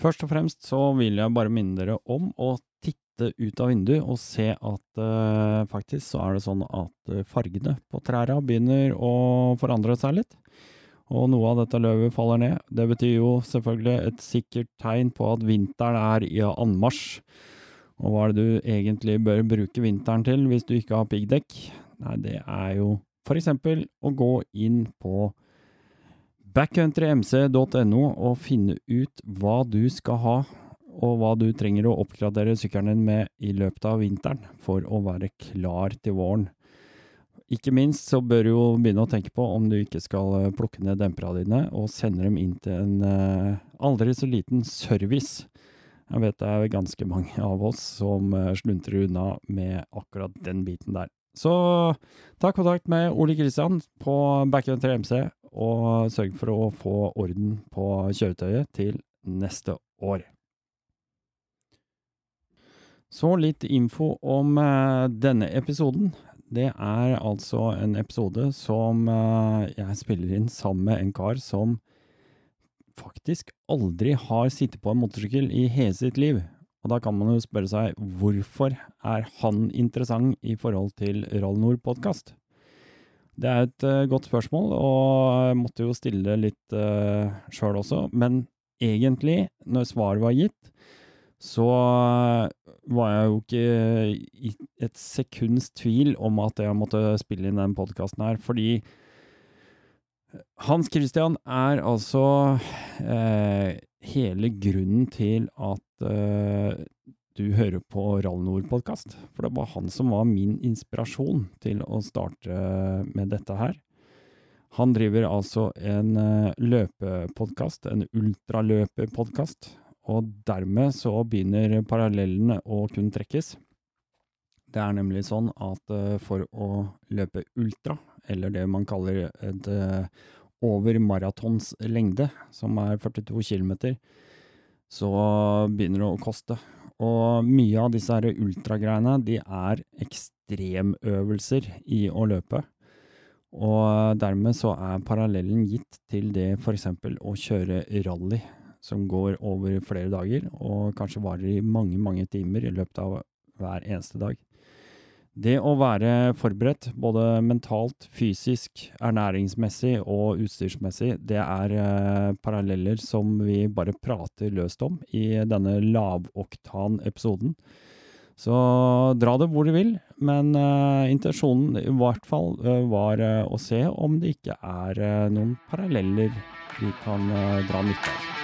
Først og fremst så vil jeg bare minne dere om å titte ut av vinduet og se at eh, faktisk så er det sånn at uh, fargene på trærne begynner å forandre seg litt. Og noe av dette løvet faller ned. Det betyr jo selvfølgelig et sikkert tegn på at vinteren er i anmarsj. Og hva er det du egentlig bør bruke vinteren til hvis du ikke har piggdekk? Nei, det er jo for eksempel å gå inn på backcountrymc.no og finne ut hva du skal ha, og hva du trenger å oppgradere sykkelen din med i løpet av vinteren for å være klar til våren. Ikke minst så bør du jo begynne å tenke på om du ikke skal eh, plukke ned demperne dine og sende dem inn til en uh, aldri så liten service. Jeg vet det er ganske mange av oss som uh, sluntrer unna med akkurat den biten der. Så ta kontakt med Ole Kristian på Backcountry MC og sørg for å få orden på kjøretøyet til neste år. Så litt info om uh, denne episoden. Det er altså en episode som uh, jeg spiller inn sammen med en kar som faktisk aldri har sittet på en motorsykkel i hele sitt liv. Og da kan man jo spørre seg hvorfor er han interessant i forhold til Rall Nord-podkast? Det er et uh, godt spørsmål, og jeg måtte jo stille litt uh, sjøl også. Men egentlig, når svaret var gitt, så var jeg jo ikke i et sekunds tvil om at jeg måtte spille inn den podkasten her, fordi Hans Christian er altså eh, hele grunnen til at eh, du hører på Rallnord-podkast, For det var han som var min inspirasjon til å starte med dette her. Han driver altså en uh, løpepodkast, en ultraløperpodkast, og dermed så begynner parallellene å kunne trekkes. Det er nemlig sånn at uh, for å løpe ultra, eller det man kaller et uh, over maratons lengde, som er 42 km, så begynner det å koste. Og mye av disse ultragreiene, de er ekstremøvelser i å løpe. Og dermed så er parallellen gitt til det eksempel å kjøre rally, som går over flere dager, og kanskje varer i mange, mange timer i løpet av hver eneste dag. Det å være forberedt, både mentalt, fysisk, ernæringsmessig og utstyrsmessig, det er eh, paralleller som vi bare prater løst om i denne lavoktan-episoden. Så dra det hvor du vil, men eh, intensjonen i hvert fall eh, var eh, å se om det ikke er eh, noen paralleller vi kan dra nytte av.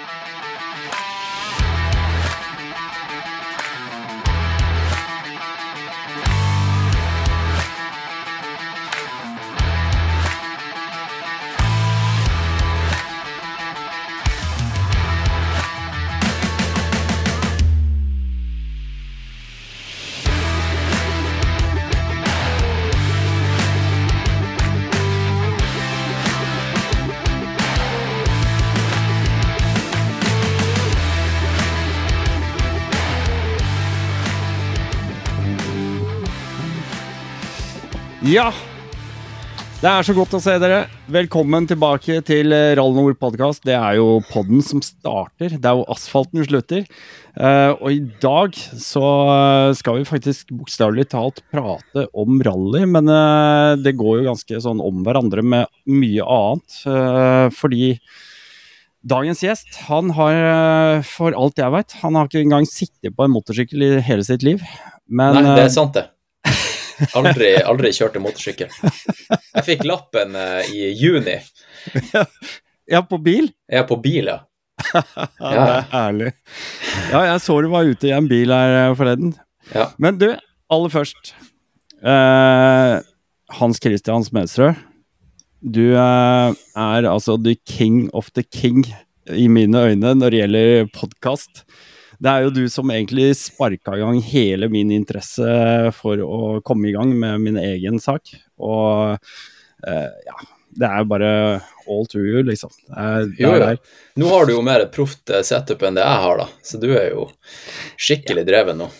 Ja, det er så godt å se dere. Velkommen tilbake til Rall Nord podkast. Det er jo podden som starter. Det er jo asfalten slutter. Uh, og i dag så skal vi faktisk bokstavelig talt prate om rally, men uh, det går jo ganske sånn om hverandre med mye annet. Uh, fordi dagens gjest, han har, for alt jeg veit, han har ikke engang sittet på en motorsykkel i hele sitt liv. Men, Nei, det er sant, det. Aldri, aldri kjørte motorsykkel. Jeg fikk lappen uh, i juni. Ja, på bil? Ja, på bil, ja. ja. Det er ærlig. Ja, jeg så du var ute i en bil her eh, forleden. Ja. Men du, aller først. Uh, Hans Christian Smedsrød. Du uh, er altså the king of the king i mine øyne når det gjelder podkast det er jo du som egentlig sparka i gang hele min interesse for å komme i gang med min egen sak. Og eh, ja, det er bare all to you, liksom. Det er, jo, jo. Nå har du jo mer proft setup enn det jeg har, da. Så du er jo skikkelig dreven nå.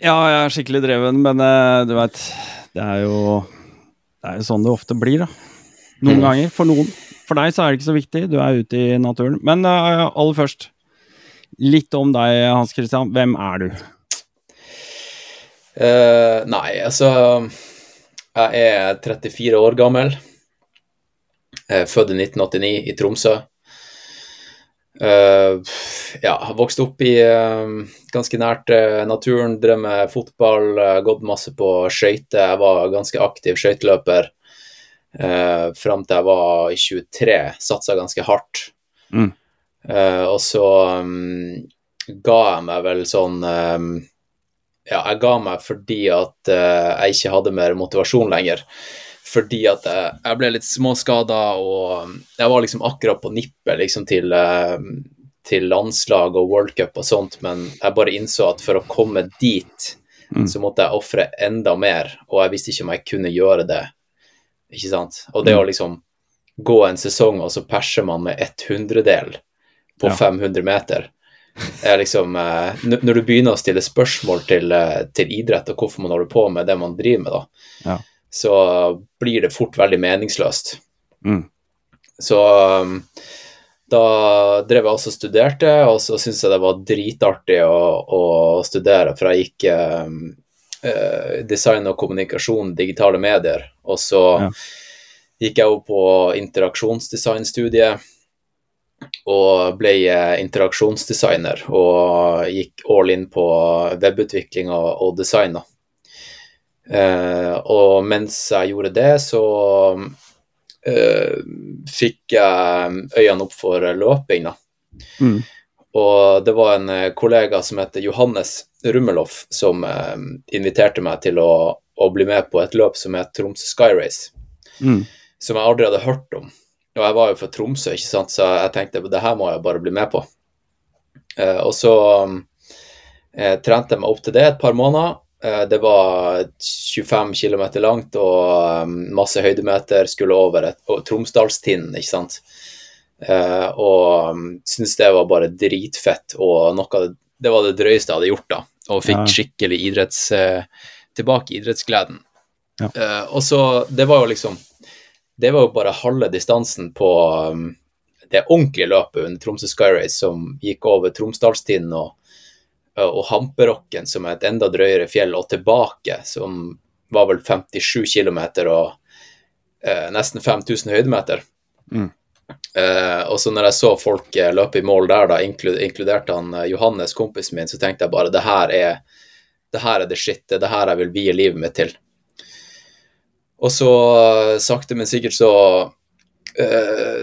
Ja, jeg er skikkelig dreven, men uh, du veit, det er jo Det er jo sånn det ofte blir, da. Noen mm. ganger. For noen. For deg så er det ikke så viktig, du er ute i naturen. Men uh, aller først. Litt om deg, Hans Christian. Hvem er du? Uh, nei, altså Jeg er 34 år gammel. Jeg er født i 1989 i Tromsø. Uh, ja, vokste vokst opp i uh, ganske nært uh, naturen, drev med fotball, gått masse på skøyter. Jeg var ganske aktiv skøyteløper uh, fram til jeg var 23. Satsa ganske hardt. Mm. Og så um, ga jeg meg vel sånn um, Ja, jeg ga meg fordi at jeg ikke hadde mer motivasjon lenger fordi at jeg, jeg ble litt småskada, og jeg var liksom akkurat på nippet liksom, til, uh, til, landslag og worldcup og sånt, men jeg bare innså at for å komme dit, mm. så måtte jeg ofre enda mer, og jeg visste ikke om jeg kunne gjøre det. Ikke sant? Og det mm. å liksom gå en sesong, og så perser man med ett hundredel på ja. 500 meter er liksom eh, Når du begynner å stille spørsmål til, eh, til idrett og hvorfor man holder på med det man driver med, da, ja så blir det fort veldig meningsløst. Mm. Så um, da drev jeg også og studerte, og så syntes jeg det var dritartig å, å studere, for jeg gikk um, eh, design og kommunikasjon, digitale medier, og så ja. gikk jeg opp på interaksjonsdesignstudiet og ble eh, interaksjonsdesigner og gikk all in på webutvikling og, design. Uh, og mens jeg gjorde det, så uh, fikk jeg øynene opp for løping, da. Mm. Og det var en eh, kollega som heter Johannes Rummeloff, som inviterte meg til å, å, bli med på et løp som het Tromsø Sky Race, mm. som jeg aldri hadde hørt om. Og jeg var jo fra Tromsø, ikke sant, så jeg tenkte det her må jeg bare bli med på. og så trente jeg meg opp til det et par måneder. Eh, det var 25 km langt og masse høydemeter, skulle over et, Tromsdalstinden, ikke sant. Og um, syntes det var bare dritfett, og noe det var det drøyeste jeg hadde gjort, da. Og fikk skikkelig idretts, tilbake idrettsgleden. Ja. Og så Det var jo liksom Det var jo bare halve distansen på um, det ordentlige løpet under Tromsø Sky Race som gikk over Tromsdalstinden og og Hamperokken, som er et enda drøyere fjell, og tilbake, som var vel 57 km og eh, nesten 5000 høydemeter. Mm. Eh, og så når jeg så folk eh, løpe i mål der, da, inkluderte han eh, Johannes, kompisen min, så tenkte jeg bare det her er det her er det shit, det er det her jeg vil vie livet mitt til. Og så eh, sakte, men sikkert så uh,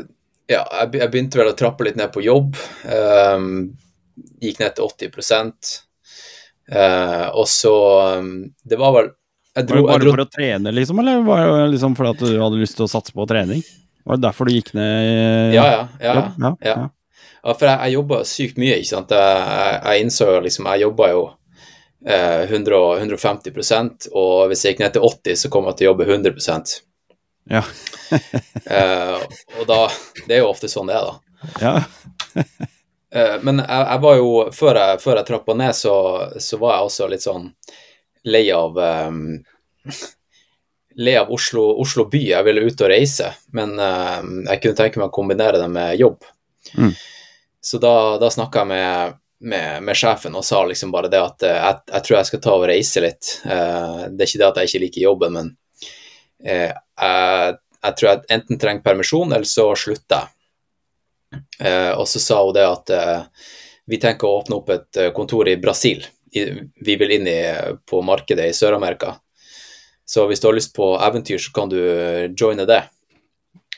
Ja, jeg, begynte vel å trappe litt ned på jobb. Um, gikk ned til 80 uh, Og så um, Det var vel jeg dro, Var det bare for å trene, liksom, eller var det liksom fordi at du hadde lyst til å satse på trening? Var det derfor du gikk ned Ja, ja. ja, ja, ja. ja. for jeg, jeg jobba sykt mye, ikke sant. Jeg, jeg innså liksom Jeg jobba jo eh, 100, 150 og hvis jeg gikk ned til 80, så kom jeg til å jobbe 100% Ja. eh, og da Det er jo ofte sånn det er, da. Ja. Eh, men jeg, jeg, var jo Før jeg, før jeg trappa ned, så, så, var jeg også litt sånn lei av um, Lei av Oslo, Oslo, by. Jeg ville ut og reise, men um, jeg kunne tenke meg å kombinere det med jobb. Mm. Så da, da snakka jeg med, med, med, sjefen og sa liksom bare det at uh, jeg, jeg, tror jeg skal ta og reise litt. Uh, det er ikke det at jeg ikke liker jobben, men uh, jeg, jeg tror jeg enten trenger permisjon, eller så slutter jeg. Uh, og så sa hun det at eh, vi tenker å åpne opp et eh, kontor i Brasil. I, vi vil inn i, på markedet i Sør-Amerika. Så hvis du har lyst på eventyr, så kan du joine det.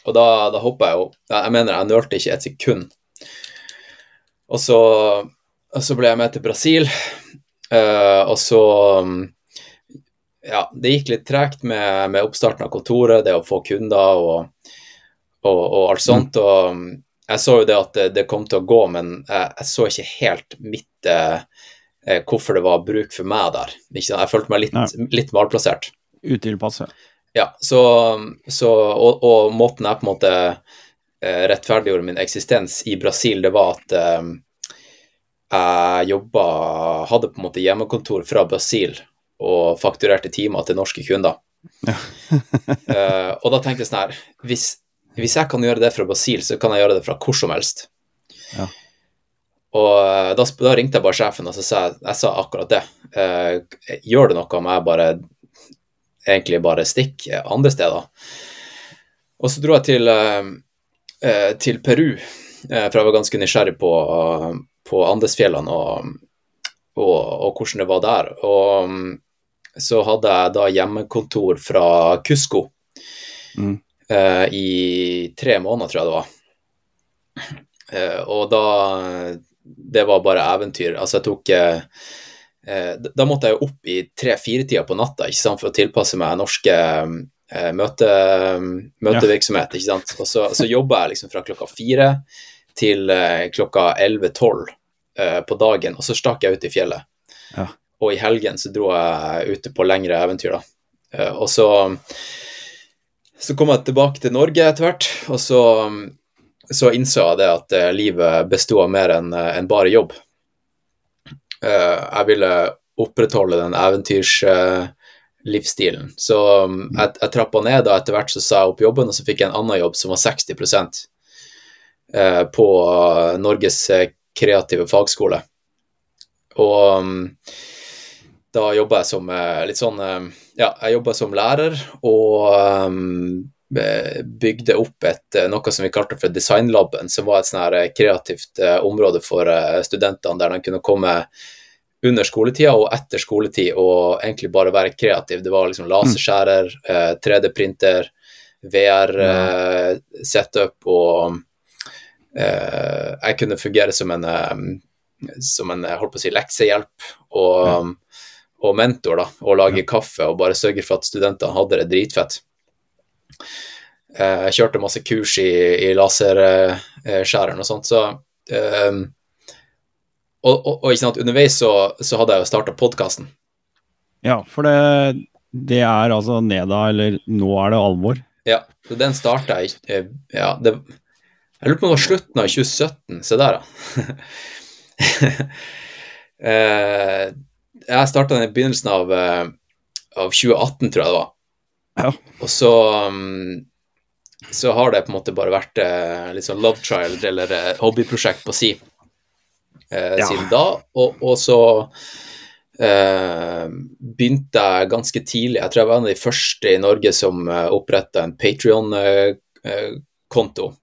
Og da, da hoppa jeg jo. Jeg mener, jeg nølte ikke et sekund. Og så, og så ble jeg med til Brasil, uh, og så Ja, det gikk litt tregt med, med, oppstarten av kontoret, det å få kunder og, og, og alt sånt. og jeg så jo det at det, det kom til å gå, men jeg, jeg så ikke helt mitt eh hvorfor det var bruk for meg der. Jeg følte meg litt, litt malplassert. Utilpasset. Ja, så, så og, og, måten jeg på en måte rettferdiggjorde min eksistens i Brasil, det var at eh, jeg jobba Hadde på en måte hjemmekontor fra Brasil og fakturerte timer til norske kunder. Ja. uh, og da tenkte jeg sånn her Hvis hvis jeg kan gjøre det fra Brasil, så kan jeg gjøre det fra hvor som helst. Ja. Og eh, da, da, ringte jeg bare sjefen og så sa jeg, jeg sa akkurat det. Uh, gjør det noe om jeg bare egentlig bare stikker andre steder? Og så dro jeg til, uh, til Peru, for jeg var ganske nysgjerrig på, på Andesfjellene og, og, og, hvordan det var der. Og mm, så hadde jeg da hjemmekontor fra Kusko mm. uh, i tre måneder, tror jeg det var. og da det var bare eventyr. Altså, jeg tok eh Da måtte jeg opp i tre-fire-tida på natta ikke sant, for å tilpasse meg norske møte, møtevirksomhet. ikke sant? Og så, så jobba jeg liksom fra klokka fire til klokka 11-12 eh, på dagen, og så stakk jeg ut i fjellet. Ja. Og i helgen så dro jeg ute på lengre eventyr, da. Eh, og så så kom jeg tilbake til Norge etter hvert, og så så innså jeg det at uh, livet besto av mer enn en bare jobb. Jeg ville opprettholde den eventyrslivsstilen. så um, jeg, jeg trappa ned, og etter hvert så sa jeg opp jobben, og så fikk jeg en annen jobb som var 60% på Norges kreative fagskole. Og um, da jobba jeg som litt sånn Ja, jeg jobba som lærer og um, bygde opp et, eh, noe som vi kalte for Designlaben, som var et sånn eh, kreativt eh, område for studentene, der de kunne komme under skoletida og etter skoletid og egentlig bare være kreativ. Det var liksom mm. laserskjærer, 3D-printer, VR-setup og jeg kunne fungere som en, som en holdt på å si, leksehjelp og, og mentor, da, og lage kaffe og bare sørge for at studentene hadde det dritfett. Eh, jeg kjørte masse kurs i, i laserskjæreren og sånt, så um, og, og, og, ikke sant, underveis så, så hadde jeg jo starta podkasten. Ja, for det, det, er altså Neda, eller nå er det alvor? Ja, så den starta jeg eh, Ja, det Jeg lurer på om det var slutten av 2017. Se der, da. jeg starta den i begynnelsen av, av 2018, tror jeg det var. Ja. Og så um, så har det på en måte bare vært eh, litt sånn love child eller eh, hobbyprosjekt på si eh, ja. siden da. Og, og så eh, begynte jeg ganske tidlig Jeg tror jeg var en av de første i Norge som uh, eh, oppretta en Patrion-konto, eh,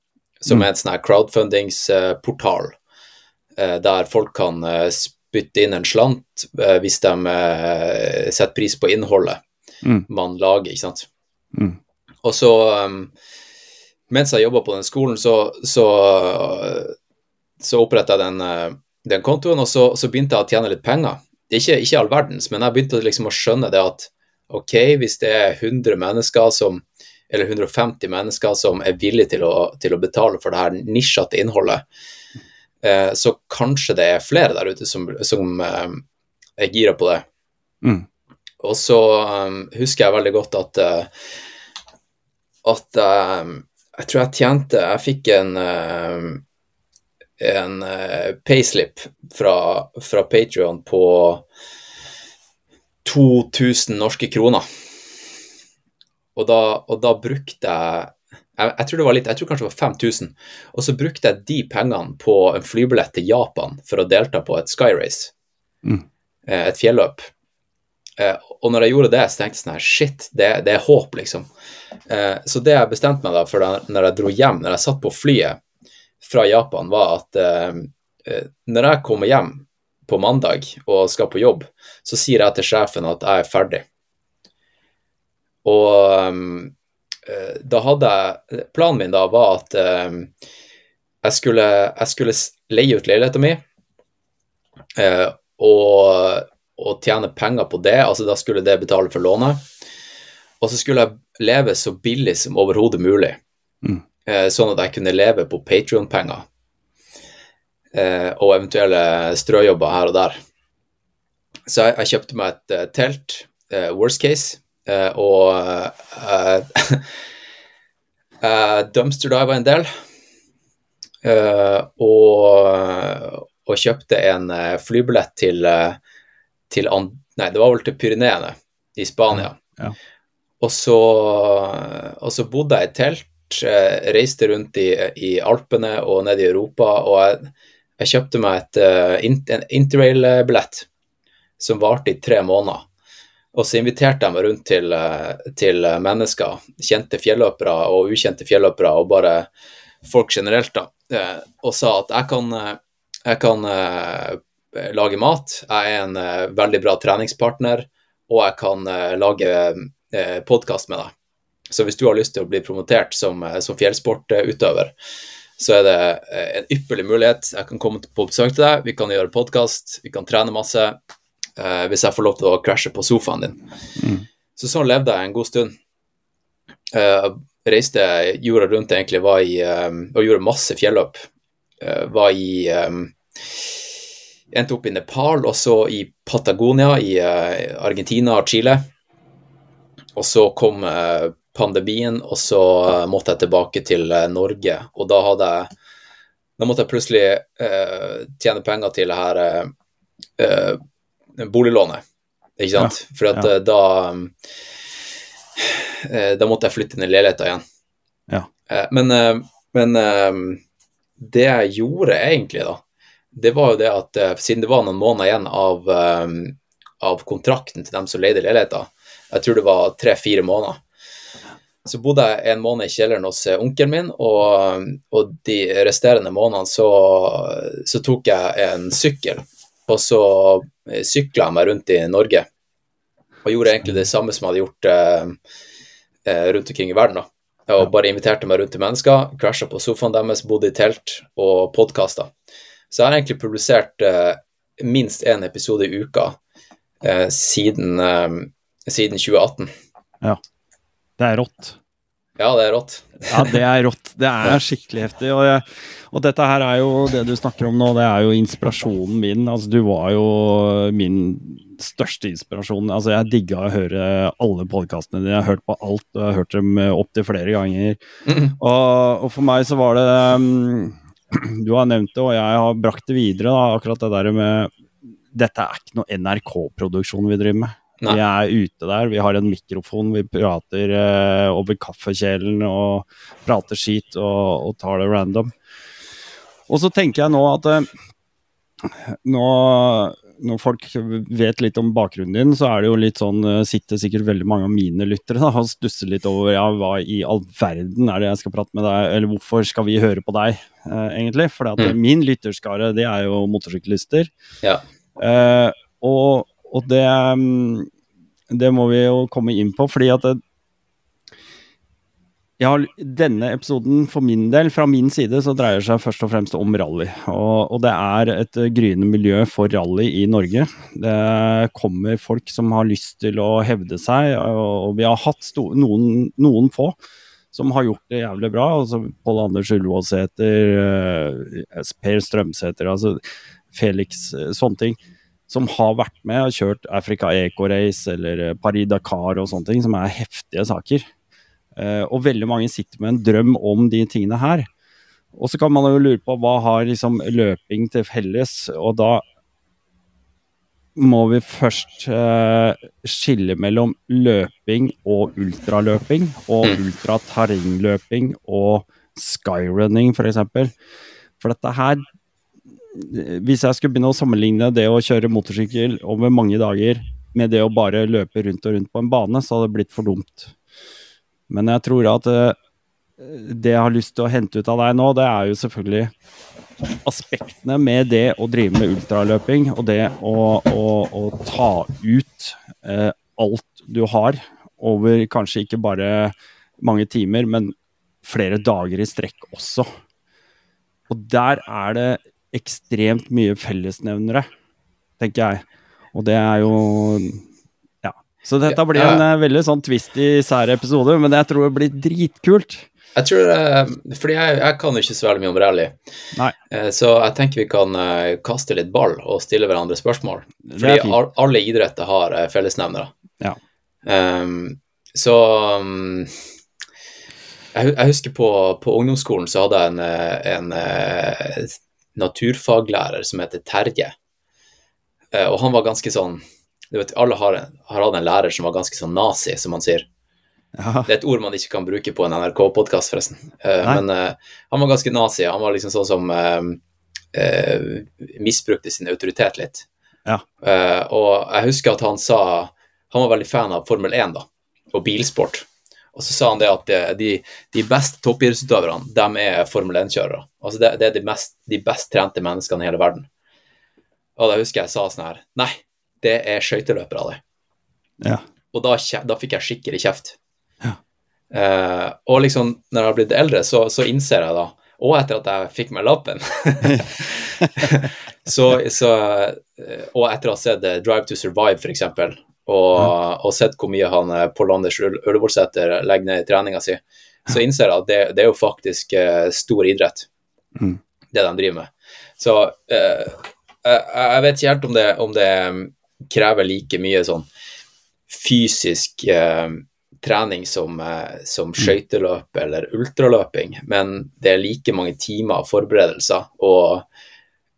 som mm. er en sånn crowdfundingsportal, der folk kan spytte inn en slant hvis de setter pris på innholdet mm. man lager, ikke sant. Mm. Og så Mens jeg jobba på den skolen, så, så, så oppretta jeg den, den, kontoen, og så, så, begynte jeg å tjene litt penger. Ikke, ikke all verdens, men jeg begynte liksom å skjønne det at ok, hvis det er 100 mennesker som eller 150 mennesker som er villige til å, til å betale for det her nisjete innholdet, eh, så kanskje det er flere der ute som, som eh, er gira på det. Mm. Og så um, husker jeg veldig godt at uh, at uh, jeg tror jeg tjente Jeg fikk en uh, en payslip fra, fra Patrion på 2000 norske kroner. Og da, og da brukte jeg, jeg jeg, tror det var litt, jeg tror kanskje det var 5000. Og så brukte jeg de pengene på en flybillett til Japan for å delta på et skyrace. Mm. Et fjelløp. Eh, og når jeg gjorde det, så tenkte jeg sånn her Shit, det, det, er håp, liksom. Eh, så det jeg bestemte meg da for da når jeg dro hjem, når jeg satt på flyet fra Japan, var at eh, når jeg kommer hjem på mandag og skal på jobb, så sier jeg til sjefen at jeg er ferdig. Og da hadde jeg Planen min da var at jeg skulle, jeg skulle leie ut leiligheten min. og og tjene penger på det. altså Da skulle det betale for lånet. Og så skulle jeg leve så billig som overhodet mulig, mm. eh, sånn at jeg kunne leve på Patrion-penger eh, og eventuelle strøjobber her og der. Så jeg, jeg kjøpte meg et telt, worst case, uh, og dumpster-diva en del. og, og kjøpte en flybillett til til Nei, det var vel til Pyreneene i Spania. Ja. Og, så, og, så, bodde jeg i telt, eh, reiste rundt i, i, Alpene og ned i Europa, og jeg, Jeg kjøpte meg et, en interrail-billett som varte i tre måneder. Og så inviterte jeg meg rundt til, til mennesker, kjente fjelløpere og ukjente fjelløpere, og bare folk generelt, da, og sa at jeg kan, jeg kan lage mat, jeg er en veldig bra treningspartner, og jeg kan lage podkast med deg. Så hvis du har lyst til å bli promotert som, eh, som fjellsportutøver, så er det eh, en ypperlig mulighet. Jeg kan komme på besøk til deg, vi kan gjøre podkast, vi kan trene masse. Eh, hvis jeg får lov til å crashe på sofaen din. Mm. Så sånn levde jeg en god stund. Eh, reiste jorda rundt egentlig, var i, um, og gjorde masse fjelløp. Uh, var i Endte opp i Nepal, og så i Patagonia i Argentina og Chile. Og så kom pandemien, og så måtte jeg tilbake til eh, Norge. Og da hadde jeg Da måtte jeg plutselig uh, tjene penger til det her uh, boliglånet, ikke sant? Ja, For at ja. da Da måtte jeg flytte inn i leiligheta igjen. Ja. men, men det jeg gjorde egentlig, da, det var jo det at siden det var noen måneder igjen av, av kontrakten til dem som leide leiligheta, jeg tror det var tre-fire måneder, så bodde jeg en måned i kjelleren hos eh, onkelen min, og, og, de resterende månedene så, så, tok jeg en sykkel, og så eh, sykla jeg meg rundt i Norge. Og gjorde egentlig det samme som jeg hadde gjort eh, eh rundt omkring i verden. da. Og bare inviterte meg rundt til mennesker, krasja på sofaen deres, bodde i telt og podkasta. Så jeg har egentlig publisert eh, minst én episode i uka eh, siden, siden 2018. Ja. Det er rått. Ja, det er rått. ja, det er rått. Det er skikkelig heftig. Og, jeg, og, dette her er jo det du snakker om nå, det er jo inspirasjonen min. Altså, du var jo min største inspirasjon. Altså, jeg digga å høre alle podkastene dine. Jeg har hørt på alt, og jeg har hørt dem opptil flere ganger. Mm. Og, og, for meg så var det um, Du har nevnt det, og jeg har brakt det videre, da, akkurat det der med Dette er ikke noe NRK-produksjon vi driver med. Nei. Vi er ute der, vi har en mikrofon, vi prater uh, over kaffekjelen og prater skit og, og, tar det random. Og så tenker jeg nå at uh, nå, når folk vet litt om bakgrunnen din, så er det jo litt sånn uh, Sitter sikkert veldig mange av mine lyttere da, og stusser litt over ja, hva i all verden er det jeg skal prate med deg, eller hvorfor skal vi høre på deg, egentlig? For mm. min lytterskare, det er jo motorsyklister. Ja. og og det, mm, det må vi jo komme inn på, fordi at det, ja, denne episoden for min del, fra min side, så dreier seg først og fremst om rally. Og, og det er et gryende miljø for rally i Norge. Det kommer folk som har lyst til å hevde seg, og, og vi har hatt noen, noen, få som har gjort det jævlig bra. altså Pål Anders Ullevålsæter, uh, Per Strømsæter, altså Felix, uh, sånne ting som har vært med og kjørt Africa Eco Race eller eh, Paris Dakar og sånne ting, som er heftige saker. Uh, og veldig mange sitter med en drøm om de tingene her. Og så kan man jo lure på hva har liksom løping til felles, og da må vi først uh, skille mellom løping og ultraløping, og mm. ultraterrengløping og skyrunning, f.eks. For, for dette her hvis jeg skulle begynne å sammenligne det å kjøre motorsykkel over mange dager med det å bare løpe rundt og rundt på en bane, så hadde det blitt for dumt. Men jeg tror at uh, det jeg har lyst til å hente ut av deg nå, det er jo selvfølgelig aspektene med det å drive med ultraløping, og det å, å, å ta ut eh, alt du har over kanskje ikke bare mange timer, men flere dager i strekk også. Og der er det ekstremt mye fellesnevnere, tenker jeg. Og det er jo Ja. Så dette blir en uh, veldig sånn twist i sær episode, men jeg tror det blir dritkult. Jeg tror det, fordi jeg, jeg kan jo ikke så veldig mye om rally, Nei. Eh, så jeg tenker vi kan kaste litt ball og stille hverandre spørsmål. Fordi alle idretter har fellesnevnere. Ja. Um, så um, jeg, jeg, husker på, på, ungdomsskolen så hadde jeg en, en naturfaglærer som heter Terje. Eh, og han var ganske sånn du vet, Alle har, har hatt en lærer som var ganske sånn nazi, som man sier. Ja. Det er et ord man ikke kan bruke på en NRK-podkast, forresten. Nei. men uh, han var ganske nazi. Han var liksom sånn som uh, uh, misbrukte sin autoritet litt. Ja. Eh, og jeg husker at han sa Han var veldig fan av Formel 1 da, og bilsport. Og så sa han det at de, de beste toppidrettsutøverne, de er Formel 1-kjørere. Altså det, det er de, mest, de best trente menneskene i hele verden. Og da husker jeg sa sånn her Nei, det er skøyteløpere, det. Ja. Og da, da fikk jeg skikkelig kjeft. Ja. Eh, og liksom, når jeg har blitt eldre, så, så innser jeg da, og etter at jeg fikk meg lappen så, så, eh, Og etter å ha sett eh, Drive to Survive, f.eks., og, og sett hvor mye han eh, Pål Anders Ullevålsæter legger ned i treninga si, så innser jeg at det, det er jo faktisk eh, stor idrett, Mm. det de driver med. Så eh, jeg, jeg vet ikke helt om det, om det mm, krever like mye sånn fysisk eh, trening som, eh, som skøyteløp eller ultraløping, men det er like mange timer forberedelser, og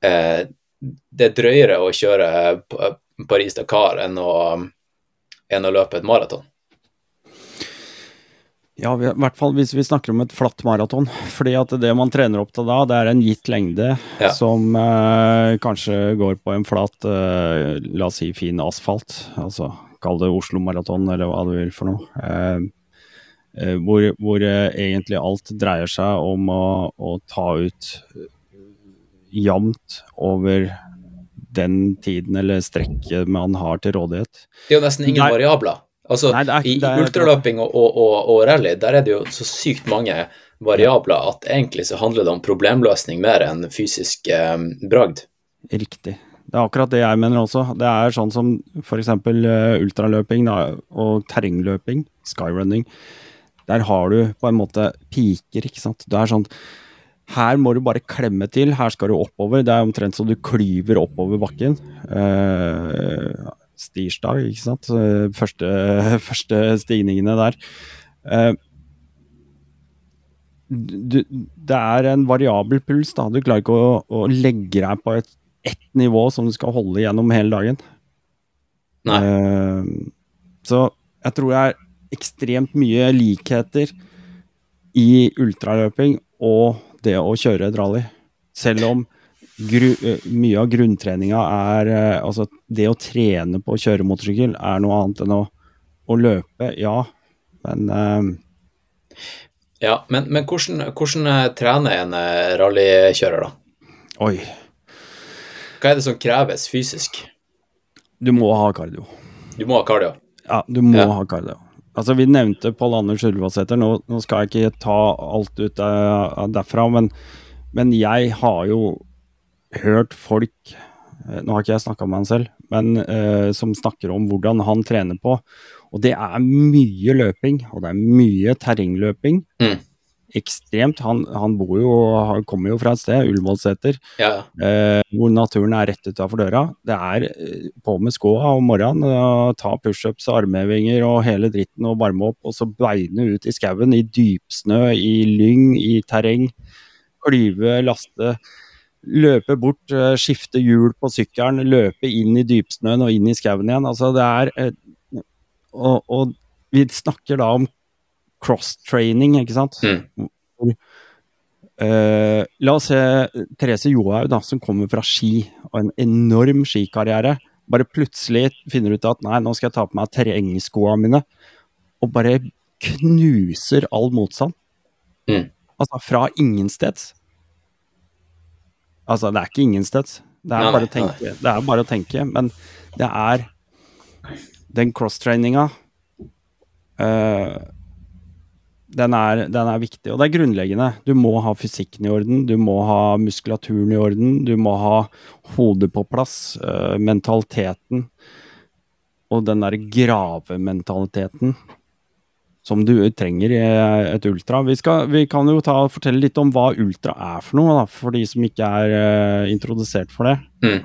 eh, det er drøyere å kjøre Paris-Dakar enn, å- enn å løpe et maraton. Ja, i hvert fall hvis vi snakker om et flatt maraton. Fordi at det man trener opp til da, det er en gitt lengde Ja. som eh, kanskje går på en flat, eh, la oss si fin asfalt. Altså kall det Oslo Maraton eller hva du vil for noe. Eh, eh, hvor hvor eh, egentlig alt dreier seg om å, å ta ut eh, jevnt over den tiden eller strekket man har til rådighet. Det er jo nesten ingen Nei. variabler. Altså, Nei, er- I, er- ultraløping og, og, og, og rally der er det jo så sykt mange variabler at egentlig så handler det om problemløsning mer enn fysisk eh, bragd. Riktig. Det er akkurat det jeg mener også. Det er sånn som f.eks. Uh, ultraløping da, og terrengløping, skyrunning. Der har du på en måte piker, ikke sant. Det er sånn Her må du bare klemme til, her skal du oppover. Det er omtrent så du klyver oppover bakken. Uh, stirsdag, ikke sant. Eh, Første, første stigningene der. Uh, du, det er en variabel puls. da. Du klarer ikke å, å legge deg på et ett nivå som du skal holde gjennom hele dagen. Nei. Uh, så jeg tror det er ekstremt mye likheter i ultraløping og det å kjøre et rally. Selv om gru, eh, mye av grunntreninga er eh, Altså, det å trene på å kjøre motorsykkel er noe annet enn å, å løpe, ja. Men eh, Ja, men, men hvordan, hvordan trener en rallykjører, da? oi, Hva er det som kreves fysisk? du må ha kardio. Du må ha kardio? Ja, du må Ja. ha kardio. Altså, vi nevnte Pål Anders Ulvåsæter. Nå, nå skal jeg ikke ta alt ut uh, derfra, men, men jeg har jo hørt folk uh, Nå har ikke jeg snakka med han selv, men uh, som snakker om hvordan han trener på. Og det er mye løping, og det er mye terrengløping. Mm. Ekstremt. Han, han bor jo, han kommer jo fra et sted, Ullevålseter, Ja, eh, hvor naturen er rett utafor døra. Det er eh, på med skoa om morgenen, og ta pushups, armhevinger og hele dritten og varme opp, og så beine ut i skauen i dypsnø, i lyng, i terreng. Klyve, laste. Løpe bort, eh, skifte hjul på sykkelen, løpe inn i dypsnøen og inn i skauen igjen. Altså, det er eh, og, og vi snakker da om cross-training, ikke sant? Mm. Eh, la oss se Therese Johaug, da, som kommer fra ski og en enorm skikarriere. Bare plutselig finner ut at nei, nå skal jeg ta på meg terrengskoene mine, og bare knuser all motstand. Mm. Altså fra ingensteds. Altså, det er ikke ingensteds. Det er, Nei, bare å tenke, det er bare å tenke, men det er den crosstraininga eh, den, er, den er viktig, og det er grunnleggende. Du må ha fysikken i orden, du må ha muskulaturen i orden, du må ha hodet på plass, uh, mentaliteten. Og den derre gravementaliteten som du trenger i et ultra. Vi, skal, vi kan jo ta, fortelle litt om hva ultra er for noe, da, for de som ikke er uh, introdusert for det. Mm.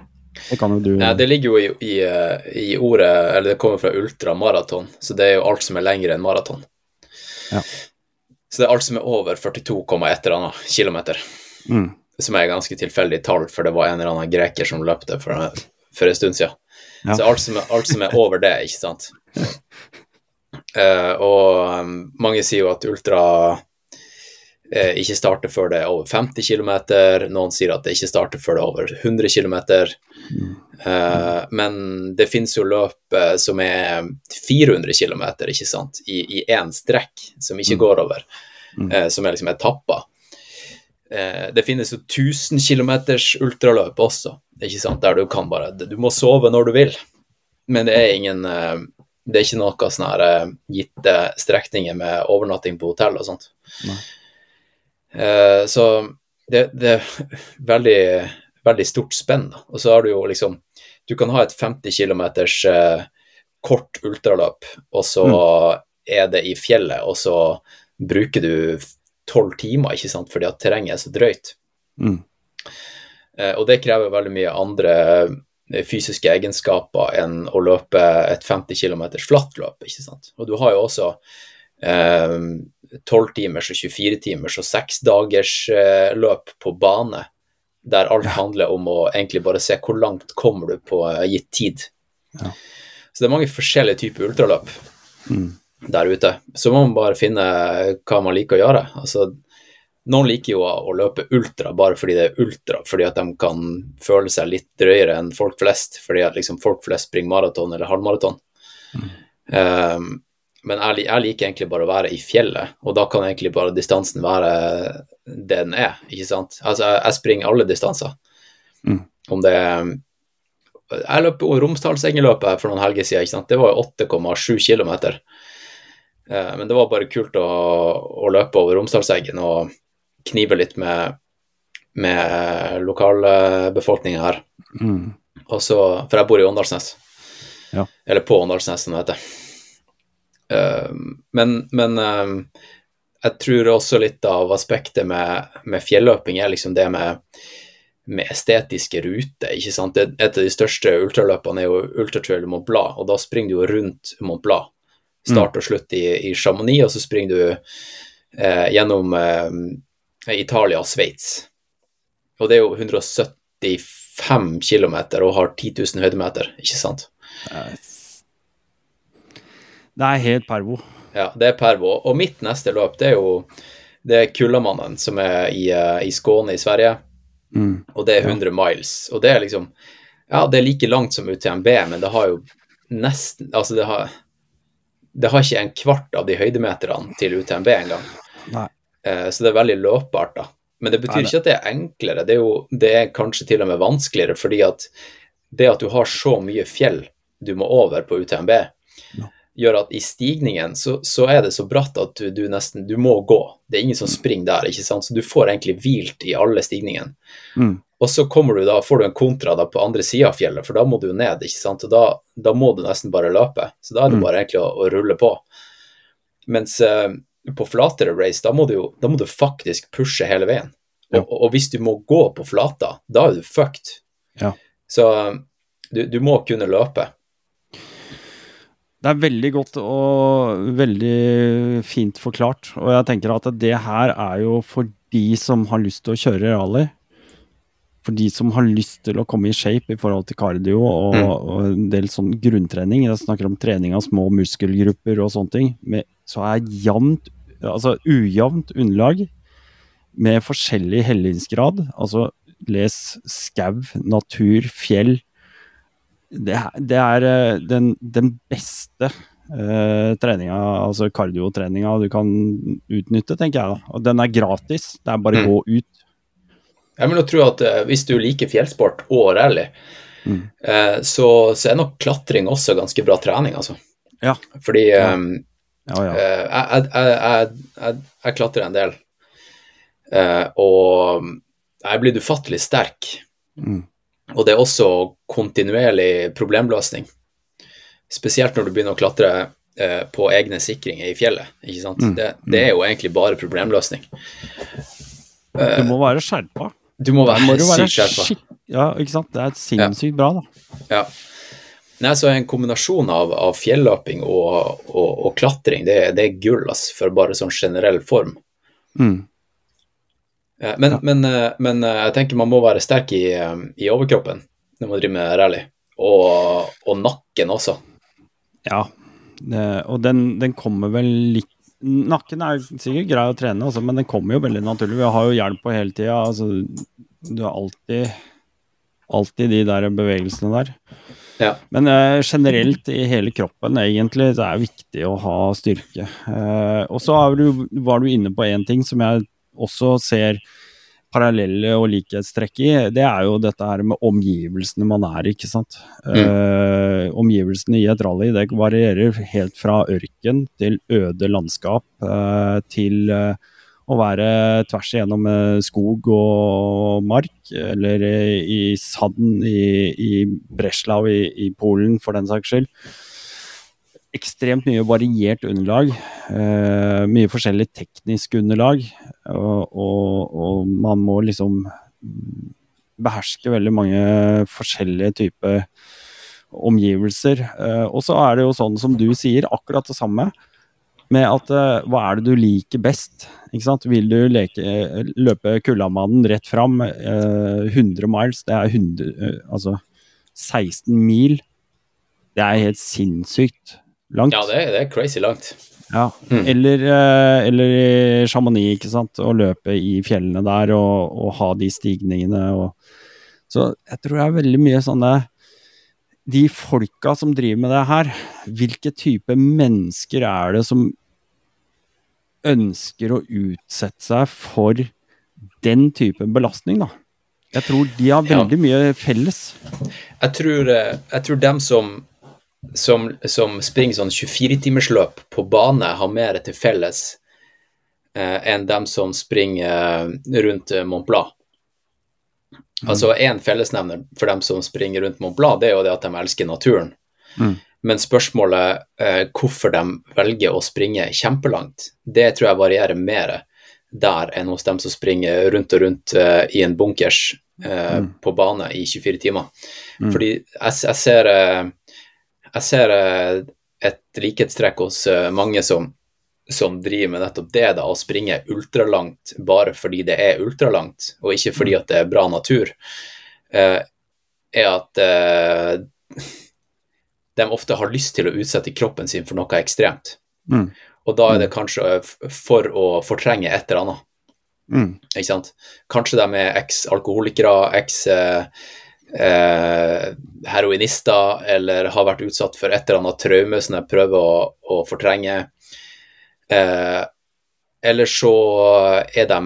Det kan jo du Nei, det ligger jo i, i, eh, i ordet Eller det kommer fra ultramaraton, så det er jo alt som er lengre enn maraton. Ja. Så det er alt som er over 42, et eller annet kilometer. mm. Som er et ganske tilfeldig tall, for det var en eller annen greker som løpte for, for en stund siden. Ja. Så alt som, er, alt som er over det, ikke sant. uh, og um, mange sier jo at ultra ikke starter før det er over 50 km. Noen sier at det ikke starter før det er over 100 km. Mm. Eh, men det finnes jo løp eh, som er 400 km, ikke sant, i én strekk, som ikke Mm. går over, eh, som er liksom etapper. Eh, det finnes jo 1000 km ultraløp også, ikke sant, der du kan bare Du må sove når du vil, men det er ingen eh, Det er ikke noe sånn her, eh, gitte strekninger med overnatting på hotell og sånt. Nei. Eh, så det, det er veldig, veldig stort spenn. da. Og så har du jo liksom Du kan ha et 50 km eh, kort ultraløp, og så er det i fjellet, og så bruker du tolv timer, ikke sant, fordi at terrenget er så drøyt. Mm. Eh, og det krever veldig mye andre fysiske egenskaper enn å løpe et 50 km flatt løp, ikke sant. Og du har jo også eh, 12 timers og 24 timers og 6 dagers eh, løp på bane, der alt handler om å egentlig bare se hvor langt kommer du på eh, gitt tid. Ja. Så det er mange forskjellige typer ultraløp Mm. der ute. Så må man bare finne hva man liker å gjøre. Altså, noen liker jo å, løpe ultra bare fordi det er ultra, fordi at de kan føle seg litt drøyere enn folk flest, fordi at liksom folk flest springer maraton eller halvmaraton. Um, men jeg, jeg liker egentlig bare å være i fjellet, og da kan egentlig bare distansen være det den er, ikke sant. Altså, jeg, jeg springer alle distanser. Mm. Om det er Jeg løp Romsdalsengeløpet for noen helger siden, ikke sant. Det var jo 8,7 km. Eh, men det var bare kult å, å løpe over Romsdalseggen og knive litt med, med lokalbefolkninga her. Mm. Og så, for jeg bor i Åndalsnes. Ja. Eller på Åndalsnes, som det heter. Eh, men men eh, jeg tror også litt av aspektet med, med fjelløping er liksom det med, med estetiske ruter. ikke sant? Det, et av de største ultraløpene er jo Ultratrail Mont Blanc, og da springer du jo rundt Mont Blanc. Start og slutt i, i Chamonix, og så springer du eh, gjennom eh, Italia og Sveits. Og det er jo 175 km og har 10 000 høydemeter, ikke sant? Det er helt pervo. Ja, det er Pervo. Og mitt neste løp, det er jo det er Kullamannen, som er i, eh, i Skåne i Sverige, Mm. og det er 100 miles. Og det er liksom Ja, det er like langt som UTMB, men det har jo nesten Altså, det har det har ikke en kvart av de høydemeterne til UTMB engang. Eh, så det er veldig løpbart, da. Men det betyr Nei, det- ikke at det er enklere. Det er jo det er kanskje til og med vanskeligere, fordi at det at du har så mye fjell du må over på UTMB, Ja. Gjør at i stigningen så, så er det så bratt at du, du nesten Du må gå. Det er ingen som springer der, ikke sant. Så du får egentlig hvilt i alle stigningene. Mm. Og så kommer du da, får du en kontra da på andre sida av fjellet, for da må du jo ned, ikke sant. Og da, da må du nesten bare løpe. Så da er det Mm. bare egentlig å, å rulle på. Mens eh, på flatere race, da må, du da må du faktisk pushe hele veien. Ja. Og, og hvis du må gå på flata, da er du fucked. Ja. Så eh, du, du må kunne løpe. Det er veldig godt og veldig fint forklart. Og jeg tenker at det her er jo for de som har lyst til å kjøre rally. For de som har lyst til å komme i shape i forhold til kardio og, Mm. og en del sånn grunntrening. Jeg snakker om trening av små muskelgrupper og sånne ting. Med, så er jevnt, altså ujevnt underlag med forskjellig hellingsgrad. Altså les skau, natur, fjell det, er- det er eh, den, den beste uh, treninga, altså kardiotreninga du kan utnytte, tenker jeg. da. Og den er gratis. Det er bare å Mm. gå ut. Jeg vil tro at eh, hvis du liker fjellsport og rally, Mm. eh, så, så er nok klatring også ganske bra trening, altså. Ja. Fordi Ja. eh, Ja, ja. Eh, jeg, jeg, jeg, jeg, jeg klatrer en del, Eh, og jeg er blitt ufattelig sterk. Mm. Og det er også kontinuerlig problemløsning. Spesielt når du begynner å klatre eh, på egne sikringer i fjellet. ikke sant? Mm. Det, det er jo egentlig bare problemløsning. Eh, Du må være skjerpa. du må være sykt skjerpa. Ja, ikke sant. Det er sinnssykt bra, da. Ja. Nei, så En kombinasjon av, av fjelløping og, og, og klatring, det, det er gull altså, for bare sånn generell form. Mm. Men, Ja. men, eh, men eh, jeg tenker man må være sterk i, eh, i overkroppen når man driver med rally. Og, og nakken også. Ja. Det, og den, den kommer vel litt nakken er sikkert grei å trene, også, men den kommer jo veldig naturlig. Vi har jo hjelp på hele tida. Altså, du har alltid, alltid de der bevegelsene der. Ja. Men eh, generelt i hele kroppen, egentlig, det er viktig å ha styrke. Eh, og så var du inne på én ting som jeg også ser parallelle og likhetstrekk i. Det er jo dette her med omgivelsene man er i, ikke sant. Eh, omgivelsene i et rally det varierer helt fra ørken til øde landskap uh, til uh, å være tvers igjennom skog og mark, eller i sand i, i Breslau i, i Polen, for den saks skyld. Ekstremt mye variert underlag. Eh, mye forskjellig teknisk underlag. Og, og, og man må liksom beherske veldig mange forskjellige typer omgivelser. Eh, og så er det jo sånn som du sier, akkurat det samme med at eh, hva er det du liker best? Ikke sant? Vil du leke, løpe Kullamannen rett fram, eh, 100 miles, det er 100, eh, altså 16 mil. Det er helt sinnssykt langt. Ja, det, er- det er crazy langt. Ja. Mm. Eller, eh, eller i Chamonix, ikke sant. Å løpe i fjellene der og, og ha de stigningene og Så jeg tror det er veldig mye sånne De folka som driver med det her, hvilke type mennesker er det som ønsker å utsette seg for den type belastning, da? Jeg tror de har Ja. veldig mye felles. Jeg tror, eh, jeg tror dem som, som, som springer sånn 24-timersløp på bane, har mer til felles eh, enn dem som springer rundt Mont Blanc. Altså én fellesnevner for dem som springer rundt Mont Blanc, det er jo det at de elsker naturen. Mm. Men spørsmålet eh, hvorfor de velger å springe kjempelangt, det tror jeg varierer mer der enn hos dem som springer rundt og rundt eh, i en bunkers eh, Mm. på bane i 24 timer. Mm. Fordi jeg, jeg ser, eh, jeg ser eh, et likhetstrekk hos eh, mange som, som driver med nettopp det, da, å springe ultralangt bare fordi det er ultralangt, og ikke fordi at det er bra natur, eh, er at de ofte har lyst til å utsette kroppen sin for noe ekstremt. Mm. Og da er det kanskje for å fortrenge et eller annet. Mm. Ikke sant? Kanskje de er eks-alkoholikere, eks-heroinister, eller har vært utsatt for et eller annet traume som jeg prøver å, å fortrenge. Eh, eller så er de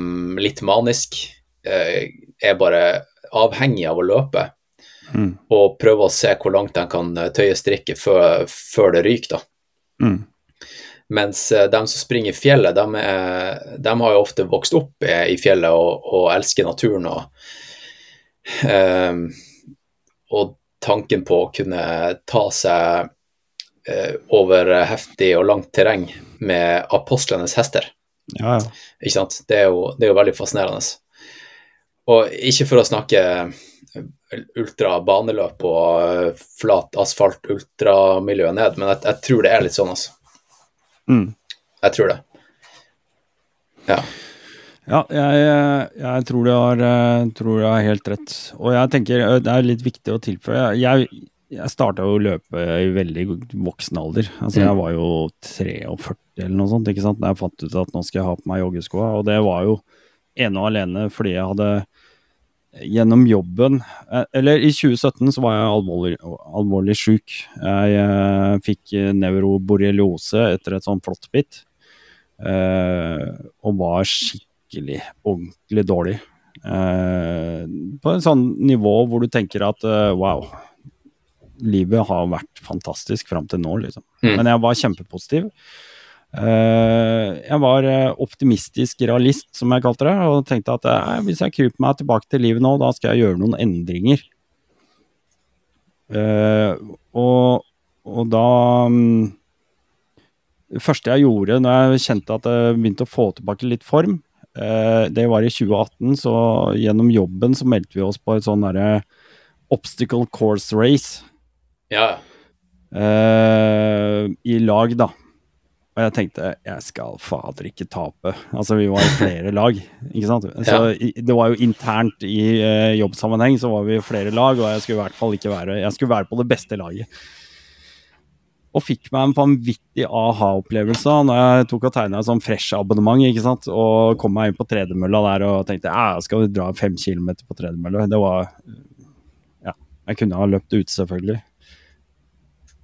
litt manisk, eh, er bare avhengig av å løpe, Mm. og prøve å se hvor langt de kan eh, tøye strikket før, før det ryker. da. Mm. Mens eh, de som springer i fjellet, de, er, de har jo ofte vokst opp i, fjellet og, og elsker naturen. Og, ehm, og tanken på å kunne ta seg eh, over heftig og langt terreng med apostlenes hester. Ja, ja. Ikke sant? Det er jo, det er jo veldig fascinerende. Og ikke for å snakke ultrabaneløp og eh, flat asfalt ultramiljø ned, men jeg, jeg tror det er litt sånn, altså. Mm. Jeg tror det. Ja. Ja, jeg, jeg tror, du har, eh, tror du har helt rett. Og jeg tenker eh, det er litt viktig å tilføye. Jeg, jeg starta jo å løpe i veldig voksen alder. Altså Jeg Mm. var jo 43 eller noe sånt ikke sant? da jeg fant ut at nå skal jeg ha på meg joggeskoa. Og det var jo ene og alene fordi jeg hadde gjennom jobben eh, Eller i 2017 så var jeg alvorlig, alvorlig sjuk. Jeg jeg fikk nevroborreliose etter et sånn flåttbitt. Eh, og var skikkelig, ordentlig dårlig. Eh, på en sånn nivå hvor du tenker at eh, wow, livet har vært fantastisk fram til nå, liksom. Mm. Men jeg var kjempepositiv. Eh, jeg var optimistisk realist, som jeg kalte det, og tenkte at eh, hvis jeg kryper meg tilbake til livet nå, da skal jeg gjøre noen endringer. Eh, og, og da mm, Det første jeg gjorde når jeg kjente at jeg begynte å få tilbake litt form, det var i 2018, så gjennom jobben så meldte vi oss på et sånn derre obstacle course race Ja, eh, i lag, da. Og jeg tenkte jeg skal fader ikke tape. Altså, vi var i flere lag, ikke sant. Så ja. det var jo internt i eh, jobbsammenheng så var vi i flere lag, og jeg skulle i hvert fall ikke være Jeg skulle være på det beste laget. Og fikk meg en vanvittig aha-opplevelse når jeg tok og tegna et sånn fresh-abonnement ikke sant? og kom meg inn på tredemølla der og tenkte ja, skal vi dra fem kilometer på tredemølla? Det var Ja, jeg kunne ha løpt ute, selvfølgelig.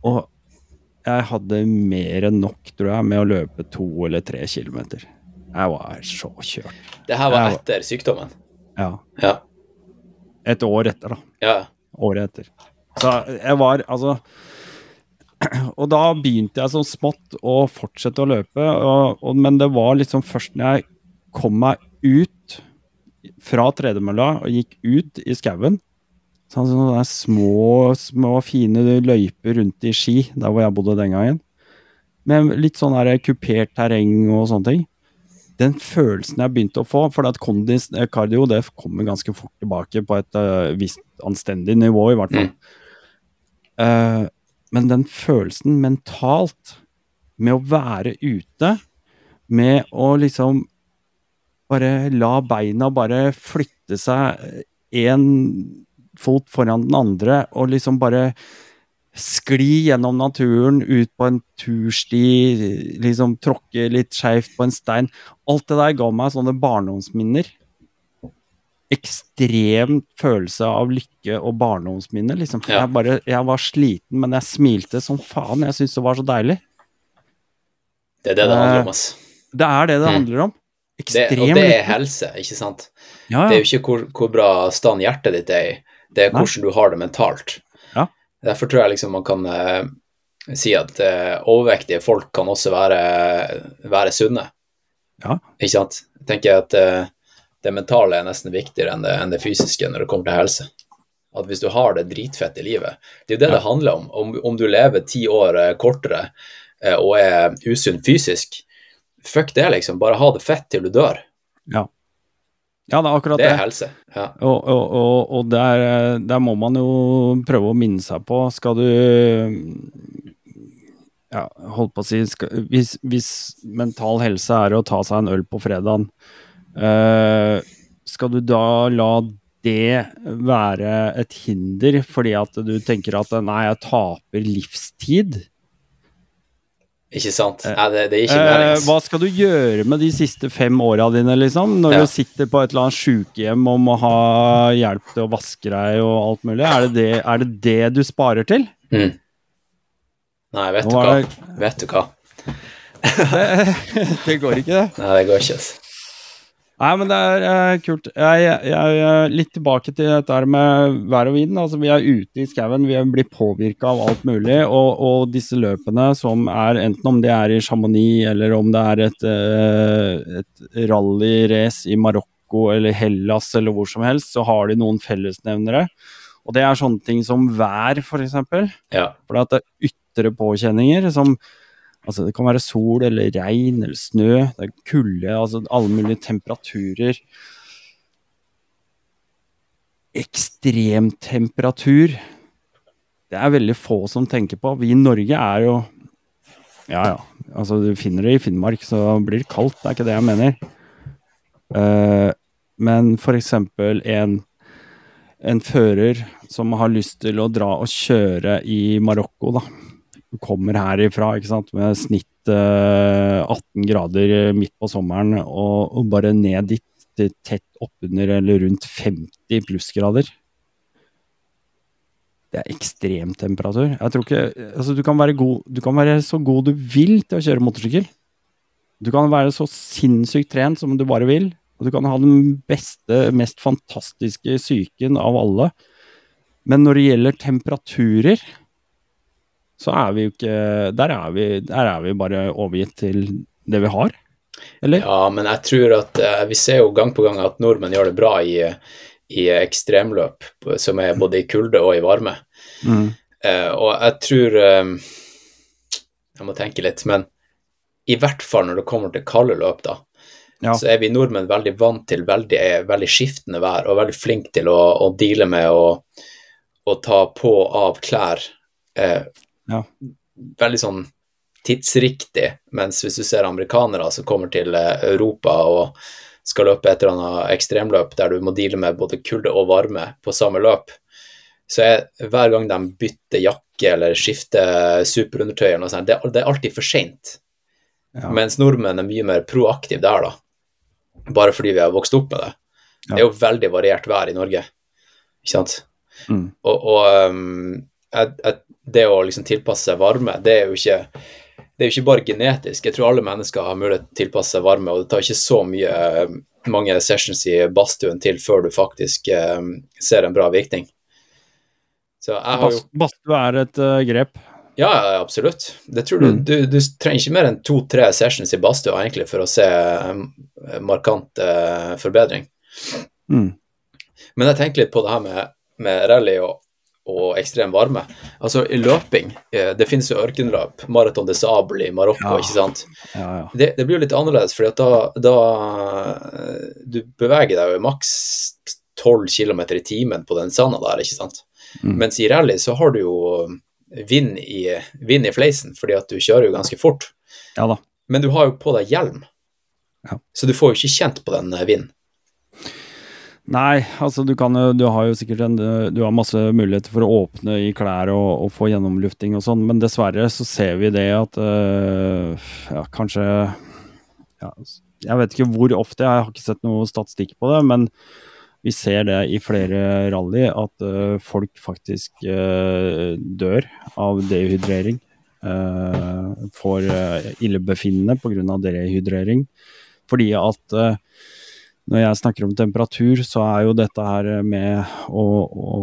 Og jeg hadde mer enn nok, tror jeg, med å løpe to eller tre kilometer. Jeg var så kjørt. Det her var Jeg var- etter sykdommen? Ja. Ja. Et år etter, da. ja. Året etter. Så jeg var altså Og da begynte jeg så smått å fortsette å løpe, og, og, men det var liksom først når jeg kom meg ut fra tredemølla og gikk ut i skauen Sånn sånne små, små, fine løyper rundt i Ski, der hvor jeg bodde den gangen. Med litt sånn der kupert terreng og sånne ting. Den følelsen jeg begynte å få, for at kondis, kardio det kommer ganske fort tilbake på et uh, visst anstendig nivå, i hvert fall. Eh, men den følelsen mentalt med å være ute, med å liksom bare la beina bare flytte seg én fot foran den andre, og liksom bare skli gjennom naturen, ut på en tursti, liksom tråkke litt skeivt på en stein. Alt det der ga meg sånne barndomsminner. Ekstrem følelse av lykke og barndomsminne. liksom. Ja. Jeg, bare, jeg var sliten, men jeg smilte som faen. Jeg syntes det var så deilig. Det er det det handler om, ass. Det er det det Mm. handler om. Ekstrem lykke. og det er helse, ikke sant? Ja, Det er jo ikke hvor, hvor bra stand hjertet ditt er i, det er Nei. hvordan du har det mentalt. Ja. Derfor tror jeg liksom man kan uh, si at uh, overvektige folk kan også være, være sunne. Ja. Ikke sant? Jeg tenker at eh, det mentale er nesten viktigere enn det, enn det fysiske når det kommer til helse. At hvis du har det dritfett i livet Det er jo det Ja. det handler om. om. Om du lever ti år eh, kortere eh, og er usunn fysisk, fuck det, liksom. Bare ha det fett til du dør. ja, det er akkurat Det det. er helse. Ja. Og, og, og, og der, der må man jo prøve å minne seg på Skal du Ja, holdt på å si skal, hvis, hvis mental helse er å ta seg en øl på fredagen, eh, skal du da la det være et hinder fordi at du tenker at nei, jeg taper livstid? Ikke sant? Nei, det, det er ikke meningen. Eh, hva skal du gjøre med de siste fem åra dine, liksom? Når Ja. du sitter på et eller annet sjukehjem og må ha hjelp til å vaske deg og alt mulig? Er det det, er det, det du sparer til? Mm. Nei, vet du hva? Vet du hva? det, det går ikke, det. Nei, det går ikke. altså. Nei, men det er uh, kult. Jeg, jeg, jeg, litt tilbake til dette med vær og vind. Altså, vi er ute i skauen, vi blir påvirka av alt mulig. Og, og disse løpene som er, enten om det er i Chamonix, eller om det er et, uh, et rallyrace i Marokko eller Hellas eller hvor som helst, så har de noen fellesnevnere. Og det er sånne ting som vær, for eksempel. Ja. For det er ytre påkjenninger som Altså, det kan være sol eller regn eller snø, det er kulde, altså alle mulige temperaturer. Ekstremtemperatur. Det er veldig få som tenker på. Vi i Norge er jo Ja, ja. Altså, du finner det i Finnmark, så blir det kaldt. Det er ikke det jeg mener. Uh, men eksempel en en fører som har lyst til å dra og kjøre i Marokko, da. Kommer herifra ikke sant? med snitt eh, 18 grader midt på sommeren, og, og bare ned dit til tett oppunder eller rundt 50 plussgrader. Det er ekstremtemperatur. Jeg tror ikke Altså, du kan være god Du kan være så god du vil til å kjøre motorsykkel. Du kan være så sinnssykt trent som du bare vil. Og du kan ha den beste, mest fantastiske psyken av alle. Men når det gjelder temperaturer, så er vi jo ikke Der er vi, der er vi bare overgitt til det vi har. Eller? ja, men jeg tror at eh, vi ser jo gang på gang at nordmenn gjør det bra i, i ekstremløp, som er både i kulde og i varme. Mm. Eh, og jeg tror eh, Jeg må tenke litt, men i hvert fall når det kommer til kalde løp, da, Ja. så er vi nordmenn veldig vant til veldig, veldig skiftende vær, og veldig flinke til å, å deale med å, å ta på av klær. Eh, Ja. Veldig sånn tidsriktig, mens hvis du ser amerikanere som kommer til eh, Europa og skal løpe et eller annet ekstremløp der du må deale med både kulde og varme på samme løp, så er hver gang de bytter jakke eller skifter superundertøy, eller noe sånt, det, det er alltid for seint. Ja. Mens nordmenn er mye mer proaktive der, da. Bare fordi vi har vokst opp med det. Ja. Det er jo veldig variert vær i Norge, ikke sant. Mm. Og, og um, jeg, at det å liksom tilpasse seg varme, det er jo ikke det er jo ikke bare genetisk. Jeg tror alle mennesker har mulighet til å tilpasse seg varme, og det tar ikke så mye eh, mange sessions i badstuen til før du faktisk eh, ser en bra virkning. Så jeg har jo Badstue er et uh, grep. Ja, ja, absolutt. Det tror du, Mm. du, du trenger ikke mer enn to-tre sessions i badstua egentlig for å se eh, markant eh, forbedring. Mm. Men jeg tenker litt på det her med, med rally og, og ekstrem varme. Altså, i løping eh, Det finnes jo ørkenløp, Marathon de Sable i Marokko, Ja. ikke sant. Ja, ja. Det, det blir jo litt annerledes, for da, da eh, Du beveger deg jo maks 12 km i timen på den sanda der, ikke sant. Mm. Mens i rally så har du jo vind i, vind i fleisen, fordi at du kjører jo ganske fort. ja da. Men du har jo på deg hjelm, Ja. så du får jo ikke kjent på den eh, vinden. Nei, altså du kan jo Du har jo sikkert en Du har masse muligheter for å åpne i klær og, og få gjennomlufting og sånn, men dessverre så ser vi det at øh, Ja, kanskje ja, Jeg vet ikke hvor ofte, jeg har ikke sett noe statistikk på det, men vi ser det i flere rally at øh, folk faktisk øh, dør av dehydrering. øh, får øh, illebefinnende pga. dehydrering. Fordi at øh, når jeg snakker om temperatur, så er jo dette her med å, å,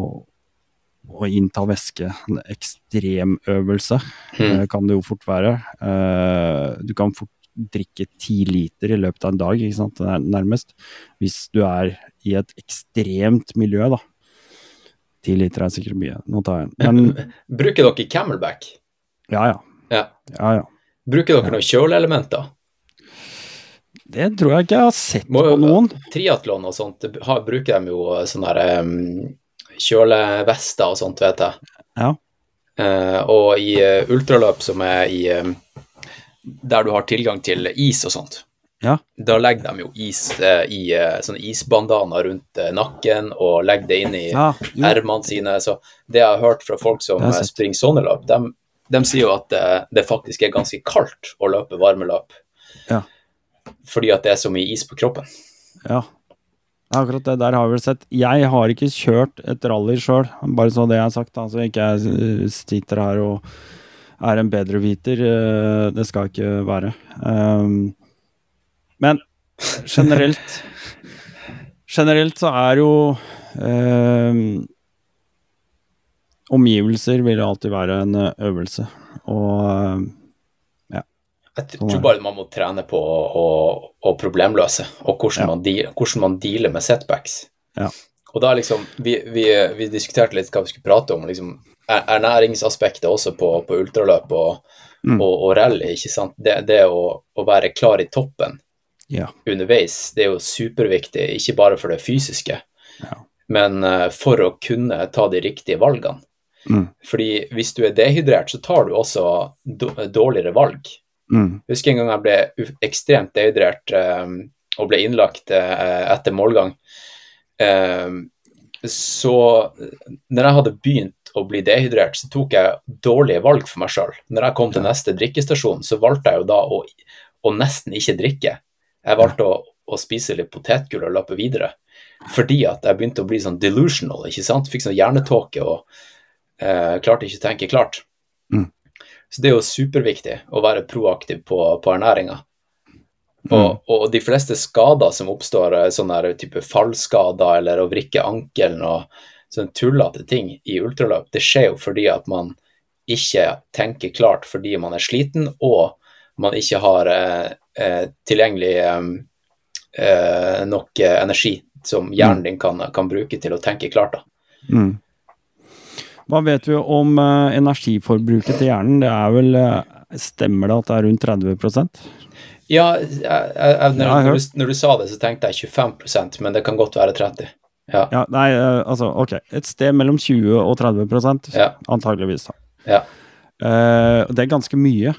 å innta væske en ekstremøvelse, Mm. eh, kan det jo fort være. Eh, Du kan fort drikke ti liter i løpet av en dag, ikke sant, nærmest, hvis du er i et ekstremt miljø, da. Ti liter er sikkert mye, nå tar jeg en. Men Bruker dere camelback? ja, ja. Ja. Ja, ja. Bruker dere noen kjøleelementer? Det tror jeg ikke jeg har sett Må på noen. Triatlon og sånt, har, bruker de jo sånne der, um, kjølevester og sånt, vet jeg. Ja. Uh, og i uh, ultraløp som er i um, Der du har tilgang til is og sånt, Ja. da legger de jo is uh, i eh, sånne isbandaner rundt eh, nakken og legger det inn i Ja, ermene sine. Så det jeg har hørt fra folk som eh, springer sånne løp, de, de sier jo at eh, det faktisk er ganske kaldt å løpe varmeløp. Ja. Fordi at det er så mye is på kroppen. Ja. Akkurat det der har vi vel sett. Jeg har ikke kjørt et rally sjøl, bare så det jeg har sagt. da, så ikke jeg eh, sitter her og er en bedreviter. eh, Det skal ikke være. Um, men generelt Generelt så er jo um, Omgivelser vil alltid være en øvelse. Og um, Jeg Sånn tror bare man må trene på å, å, problemløse, og hvordan, Ja. man deal, hvordan man dealer med setbacks. Ja. Og da liksom, vi, vi, vi diskuterte litt hva vi skulle prate om, liksom er- ernæringsaspektet også på, på ultraløp og, Mm. og, og rally, ikke sant. Det, det å, å være klar i toppen ja. underveis, det er jo superviktig, ikke bare for det fysiske, Ja. men eh, for å kunne ta de riktige valgene. Mm. Fordi hvis du er dehydrert, så tar du også dårligere valg. Mm. Husker en gang jeg ble ekstremt dehydrert um, og ble innlagt uh, etter målgang. Um, så når jeg hadde begynt å bli dehydrert, så tok jeg dårlige valg for meg sjøl. Når jeg kom til neste drikkestasjon, så valgte jeg jo da å, å nesten ikke drikke. Jeg valgte å, å spise litt potetgull og lappe videre. Fordi at jeg begynte å bli sånn delusional, ikke sant. Fikk sånn hjernetåke og uh, klarte ikke å tenke klart. Mm. Så det er jo superviktig å være proaktiv på, på ernæringa. Mm. Og, og de fleste skader som oppstår, sånne type fallskader eller å vrikke ankelen og sånne tullete ting i ultraløp, det skjer jo fordi at man ikke tenker klart fordi man er sliten og man ikke har eh, eh, tilgjengelig eh, eh, nok energi som hjernen din kan, kan bruke til å tenke klart. da. Mm. Hva vet vi om uh, energiforbruket til hjernen? Det er vel uh, Stemmer det at det er rundt 30 Ja, jeg, jeg, når, når, du, når du sa det, så tenkte jeg 25% men det kan godt være 30 Ja. Ja, nei, uh, altså, ok. Et sted mellom 20 og 30 Ja. antageligvis. da. Ja. Det er ganske mye.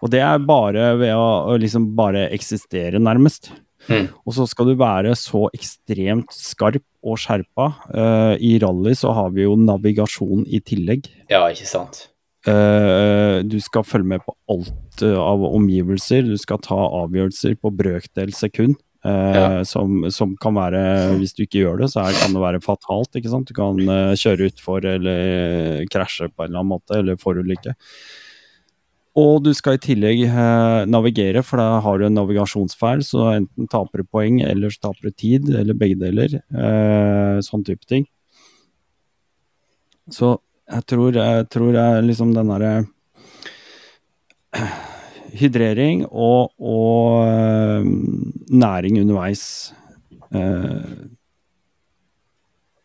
Og det er bare ved å, å liksom bare eksistere, nærmest. Mm. Og så skal du være så ekstremt skarp og skjerpa. Uh, I rally så har vi jo navigasjon i tillegg. Ja, ikke sant. Uh, du skal følge med på alt uh, av omgivelser. Du skal ta avgjørelser på brøkdel sekund. eh, Ja. som, som kan være, hvis du ikke gjør det, så er, kan det være fatalt. ikke sant? Du kan eh, kjøre utfor eller krasje på en eller annen måte, eller forulykke. Og du skal i tillegg eh, navigere, for da har du en navigasjonsfeil, så enten taper du poeng, eller så taper du tid, eller begge deler. Eh, sånn type ting. Så jeg tror, jeg tror jeg liksom den derre Hydrering og, og eh, næring underveis eh,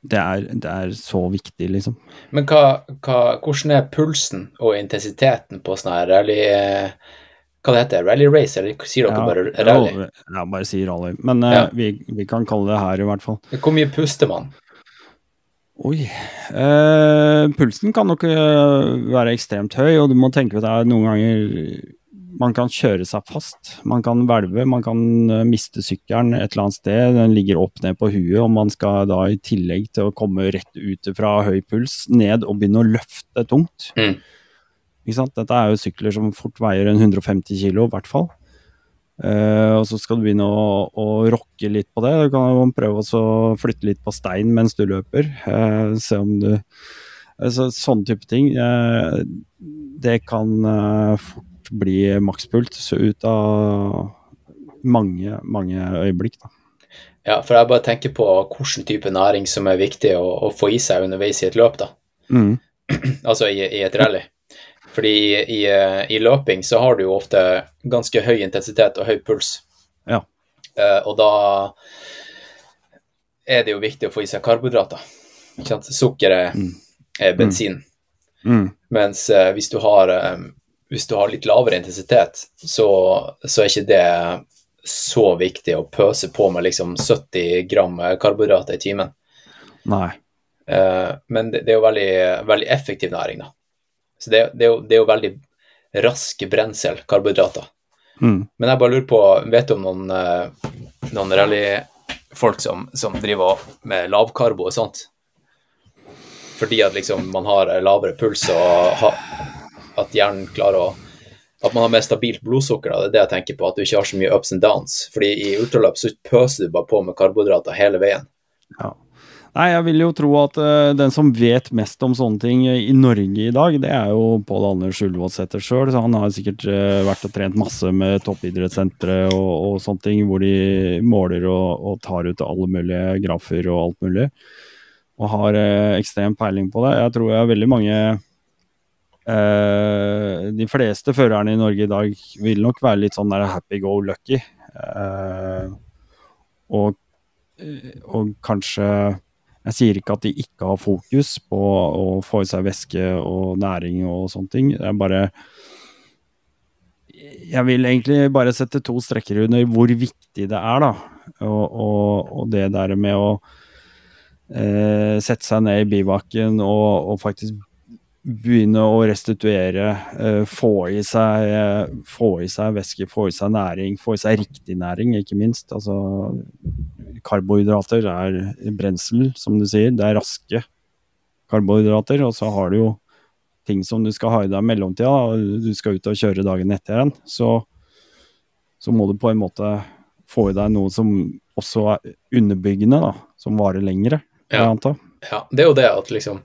det, er, det er så viktig, liksom. Men hva, hva, hvordan er pulsen og intensiteten på sånn her rally eh, Hva det heter Rally race, eller sier dere bare rally? Ja, ja, bare si rally. Men ja. uh, vi, vi kan kalle det her, i hvert fall. Hvor mye puster man? Oi. uh, pulsen kan nok eh, være ekstremt høy, og du må tenke på det er noen ganger man kan kjøre seg fast. Man kan hvelve, man kan eh, miste sykkelen et eller annet sted. Den ligger opp ned på huet, og man skal da i tillegg til å komme rett ut fra høy puls, ned og begynne å løfte tungt. Mm. Ikke sant? Dette er jo sykler som fort veier en 150 kilo, i hvert fall. Uh, og så skal du begynne å, å rocke litt på det. Du kan jo prøve å flytte litt på stein mens du løper. Uh, se om du altså, Sånne type ting. Uh, det kan eh, fort bli makspult ut av mange, mange øyeblikk. Da. Ja, for jeg bare tenker på hvilken type næring som er viktig å, å få i seg underveis i et løp, da. Mm. Altså i, i et rally. Fordi i, i, løping så har du jo ofte ganske høy intensitet og høy puls. Ja. Eh, og da er det jo viktig å få i seg karbohydrater. Ikke sant? Sukker er, Mm. er bensin. Mm. Mens eh, hvis, du har, eh, hvis du har litt lavere intensitet, så, så er ikke det så viktig å pøse på med liksom 70 gram karbohydrater i timen. Nei. Uh, men det, det er jo veldig, veldig effektiv næring, da. Så det, det, er jo, det er jo veldig rask brensel, karbohydrater. Mm. Men jeg bare lurer på, vet du om noen, eh, noen rallyfolk som, som driver med lavkarbo og sånt? Fordi at liksom man har lavere puls og ha, at hjernen klarer å At man har mer stabilt blodsukker, da. det er det jeg tenker på. At du ikke har så mye ups and downs. Fordi i ultraløp så pøser du bare på med karbohydrater hele veien. Ja. Nei, jeg vil jo tro at uh, den som vet mest om sånne ting i Norge i dag, det er jo Pål Anders Ullevålsæter sjøl. Han har sikkert uh, vært og trent masse med toppidrettssentre og, og sånne ting, hvor de måler og, og tar ut alle mulige grafer og alt mulig. Og har eh, ekstrem peiling på det. Jeg tror jeg veldig mange eh, De fleste førerne i Norge i dag vil nok være litt sånn der happy go lucky. Eh, og, og kanskje jeg sier ikke at de ikke har fokus på å få i seg væske og næring og sånne ting. Er bare Jeg vil egentlig bare sette to strekker under hvor viktig det er, da. Og, og, og det der med å eh, sette seg ned i bivaken og, og faktisk begynne å restituere, eh, få, i seg, få i seg væske, få i seg næring, få i seg riktig næring, ikke minst. Altså, karbohydrater er brensel, som du sier. Det er raske karbohydrater, og så har du jo ting som du skal ha i deg i mellomtida. og Du skal ut og kjøre dagen etter igjen. Så, så må du på en måte få i deg noe som også er underbyggende, da. Som varer lengre, Ja. Ja, det er jo det at liksom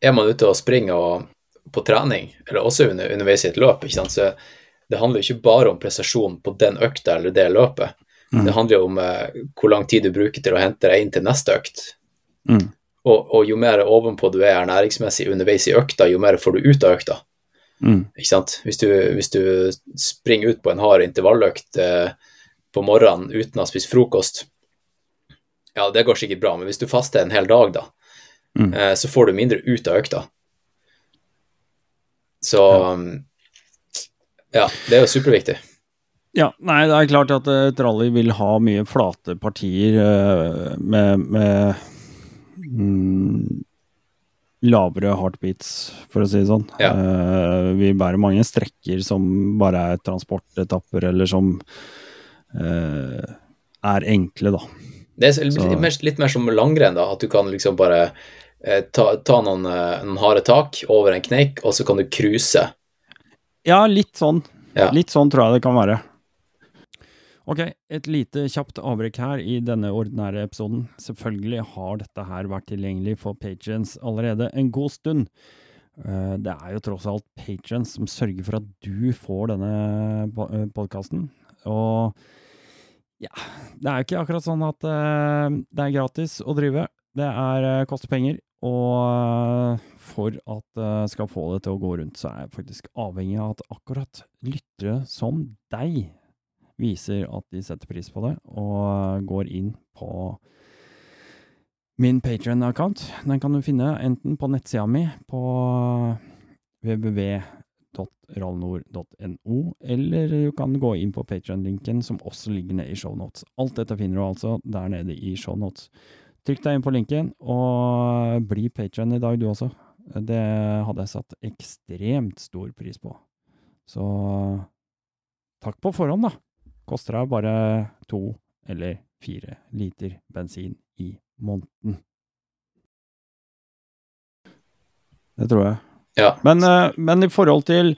Er man ute og springer og, på trening, eller også under, underveis i et løp, så det handler jo ikke bare om prestasjon på den økta eller det løpet. Mm. Det handler jo om eh, hvor lang tid du bruker til å hente deg inn til neste økt. Mm. Og, og jo mer ovenpå du er ernæringsmessig underveis i økta, jo mer får du ut av økta. Mm. Ikke sant? Hvis du, hvis du springer ut på en hard intervalløkt eh, på morgenen uten å ha spist frokost, ja, det går sikkert bra, men hvis du faster en hel dag, da, Mm. eh, så får du mindre ut av økta. Så Ja. um, ja, det er jo superviktig. Ja, nei, det er klart at et rally vil ha mye flate partier eh, med, med mm, lavere heartbeats, for å si det sånn. Ja. Uh, vi bærer mange strekker som bare er transportetapper, eller som uh, er enkle, da. Det er litt mer, litt mer som langrenn, da. At du kan liksom bare eh, ta, ta, noen, eh, noen harde tak over en kneik, og så kan du cruise. Ja, litt sånn. Ja. Litt sånn tror jeg det kan være. Ok, et lite kjapt avbrekk her i denne ordinære episoden. Selvfølgelig har dette her vært tilgjengelig for patrients allerede en god stund. Eh, det er jo tross alt patrients som sørger for at du får denne podkasten. Og ja, det er jo ikke akkurat sånn at det er gratis å drive. Det er, koster penger. Og uh, for at jeg skal få det til å gå rundt, så er jeg faktisk avhengig av at akkurat lyttere som deg viser at de setter pris på det, og går inn på min Patrion-account. Den kan du finne enten på nettsida mi på www.rallnord.no, eller du kan gå inn på Patrion-linken som også ligger nede i shownotes. Alt dette finner du altså der nede i shownotes. Trykk deg inn på linken, og bli Patrion i dag du også. Det hadde jeg satt ekstremt stor pris på. Så takk på forhånd, da koster deg bare to eller fire liter bensin i måneden. Det tror jeg. Ja. Men, eh, men, i forhold til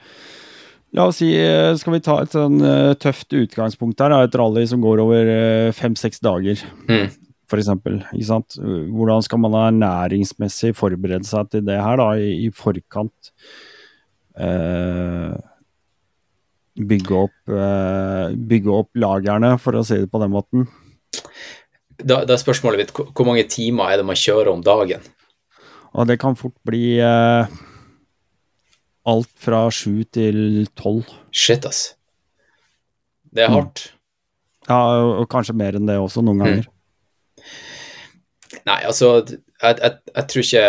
La oss si, eh, skal vi ta et sånn eh, tøft utgangspunkt her, et rally som går over fem-seks dager, mm. f.eks. Hvordan skal man ernæringsmessig forberede seg til det her da, i, i forkant? Eh, bygge opp, eh, bygge opp lagrene, for å si det på den måten. Da, da er spørsmålet mitt hvor mange timer er det man kjører om dagen? Og det kan fort bli eh, alt fra sju til tolv. Shit, ass. Det er hardt. Mm. Ja, og kanskje mer enn det også, noen ganger. Mm. Nei, altså, jeg, jeg, jeg, tror ikke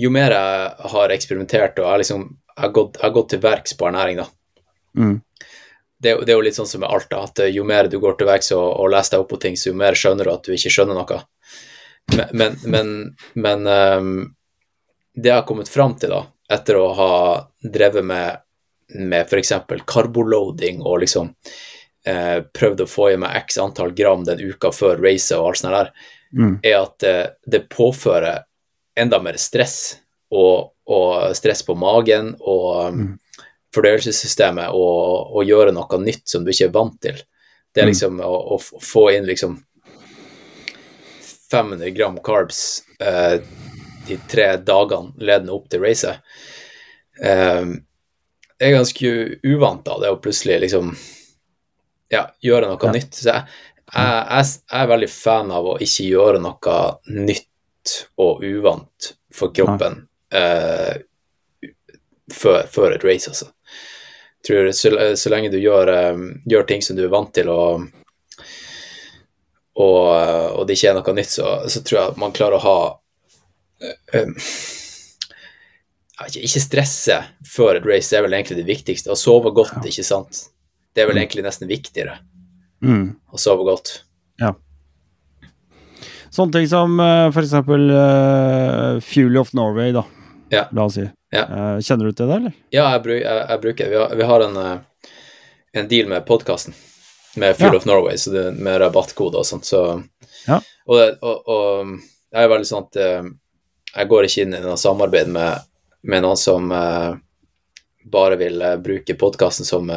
Jo mer jeg har eksperimentert og jeg, liksom, jeg har gått, gått til verks på ernæring, da, Mm. Det, det, er jo litt sånn som med alt, da, at jo mer du går til verks og, og, leser deg opp på ting, så jo mer skjønner du at du ikke skjønner noe. Men, men, men, men um, det jeg har kommet fram til, da, etter å ha drevet med, med f.eks. carboloading og liksom eh, prøvd å få i meg x antall gram den uka før racet og alt sånt der, mm. er at eh, det påfører enda mer stress, og, og stress på magen og mm fordøyelsessystemet og, og, gjøre noe nytt som du ikke er vant til. Det er mm. liksom å, å få inn liksom 500 gram carbs eh, de tre dagene ledende opp til racet. Eh, det er ganske uvant, da, det å plutselig liksom ja, gjøre noe ja. nytt. Så jeg, jeg, jeg, jeg, er veldig fan av å ikke gjøre noe nytt og uvant for kroppen uh, før, før, et race, altså tror så, så lenge du gjør, um, gjør, ting som du er vant til, og, og, og det ikke er noe nytt, så, så, tror jeg man klarer å ha um, ikke, ikke stresse før et race, det er vel egentlig det viktigste. Å sove godt, ikke sant. Det er vel mm. egentlig nesten viktigere mm. og sove godt. Ja. Sånne ting som f.eks. Uh, Fuel of Norway, da. Ja. La oss si. Ja. Uh, kjenner du til det, eller? Ja, jeg, bruk, jeg, jeg bruker Vi har, vi har en, uh, en, deal med podkasten med Fuel ja. of Norway, så det, med rabattkode og sånt. Så, ja. og, og, og, jeg er veldig sånn at uh, jeg går ikke inn i noe samarbeid med, med noen som bare vil bruke podkasten som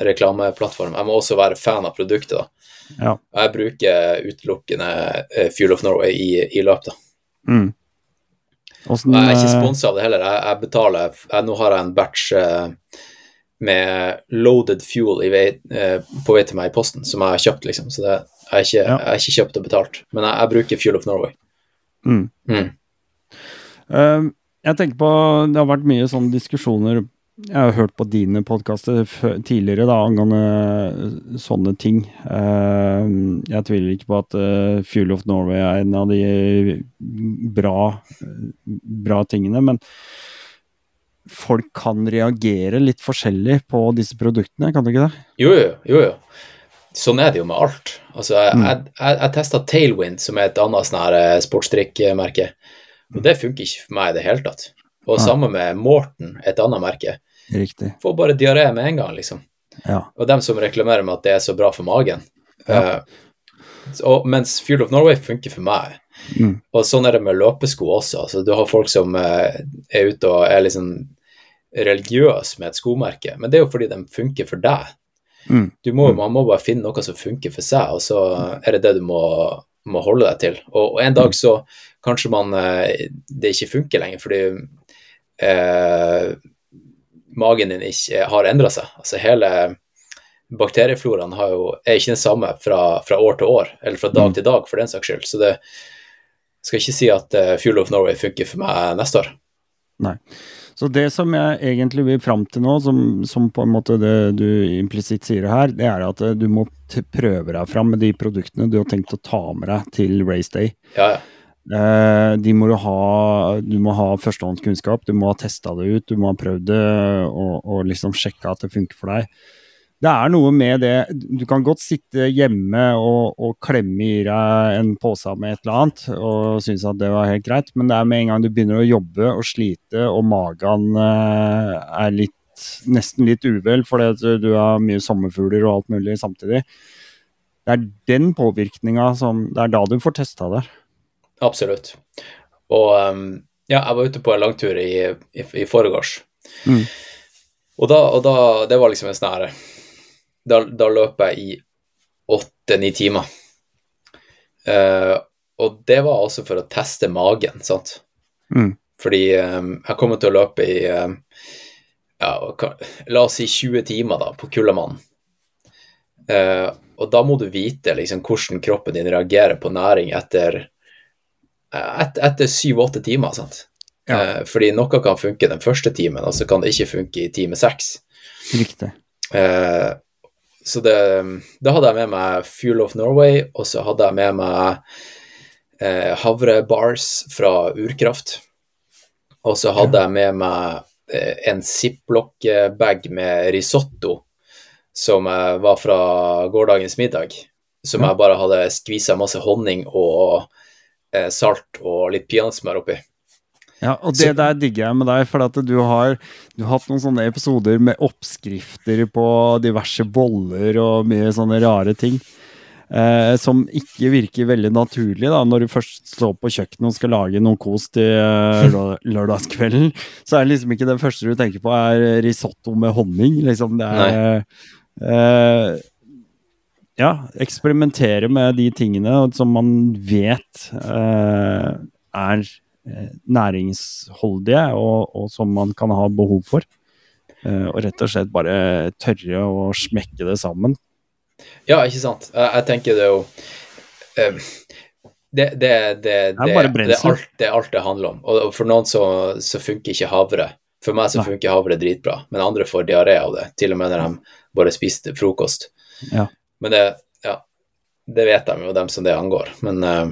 reklameplattform. Jeg må også være fan av produktet. da. Ja. Jeg bruker utelukkende Fuel of Norway i, i løp. da. Mm. Sånn, jeg er ikke eh, sponsa av det heller. Jeg, jeg betaler jeg, Nå har jeg en batch uh, med loaded fuel vei, uh, på vei til meg i posten, som jeg har kjøpt, liksom. Så det, jeg, er ikke, ja. jeg er ikke kjøpt og betalt. Men jeg, jeg bruker Fuel of Norway. Mm. Mm. Uh, jeg tenker på Det har vært mye sånne diskusjoner jeg har hørt på dine podkaster tidligere da, angående eh, sånne ting. Uh, jeg tviler ikke på at uh, Fuel of Norway er en av de bra, bra tingene, men folk kan reagere litt forskjellig på disse produktene, kan du ikke det? Jo, jo, jo. Sånn er det jo med alt. Altså, jeg, mm. jeg, jeg, jeg testa Tailwind, som er et annet sånn sportsdrikkmerke, og det funker ikke for meg i det hele tatt. Og ja. sammen med Morten, et annet merke. Riktig. Får bare diaré med en gang, liksom. Ja. Og dem som reklamerer med at det er så bra for magen. Ja. Uh, og, mens Fuel of Norway funker for meg. Mm. Og sånn er det med løpesko også. Altså, du har folk som uh, er ute og er liksom religiøse med et skomerke, men det er jo fordi de funker for deg. Mm. Du må, Man må bare finne noe som funker for seg, og så er det det du må, må holde deg til. Og, og en dag så kanskje man uh, det ikke funker lenger, fordi eh, magen din ikke har endra seg. Altså hele bakteriefloraen har jo, er ikke den samme fra, fra, år til år, eller fra dag Mm. til dag, for den saks skyld. Så det skal ikke si at uh, Fuel of Norway funker for meg neste år. Nei. Så det som jeg egentlig vil fram til nå, som, som på en måte det du implisitt sier her, det er at eh, du må prøve deg fram med de produktene du har tenkt å ta med deg til race day. Ja, ja. Eh, de må ha Du må ha førstehåndskunnskap, du må ha testa det ut, du må ha prøvd det og, og liksom sjekka at det funker for deg. Det er noe med det Du kan godt sitte hjemme og, og klemme i deg en pose med et eller annet og synes at det var helt greit, men det er med en gang du begynner å jobbe og slite og magen uh, er litt nesten litt uvel fordi du har mye sommerfugler og alt mulig samtidig. Det er den påvirkninga som Det er da du får testa det. Absolutt. Og um, ja, jeg var ute på en langtur i, i, i forgårs. Mm. Og, da, og da Det var liksom en sånn her Da, da løp jeg i åtte-ni timer. Uh, og det var altså for å teste magen, sant. Mm. Fordi um, jeg kommer til å løpe i um, ja, la oss si 20 timer da, på Kullamannen. Uh, og da må du vite liksom, hvordan kroppen din reagerer på næring etter et, etter syv-åtte timer. sant? Ja. Eh, fordi noe kan funke den første timen, og så kan det ikke funke i time seks. Riktig. Eh, så det, da hadde jeg med meg Fuel of Norway, og så hadde jeg med meg eh, havrebars fra Urkraft. Og så hadde jeg med meg eh, en ziplock-bag med risotto som var fra gårsdagens middag. Som Ja. jeg bare hadde skvisa masse honning og salt og litt peanøttsmør oppi. Ja, og det der digger jeg med deg, for at du har, du har hatt noen sånne episoder med oppskrifter på diverse boller og mye sånne rare ting. Eh, som ikke virker veldig naturlig da, når du først står på kjøkkenet og skal lage noe kos til eh, lørdagskvelden. Så er det liksom ikke det første du tenker på er risotto med honning. Liksom. Det er eh, Ja, eksperimentere med de tingene som man vet eh, er eh, næringsholdige, og, og som man kan ha behov for. Eh, og rett og slett bare tørre å smekke det sammen. Ja, ikke sant. Jeg, tenker det er jo eh, det, det, det, det, er alt, det er alt det handler om. Og for noen så, så funker ikke havre. For meg så funker havre dritbra, men andre får diaré av det. Til og med når de bare spiser frokost. Ja. Men det, ja, det vet de jo, dem som det angår. Men uh,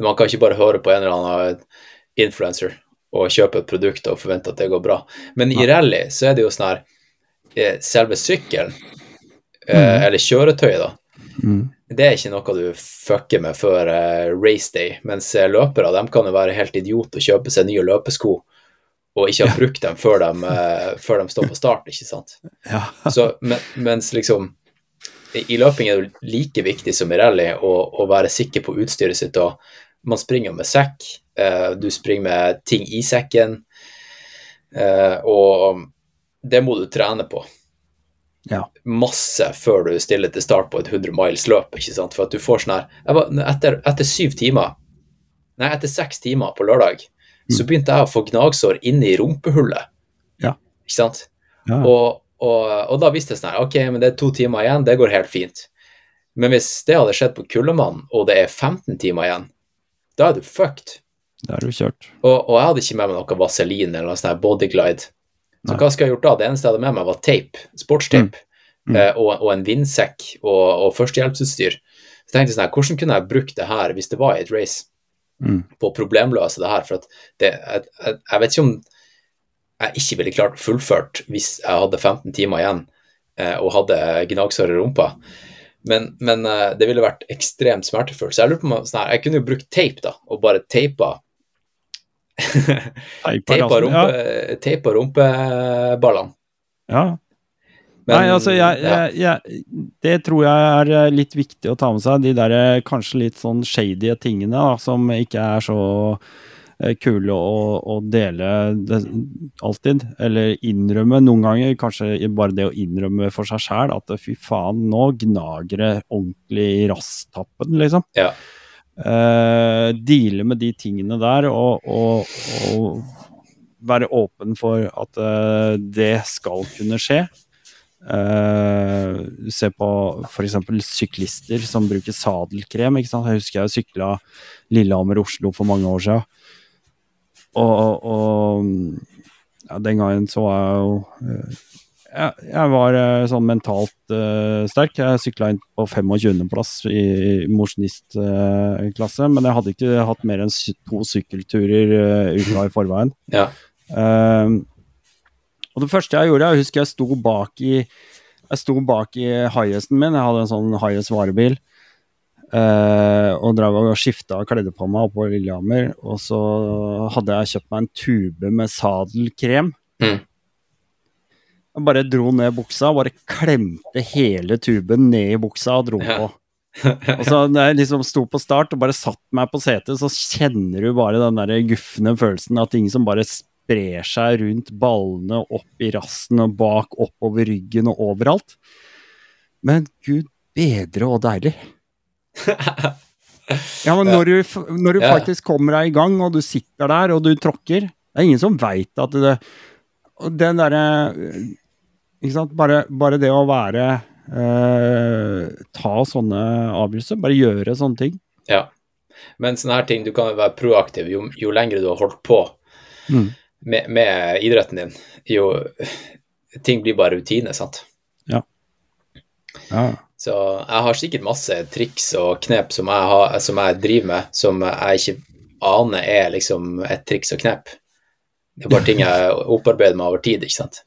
man kan ikke bare høre på en eller annen influencer og kjøpe et produkt og forvente at det går bra. Men i rally så er det jo sånn her eh, Selve sykkelen, mm. uh, eller kjøretøyet, da, Mm. det er ikke noe du fucker med før uh, race day, mens eh, løpere de kan jo være helt idiot og kjøpe seg nye løpesko og ikke ha brukt dem før de, uh, før de står på start, ikke sant. Ja. Så, men, mens liksom i, løping er det like viktig som i rally å, å være sikker på utstyret sitt. og Man springer med sekk, eh, du springer med ting i sekken, eh, og det må du trene på Ja. masse før du stiller til start på et 100 miles løp, ikke sant? For at du får sånn her var, etter, etter syv timer, nei, etter seks timer på lørdag, så begynte jeg å få gnagsår inne i rumpehullet. Ja. Ikke sant? Ja. Og, og, og da visste jeg sånn her, ok, men det er to timer igjen, det går helt fint. Men hvis det hadde skjedd på Kullemannen, og det er 15 timer igjen, da er du fucked. Da er du kjørt. Og, og jeg hadde ikke med meg noe vaselin eller noe sånn bodyglide. Så Nei. hva skal jeg gjort da? Det eneste jeg hadde med meg, var tape, sportstape, Mm. mm. og, og en vindsekk og, og førstehjelpsutstyr. Så tenkte jeg sånn her, hvordan kunne jeg brukt det her hvis det var i et race, Mm. på å problemløse det her? For at det, jeg, jeg, jeg vet ikke om jeg ikke ville klart fullført hvis jeg hadde 15 timer igjen eh, og hadde gnagsår i rumpa. Men, men eh, det ville vært ekstremt smertefullt. Så jeg lurer på om sånn her, jeg kunne jo brukt teip, da, og bare teipa Teipa rumpe, ja. rumpeballene. Ja. Men, Nei, altså, jeg, jeg, jeg, det tror jeg er eh, litt viktig å ta med seg. De der kanskje litt sånn shady tingene da, som ikke er så kule å, å dele det, alltid. Eller innrømme noen ganger. Kanskje bare det å innrømme for seg sjæl at fy faen, nå gnager det ordentlig i rasstappen, liksom. Ja. Uh, deale med de tingene der og, og, og være åpen for at uh, det skal kunne skje. Uh, se på f.eks. syklister som bruker sadelkrem. Ikke sant? Jeg husker jeg sykla Lillehammer-Oslo for mange år siden. Og, og ja, den gangen så var jeg jo uh, jeg, jeg, var uh, sånn mentalt sterk. Jeg sykla inn på 25.-plass i, i mosjonistklasse, men jeg hadde ikke hatt mer enn to sykkelturer uka i forveien. Ja. Uh, og det første jeg gjorde, jeg husker jeg sto bak i jeg sto bak i Highesten min, jeg hadde en sånn Highest varebil. Uh, og drev og skifta og kledde på meg oppå Lillehammer. Og så hadde jeg kjøpt meg en tube med sadelkrem. Mm. Jeg bare dro ned buksa, bare klemte hele tuben ned i buksa og dro på. og så når jeg liksom sto på start og bare satt meg på setet, så kjenner du bare den der gufne følelsen av ting som bare sprer seg rundt ballene, opp i rassen og bak, oppover ryggen og overalt. Men gud bedre og deilig. Ja, men når du, når du faktisk kommer deg i gang, og du sitter der og du tråkker Det er ingen som veit at det Den derre Ikke sant. Bare, bare, det å være eh, Ta sånne avgjørelser. Bare gjøre sånne ting. Ja. Men sånne her ting, du kan være proaktiv jo, jo lengre du har holdt på. Mm med, med, idretten din, jo Ting blir bare rutine, sant? Ja. ja. Så jeg har sikkert masse triks og knep som jeg, har, som jeg driver med, som jeg ikke aner er liksom et triks og knep. Det er bare ting jeg opparbeider meg over tid, ikke sant.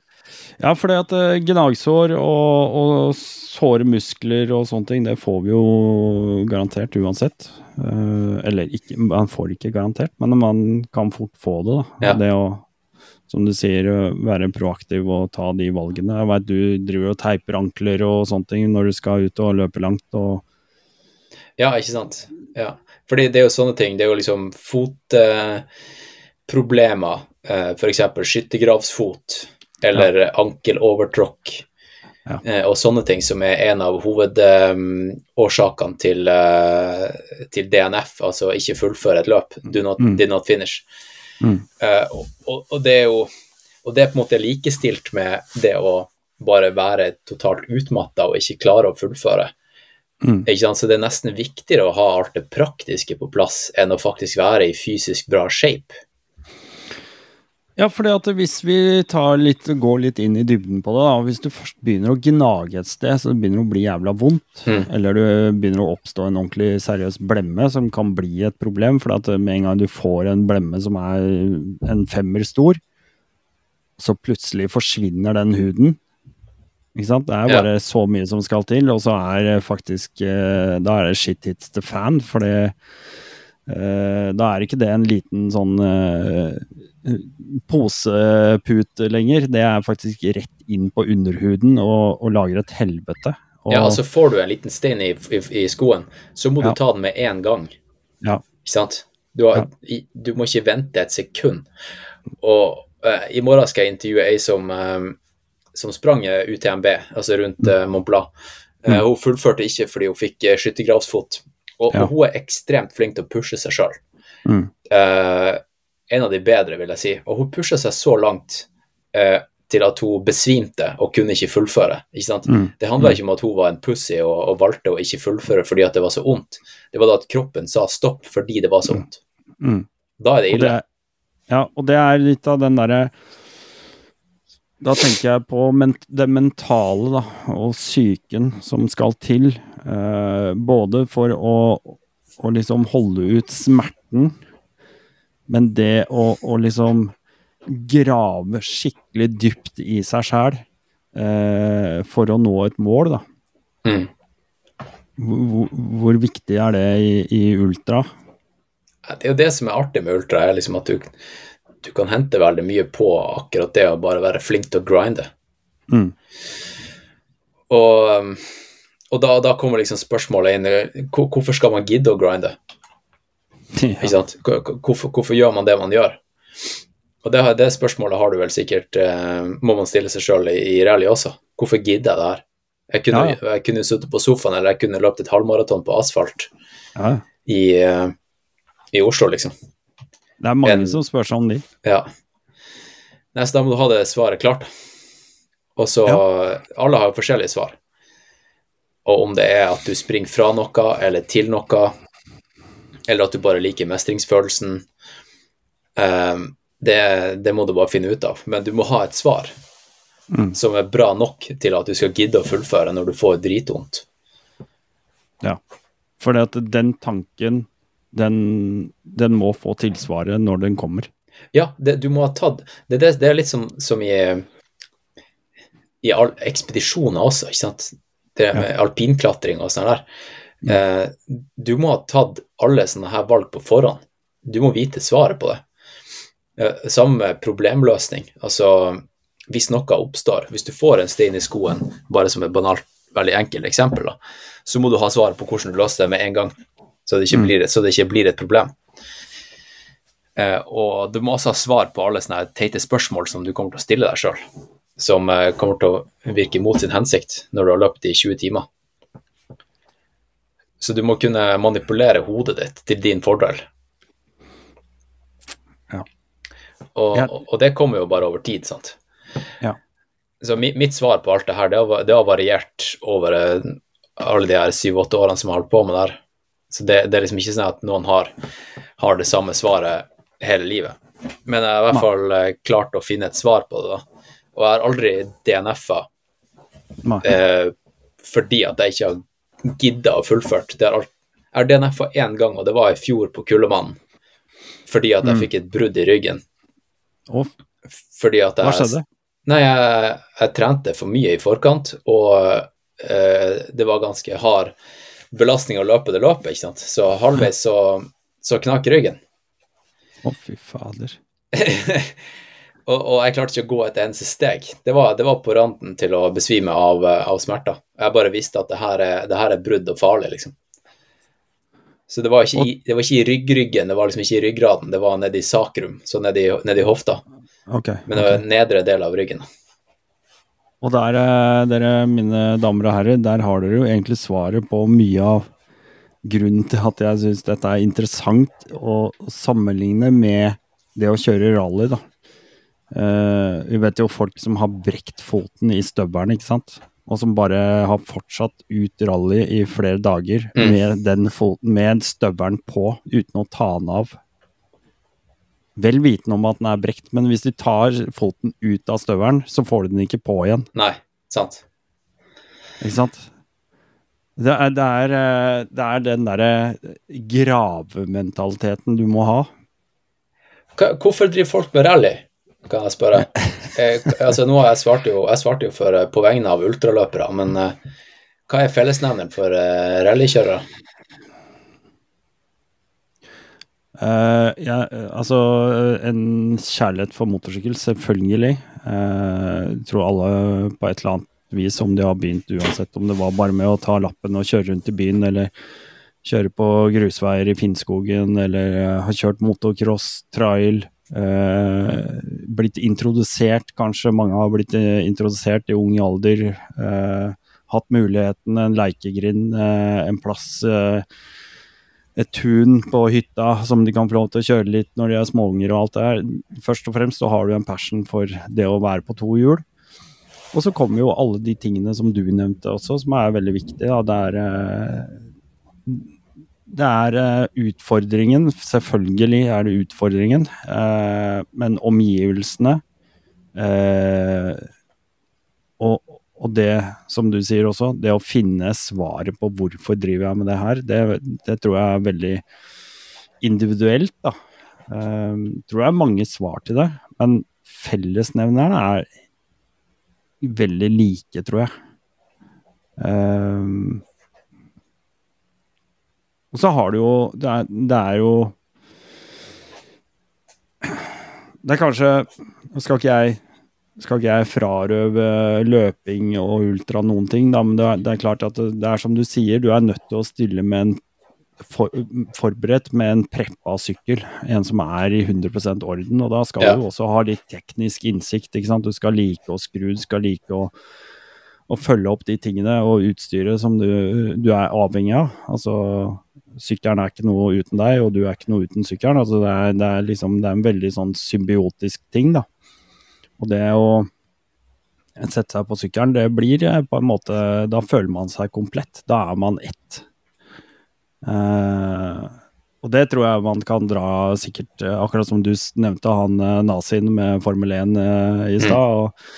Ja, for det at uh, gnagsår og, og, såre muskler og sånne ting, det får vi jo garantert uansett. Uh, eller ikke, man får det ikke garantert, men man kan fort få det. da. Ja. Det å, som du sier, være proaktiv og ta de valgene. Jeg veit du driver og teiper ankler og sånne ting når du skal ut og løpe langt. og ja, ikke sant. Ja. Fordi det er jo sånne ting. Det er jo liksom fotproblemer, uh, f.eks. skyttergravsfot eller ja. ankelovertråkk. Ja. Eh, og sånne ting som er en av hovedårsakene um, til, uh, til, DNF, altså ikke fullføre et løp. Do not, mm. Did not finish. Mm. Uh, og, og, det er jo og det er på en måte likestilt med det å bare være totalt utmatta og ikke klare å fullføre. Mm. Så det er nesten viktigere å ha alt det praktiske på plass enn å faktisk være i fysisk bra shape. Ja, for hvis vi litt, går litt inn i dybden på det, da, hvis du først begynner å gnage et sted, så det begynner å bli jævla vondt, mm. eller du begynner å oppstå en ordentlig seriøs blemme som kan bli et problem, for at med en gang du får en blemme som er en femmer stor, så plutselig forsvinner den huden. Ikke sant? Det er bare ja. så mye som skal til, og så er faktisk eh, Da er det shit hits the fan, for det Uh, da er ikke det en liten sånn uh, posepute lenger. Det er faktisk rett inn på underhuden og, og lager et helvete. Og, ja, altså får du en liten stein i, i, i skoen, så må ja. du ta den med én gang. Ja. Ikke sant? Du, har, ja. du, må ikke vente et sekund. Og uh, i morgen skal jeg intervjue ei som, som sprang UTMB, altså rundt uh, Mont Blanc. Mm. Hun fullførte ikke fordi hun fikk skyttergravsfot. Og, og, hun er ekstremt flink til å pushe seg sjøl. Mm. En av de bedre, vil jeg si. Og hun pusha seg så langt eh, til at hun besvimte og kunne ikke fullføre. Ikke mm. Det handla ikke om at hun var en pussy og, og, valgte å ikke fullføre fordi at det var så vondt. Det var da at kroppen sa stopp fordi det var så vondt. Mm. Da er det ille. Og det, ja, og det er litt av den derre da tenker jeg på det mentale da, og psyken som skal til. Eh, både for å, å, liksom holde ut smerten, men det å, å liksom grave skikkelig dypt i seg sjæl eh, for å nå et mål, da. Mm. Hvor, hvor, viktig er det i, i ultra? Det er jo det som er artig med ultra, er liksom at du du kan hente veldig mye på akkurat det å bare være flink til å grinde. Mm. Og, og da, da, kommer liksom spørsmålet inn Hvorfor skal man gidde å grinde? Ja. Hvorfor, hvorfor, gjør man det man gjør? Og det, det spørsmålet har du vel sikkert eh, Må man stille seg sjøl i, i, rally også. Hvorfor gidder jeg det her? Jeg kunne, ja. jeg kunne sittet på sofaen, eller jeg kunne løpt et halvmaraton på asfalt ja. i, uh, i, Oslo, liksom. Det er mange en, som spør seg om de. Ja. Nei, så da må du ha det svaret klart. Og så Alle har jo forskjellige svar. Og om det er at du springer fra noe eller til noe, eller at du bare liker mestringsfølelsen, um, det, det, må du bare finne ut av. Men du må ha et svar mm. som er bra nok til at du skal gidde å fullføre når du får dritvondt. Ja, for den tanken, den, den, må få tilsvaret når den kommer. Ja, det, du må ha tatt Det, det, det er litt som, som i, i all, ekspedisjoner også, ikke sant. Det med ja. alpinklatring og sånn der. Mm. Eh, du må ha tatt alle sånne her valg på forhånd. Du må vite svaret på det. Eh, samme problemløsning. Altså, hvis noe oppstår, hvis du får en stein i skoen, bare som et banalt, veldig enkelt eksempel, da, så må du ha svaret på hvordan du løser det med en gang, så det ikke, mm. blir, så det ikke blir et problem. Eh, og du må også ha svar på alle sånne teite spørsmål som du kommer til å stille deg sjøl, som kommer til å virke mot sin hensikt når du har løpt i 20 timer. Så du må kunne manipulere hodet ditt til din fordel. Ja. Og, og, det kommer jo bare over tid, sant. Ja. Så mitt, svar på alt det her, det har, det har variert over eh, alle de her syv-åtte årene som jeg har holdt på med det her. Så det, det, er liksom ikke sånn at noen har, har, det samme svaret hele livet. Men jeg har i hvert fall uh, klart å finne et svar på det, da. Og jeg har aldri DNF-a eh, fordi at jeg ikke har gidda og fullført. Det har, jeg har DNF-a én gang, og det var i fjor på Kullemannen. Fordi at jeg mm. fikk et brudd i ryggen. Oh. Fordi at jeg, Hva skjedde? Nei, jeg, jeg, trente for mye i forkant, og eh, det var ganske hard belastning å løpe det løpet, ikke sant. Så halvveis så, så knakk ryggen. Å, oh, fy fader. og, og, jeg klarte ikke å gå et eneste steg. Det var, det var på randen til å besvime av, av, smerter. Jeg bare visste at det her er, det her er brudd og farlig, liksom. Så det var, ikke i, det var ikke i ryggryggen, det var liksom ikke i ryggraden, det var nedi sakrum, så nedi, nedi hofta. Okay, Men det var okay. nedre del av ryggen. Og der, eh, dere mine damer og herrer, der har dere jo egentlig svaret på mye av grunnen til at jeg syns dette er interessant å sammenligne med det å kjøre rally, da. Uh, vi vet jo folk som har brekt foten i støvelen, ikke sant. Og som bare har fortsatt ut rally i flere dager mm. med den foten, med støvelen på, uten å ta den av vel vitende om at den er brekt, men hvis du tar foten ut av støvelen, så får du den ikke på igjen. Nei, sant. Ikke sant? Det er, det er, eh, det er den derre gravementaliteten du må ha. Hvorfor driver folk med rally, kan jeg spørre? Jeg, altså, nå jeg svarte jo, jeg svarte jo for, eh, på vegne av ultraløpere, men uh, hva er fellesnevneren for uh, rallykjørere? Uh, ja, altså en kjærlighet for motorsykkel, selvfølgelig. Uh, jeg tror alle på et eller annet vis, om de har begynt uansett om det var bare med å ta lappen og kjøre rundt i byen, eller kjøre på grusveier i Finnskogen, eller har kjørt motocross, trail. Blitt introdusert, kanskje mange har blitt introdusert i ung alder. hatt muligheten, en leikegrind, en plass et tun på hytta som de kan få lov til å kjøre litt når de er småunger og alt det der. Først og fremst så har du en passion for det å være på to hjul. Og så kommer jo alle de tingene som du nevnte også, som er veldig viktige. Det er, eh, det er eh, utfordringen. Selvfølgelig er det utfordringen. Eh, men omgivelsene og, og det, som du sier også, det å finne svaret på hvorfor driver jeg med det her, det, det tror jeg er veldig individuelt, da. Um, tror jeg er mange svar til det, men fellesnevnerne er veldig like, tror jeg. Um, og så har du jo det er, det er, jo Det er kanskje skal ikke jeg skal ikke jeg frarøve løping og ultra noen ting, da, men det er, det er klart at det, er som du sier, du er nødt til å stille med en for, forberedt med en preppa sykkel, en som er i 100 orden. Og da skal ja. du også ha litt teknisk innsikt. ikke sant? Du skal like å skru, du skal like å, å følge opp de tingene og utstyret som du, du, er avhengig av. Altså, sykkelen er ikke noe uten deg, og du er ikke noe uten sykkelen. Altså, det, er, det, er liksom, det er en veldig sånn symbiotisk ting, da. Og det å sette seg på sykkelen, det blir eh, på en måte Da føler man seg komplett. Da er man ett. Uh, og det tror jeg man kan dra sikkert eh, Akkurat som du nevnte han nazien med Formel 1 uh, i stad. Mm. Og,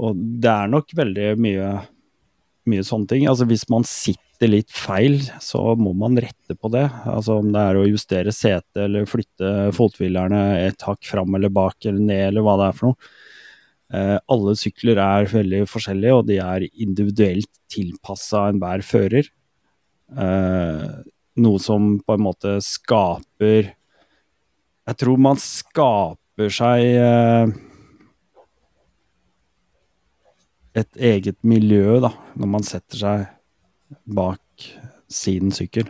og, det er nok veldig mye, mye sånne ting. Altså Hvis man sitter litt feil, så må man rette på det. Altså Om det er å justere setet eller flytte fothvilerne et hakk fram eller bak eller ned, eller hva det er for noe. Eh, alle sykler er veldig forskjellige, og de er individuelt tilpassa enhver fører. Eh, noe som på en måte skaper Jeg tror man skaper seg eh, et eget miljø, da, når man setter seg bak sin sykkel.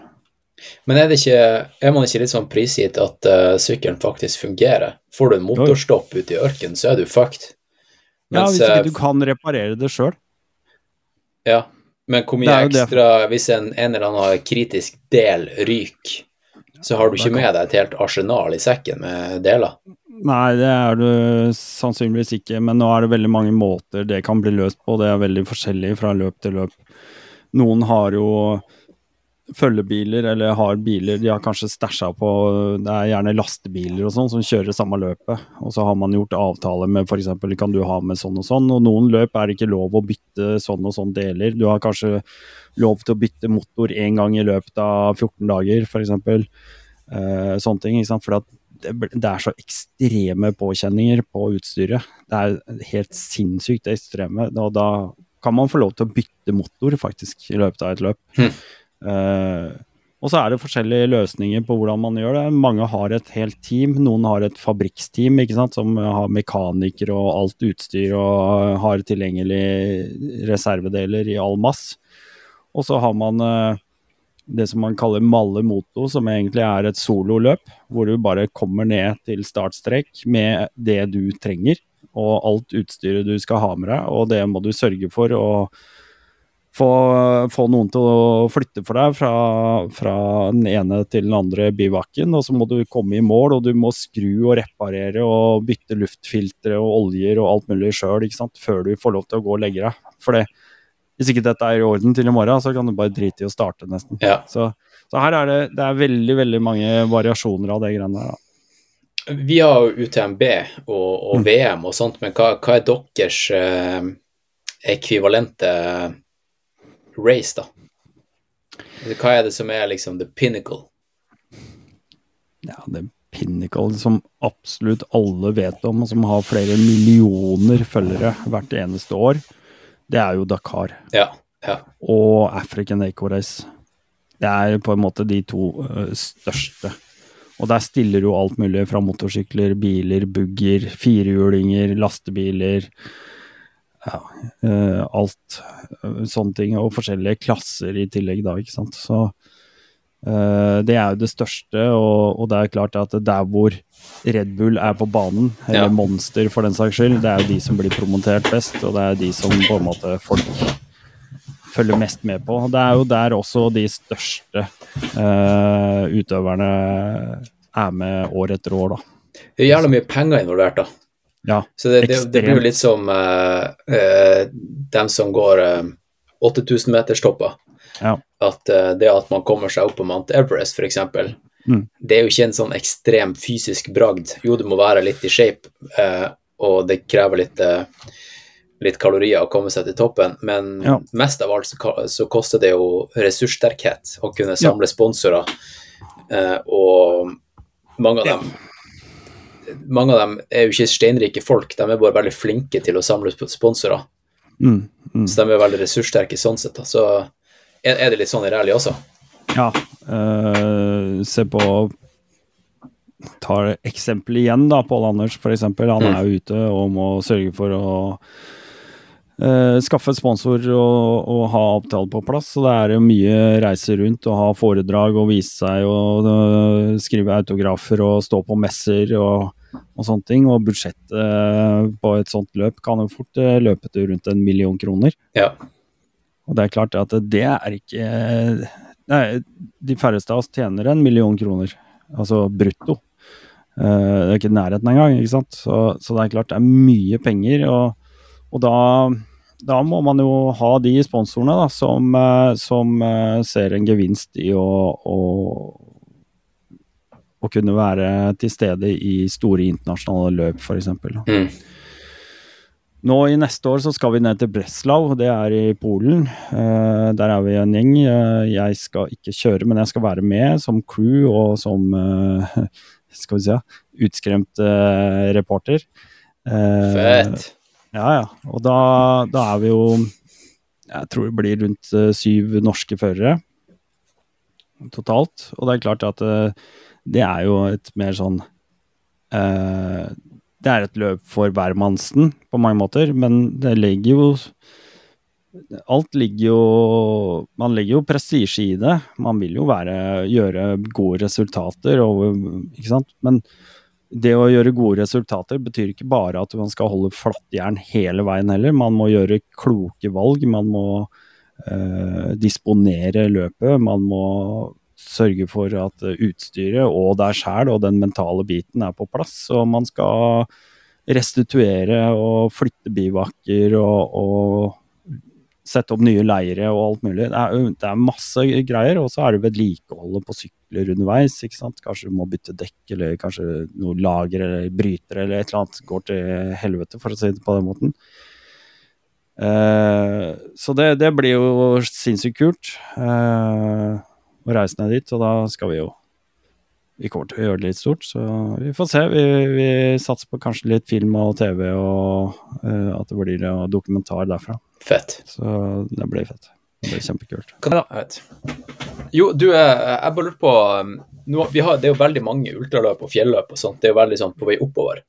Men er, det ikke, er man ikke litt sånn prisgitt at uh, sykkelen faktisk fungerer? Får du en motorstopp ute i ørkenen, så er du fucked. Ja, hvis ikke du kan reparere det sjøl. Ja, men hvor mye ekstra Hvis en, en eller annen kritisk del ryker, så har du ikke med deg et helt arsenal i sekken med deler? Nei, det er du sannsynligvis ikke, men nå er det veldig mange måter det kan bli løst på. Det er veldig forskjellig fra løp til løp. Noen har jo følgebiler eller har biler de har kanskje stæsja på Det er gjerne lastebiler og sånn som kjører samme løpet. Og så har man gjort avtale med f.eks. kan du ha med sånn og sånn. Og noen løp er det ikke lov å bytte sånn og sånn deler. Du har kanskje lov til å bytte motor én gang i løpet av 14 dager, f.eks. Eh, sånne ting. Ikke sant? For det, det er så ekstreme påkjenninger på utstyret. Det er helt sinnssykt ekstreme. Og da kan man få lov til å bytte motor faktisk i løpet av et løp. Mm. Uh, og så er det forskjellige løsninger på hvordan man gjør det. Mange har et helt team. Noen har et fabrikksteam ikke sant, som har mekanikere og alt utstyr og har tilgjengelig reservedeler i all mass. Og så har man uh, det som man kaller Malle Moto, som egentlig er et sololøp. Hvor du bare kommer ned til startstrek med det du trenger og alt utstyret du skal ha med deg. Og det må du sørge for. å få, få, noen til å flytte for deg fra, fra, den ene til den andre bivakken. Og så må du komme i mål, og du må skru og reparere og bytte luftfiltre og oljer og alt mulig sjøl før du får lov til å gå og legge deg. For det, hvis ikke dette er i orden til i morgen, så kan du bare drite i å starte, nesten. Ja. Så, så, her er det, det er veldig, veldig mange variasjoner av det greiene der. da. Vi har jo UTMB og, og mm. VM og sånt, men hva, hva er deres eh, ekvivalente race, da? Altså, hva er det som er liksom the pinnacle? Ja, det pinnacle som absolutt alle vet om, og som har flere millioner følgere hvert eneste år, det er jo Dakar. Ja, ja. Og African Eco Race. Det er på en måte de to uh, største. Og der stiller jo alt mulig fra motorsykler, biler, bugger, firehjulinger, lastebiler ja, uh, alt uh, sånne ting, og forskjellige klasser i tillegg da, ikke sant. Så uh, det er jo det største, og, og, det er klart at der hvor Red Bull er på banen, eller ja. Monster for den saks skyld, det er jo de som blir promotert best, og det er de som på en måte folk følger mest med på. Det er jo der også de største utøverne er med år etter år, da. Det er jævla mye penger involvert, da. Ja, så det, det, det, blir jo litt som uh, uh, dem som går uh, 8000-meterstopper. Ja. At uh, det at man kommer seg opp på Mount Everest, f.eks., mm. det er jo ikke en sånn ekstrem fysisk bragd. Jo, du må være litt i shape, og det krever litt, litt kalorier å komme seg til toppen, men ja. mest av alt så, så, koster det jo ressurssterkhet å kunne samle ja. sponsorer, og mange av dem mange av dem er jo ikke steinrike folk, de er bare veldig flinke til å samle sponsorer. Mm, mm. Så de er veldig ressurssterke sånn sett. Da. Så er, er, det litt sånn i rally også? Ja. Øh, se på tar eksempel igjen, da, Pål Anders f.eks. Han Mm. er ute og må sørge for å eh, skaffe sponsor og, og ha avtale på plass. Så det er jo mye reise rundt og ha foredrag og vise seg og øh, skrive autografer og stå på messer og, og sånne ting. Og budsjettet øh, på et sånt løp kan jo fort løpe til rundt en million kroner. Ja. Og det er klart at det er ikke Nei, de færreste av oss tjener en million kroner, altså brutto. Eh, det er ikke nærheten engang, ikke sant. Så, så det er klart det er mye penger, og, og da, da må man jo ha de sponsorene da, som, eh, som eh, ser en gevinst i å, å, å kunne være til stede i store internasjonale løp, f.eks. Mm. Nå i neste år så skal vi ned til Breslau, det er i Polen. Uh, der er vi en gjeng. Uh, jeg skal ikke kjøre, men jeg skal være med som crew og som uh, skal vi si, utskremt reporter. Fett. Ja, ja. Og da, da er vi jo Jeg tror det blir rundt eh, syv norske førere totalt. Og det er klart at eh, det er jo et mer sånn eh, Det er et løp for hvermannsen på mange måter, men det legger jo Alt ligger jo Man legger jo prestisje i det. Man vil jo være, gjøre gode resultater, og, ikke sant. Men det å gjøre gode resultater betyr ikke bare at man skal holde flattjern hele veien heller. Man må gjøre kloke valg. Man må eh, disponere løpet. Man må sørge for at utstyret og deg sjæl og den mentale biten er på plass. Og man skal restituere og flytte bivakker og, og sette opp nye leire og alt mulig. Det er, det er masse greier, og så er det vedlikeholdet på sykler underveis. ikke sant? Kanskje du må bytte dekk, eller kanskje noe lager eller bryter eller et eller annet går til helvete, for å si det på den måten. Eh, så det, det blir jo sinnssykt kult eh, å reise ned dit, og da skal vi jo vi kommer til å gjøre det litt stort, så vi får se. Vi, vi satser på kanskje litt film og TV, og uh, at det blir uh, dokumentar derfra. Fett. Så det blir fett. Det er kjempekult. Kan jeg vet. Jo, du, eh, jeg bare lurte på um, nå, vi har, Det er jo veldig mange ultraløp og fjelløp og sånt. Det er jo veldig sånn på vei oppover.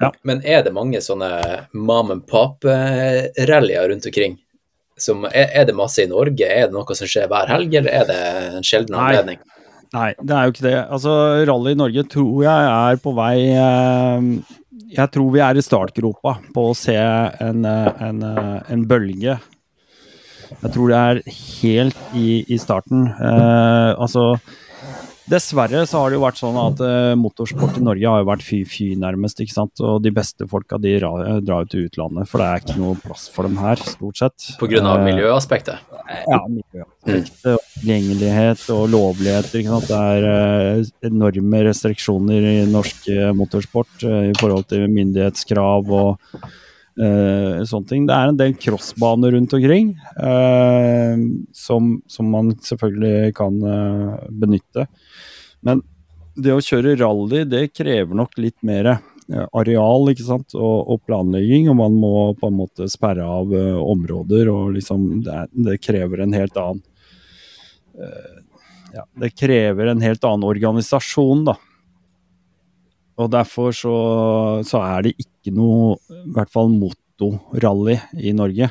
Ja. Men er det mange sånne mam and pop-rallyer rundt omkring? Som, er, er det masse i Norge? Er det noe som skjer hver helg, eller er det en sjelden anledning? Nei, det er jo ikke det. Altså, Rally i Norge tror jeg er på vei eh, Jeg tror vi er i startgropa på å se en, eh, en, eh, en bølge. Jeg tror det er helt i, i starten. Eh, altså Dessverre så har det jo vært sånn at eh, motorsport i Norge har jo vært fy-fy, nærmest. ikke sant? Og de beste folka de ra- drar jo til utlandet, for det er ikke noe plass for dem her, stort sett. Av Eh, miljøaspektet? ja, miljøaspektet, og tilgjengelighet og lovligheter. Ikke sant? Det er eh, enorme restriksjoner i norsk eh, motorsport eh, i forhold til myndighetskrav og eh, sånne ting. Det er en del crossbaner rundt omkring uh, som, som man selvfølgelig kan uh, benytte. Men det å kjøre rally, det krever nok litt mer areal ikke sant? Og, og planlegging, og man må på en måte sperre av områder. og liksom det, er- det krever en helt annen ja, Det krever en helt annen organisasjon, da. Og derfor så, så er det ikke noe, i hvert fall motorrally i Norge.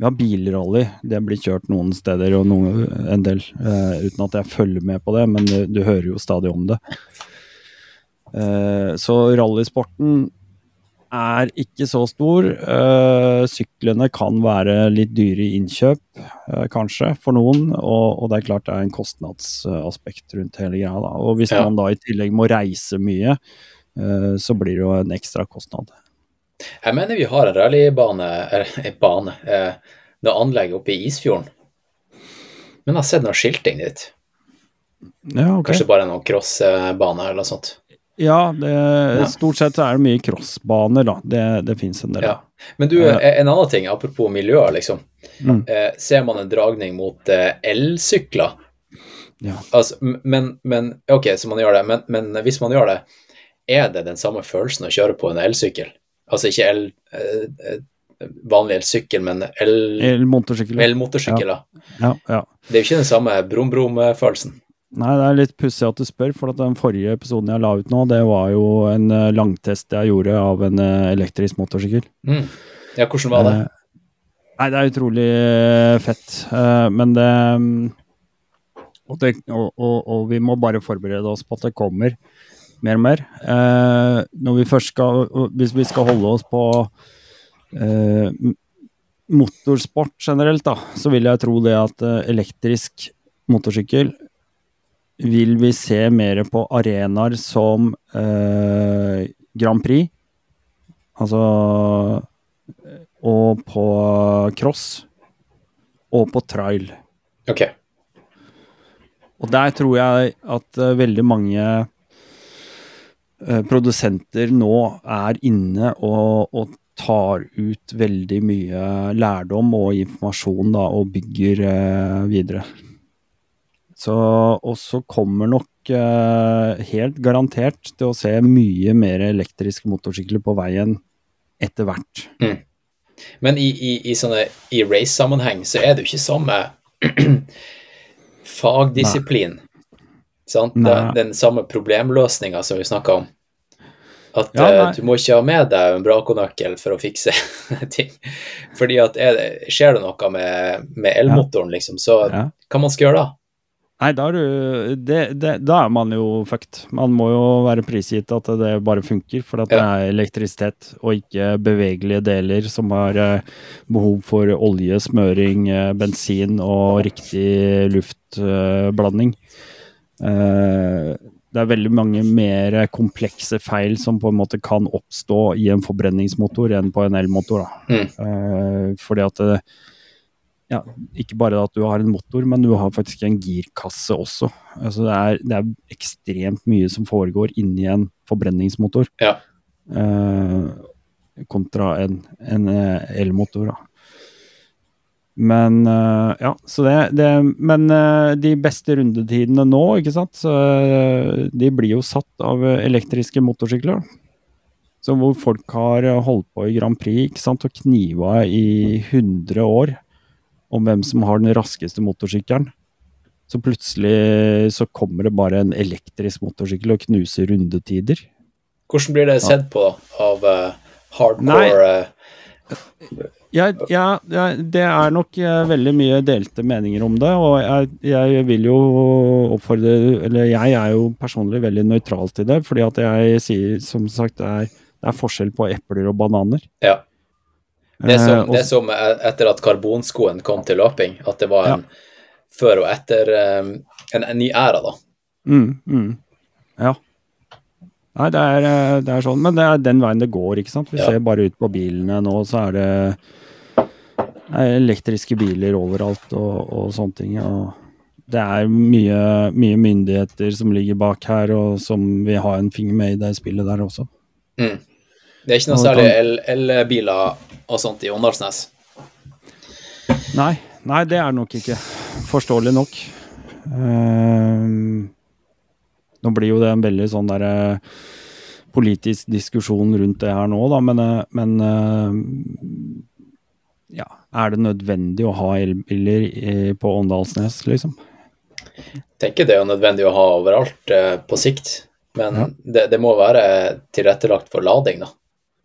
Vi har bilrally, det blir kjørt noen steder og noen, en del, eh, uten at jeg følger med på det, men du, du hører jo stadig om det. Eh, så rallysporten er ikke så stor. Eh, syklene kan være litt dyre i innkjøp, eh, kanskje, for noen. Og, og det er klart det er en kostnadsaspekt rundt hele greia. Da. Og hvis Ja. man da i tillegg må reise mye, så blir det jo en ekstra kostnad. Jeg mener vi har en rallybane, eller en bane, eh, noe anlegg oppe i Isfjorden. Men jeg har sett noe skilting dit. Ja, okay. Kanskje bare noen crossbane eller noe sånt. Ja, det, Ja. stort sett er det mye crossbaner, da. Det, det fins en del. Ja. Men du, en annen ting, apropos miljø, liksom. Mm. Eh, ser man en dragning mot eh, elsykler? Ja. Altså, men, men Ok, så man gjør det, men, men hvis man gjør det, er det den samme følelsen å kjøre på en elsykkel? Altså ikke el, eh, eh, vanlig elsykkel, men el, el motorsykkel. da. Ja, ja. Det er jo ikke den samme brum-brum-følelsen. Nei, det er litt pussig at du spør, for at den forrige episoden jeg la ut nå, det var jo en eh, langtest jeg gjorde av en elektrisk motorsykkel. Mm. Ja, hvordan var det? Eh, Nei, det er utrolig fett, eh, men det mm, og, det og, og, og vi må bare forberede oss på at det kommer mer og mer. Eh, når vi først skal Hvis vi skal holde oss på eh, motorsport generelt, da, så vil jeg tro det at eh, elektrisk motorsykkel vil vi se mer på arenaer som eh, Grand Prix, altså og på cross og på trail. Ok. Og der tror jeg at veldig mange produsenter nå er inne og, og tar ut veldig mye lærdom og informasjon da, og bygger eh, videre. Så, og så kommer nok eh, helt garantert til å se mye mer elektriske motorsykler på veien etter hvert. Men i, i, i, sånne, i race-sammenheng så er det jo ikke samme fagdisiplin. Sant? Den, den samme problemløsninga som vi snakka om. At Ja, eh, du må ikke ha med deg en brakonøkkel for å fikse ting. Fordi at det, skjer det noe med, med elmotoren, liksom, så Ja. hva man skal gjøre da? Nei, da er, du, det, det, da er man jo fucked. Man må jo være prisgitt at det bare funker, for at det er elektrisitet og ikke bevegelige deler som har eh, behov for olje, smøring, eh, bensin og riktig luftblanding. Eh, det er veldig mange mer komplekse feil som på en måte kan oppstå i en forbrenningsmotor enn på en elmotor. Mm. Eh, fordi at det, ja, ikke bare at du har en motor, men du har faktisk en girkasse også. Altså det, er, det er ekstremt mye som foregår inni en forbrenningsmotor. Ja. Eh, kontra en, en eh, elmotor, da. Men uh, ja, så det, det Men uh, de beste rundetidene nå, ikke sant, så, uh, de blir jo satt av elektriske motorsykler. Så hvor folk har holdt på i Grand Prix ikke sant, og kniva i 100 år om hvem som har den raskeste motorsykkelen. Så plutselig så kommer det bare en elektrisk motorsykkel og knuser rundetider. Hvordan blir det sett på av hardcore Nei. Ja, ja, ja, det er nok eh, veldig mye delte meninger om det, og jeg, jeg vil jo oppfordre Eller jeg er jo personlig veldig nøytral til det, fordi at jeg sier som sagt det er, det er forskjell på epler og bananer. Ja. Det er, som, Eh, det er som e- etter at karbonskoen kom til løping, at det var en før og etter eh, en, en ny æra, da. Mm, mm. Ja. Nei, det er, det er sånn, men det er den veien det går, ikke sant. Vi Ja. ser bare ut på bilene nå, så er det elektriske biler overalt og, og sånne ting. Og det er mye, mye myndigheter som ligger bak her, og som vil ha en finger med i det spillet der også. Mm. Det er ikke noe særlig elbiler og sånt i Åndalsnes. Nei, nei, det er nok ikke. Forståelig nok. Um, nå blir jo det en veldig sånn derre politisk diskusjon rundt det her nå, da, men, eh, men eh, ja, er det nødvendig å ha elbiler på Åndalsnes, liksom? Jeg tenker det er nødvendig å ha overalt eh, på sikt, men Ja. det, det må være tilrettelagt for lading, da.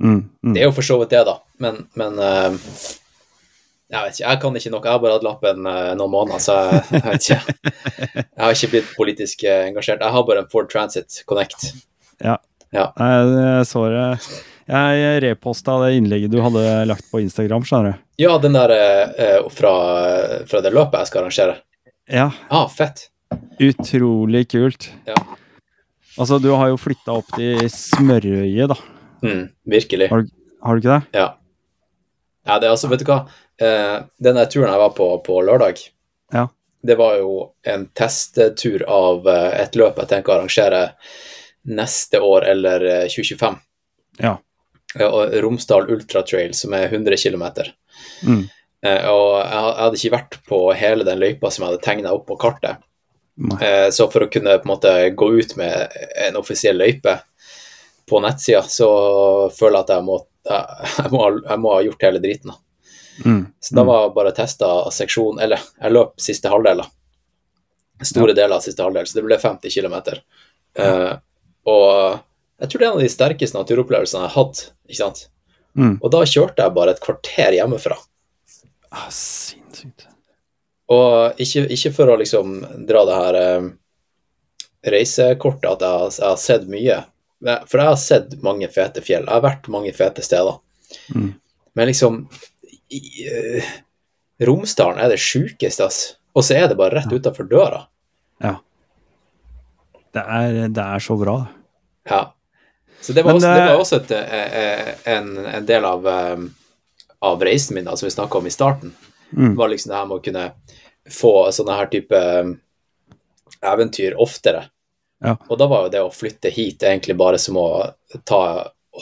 Mm, mm. Det er jo for så vidt det, da, men, men eh, jeg vet ikke, jeg kan ikke noe. Jeg har bare hatt lappen eh, noen måneder, så jeg, vet ikke. Jeg har ikke blitt politisk eh, engasjert. Jeg har bare en Ford Transit Connect. Nei, jeg så det. Jeg reposta det innlegget du hadde lagt på Instagram, skjønner du. Ja, den der eh, fra, fra det løpet jeg skal arrangere. Ja, Ah, fett. utrolig kult. Ja. Altså, du har jo flytta opp til Smørøyet, da. Mm, virkelig. Har du ikke det? Ja. ja, det er altså, vet du hva. Eh, den turen jeg var på på lørdag, Ja. det var jo en testtur av eh, et løp jeg tenker å arrangere neste år eller eh, 2025. Ja. Ja, Romsdal Ultra Trail, som er 100 km. Mm. Eh, og jeg hadde ikke vært på hele den løypa som jeg hadde tegna opp på kartet. Nei. Eh, så for å kunne på en måte gå ut med en offisiell løype på nettsida, så føler jeg at jeg må, jeg, må, ha- jeg må ha gjort hele driten. da. Mm. Så da var jeg bare testa seksjon Eller jeg løp siste halvdel, Store store deler av siste halvdel, så det ble 50 km. Uh, og jeg tror det er en av de sterkeste naturopplevelsene jeg har hatt. ikke sant? Mm. Og da kjørte jeg bare et kvarter hjemmefra. Ah, sinnssykt. Og ikke, ikke for å liksom dra det her eh, reisekortet at jeg, jeg har sett mye, for jeg har sett mange fete fjell. Jeg har vært mange fete steder. Mm. Men liksom i, eh, Romsdalen er det sjukeste, ass. Og så er det bare rett utafor døra. Ja. Det er, det er så bra. Ja. Så det var, også, det- det var også et, eh, eh, en, en del av, eh, av reisen min, da, som vi snakka om i starten. Mm. var liksom det her med å kunne få sånne her type eventyr oftere. Ja. Og da var jo det å flytte hit egentlig bare som å ta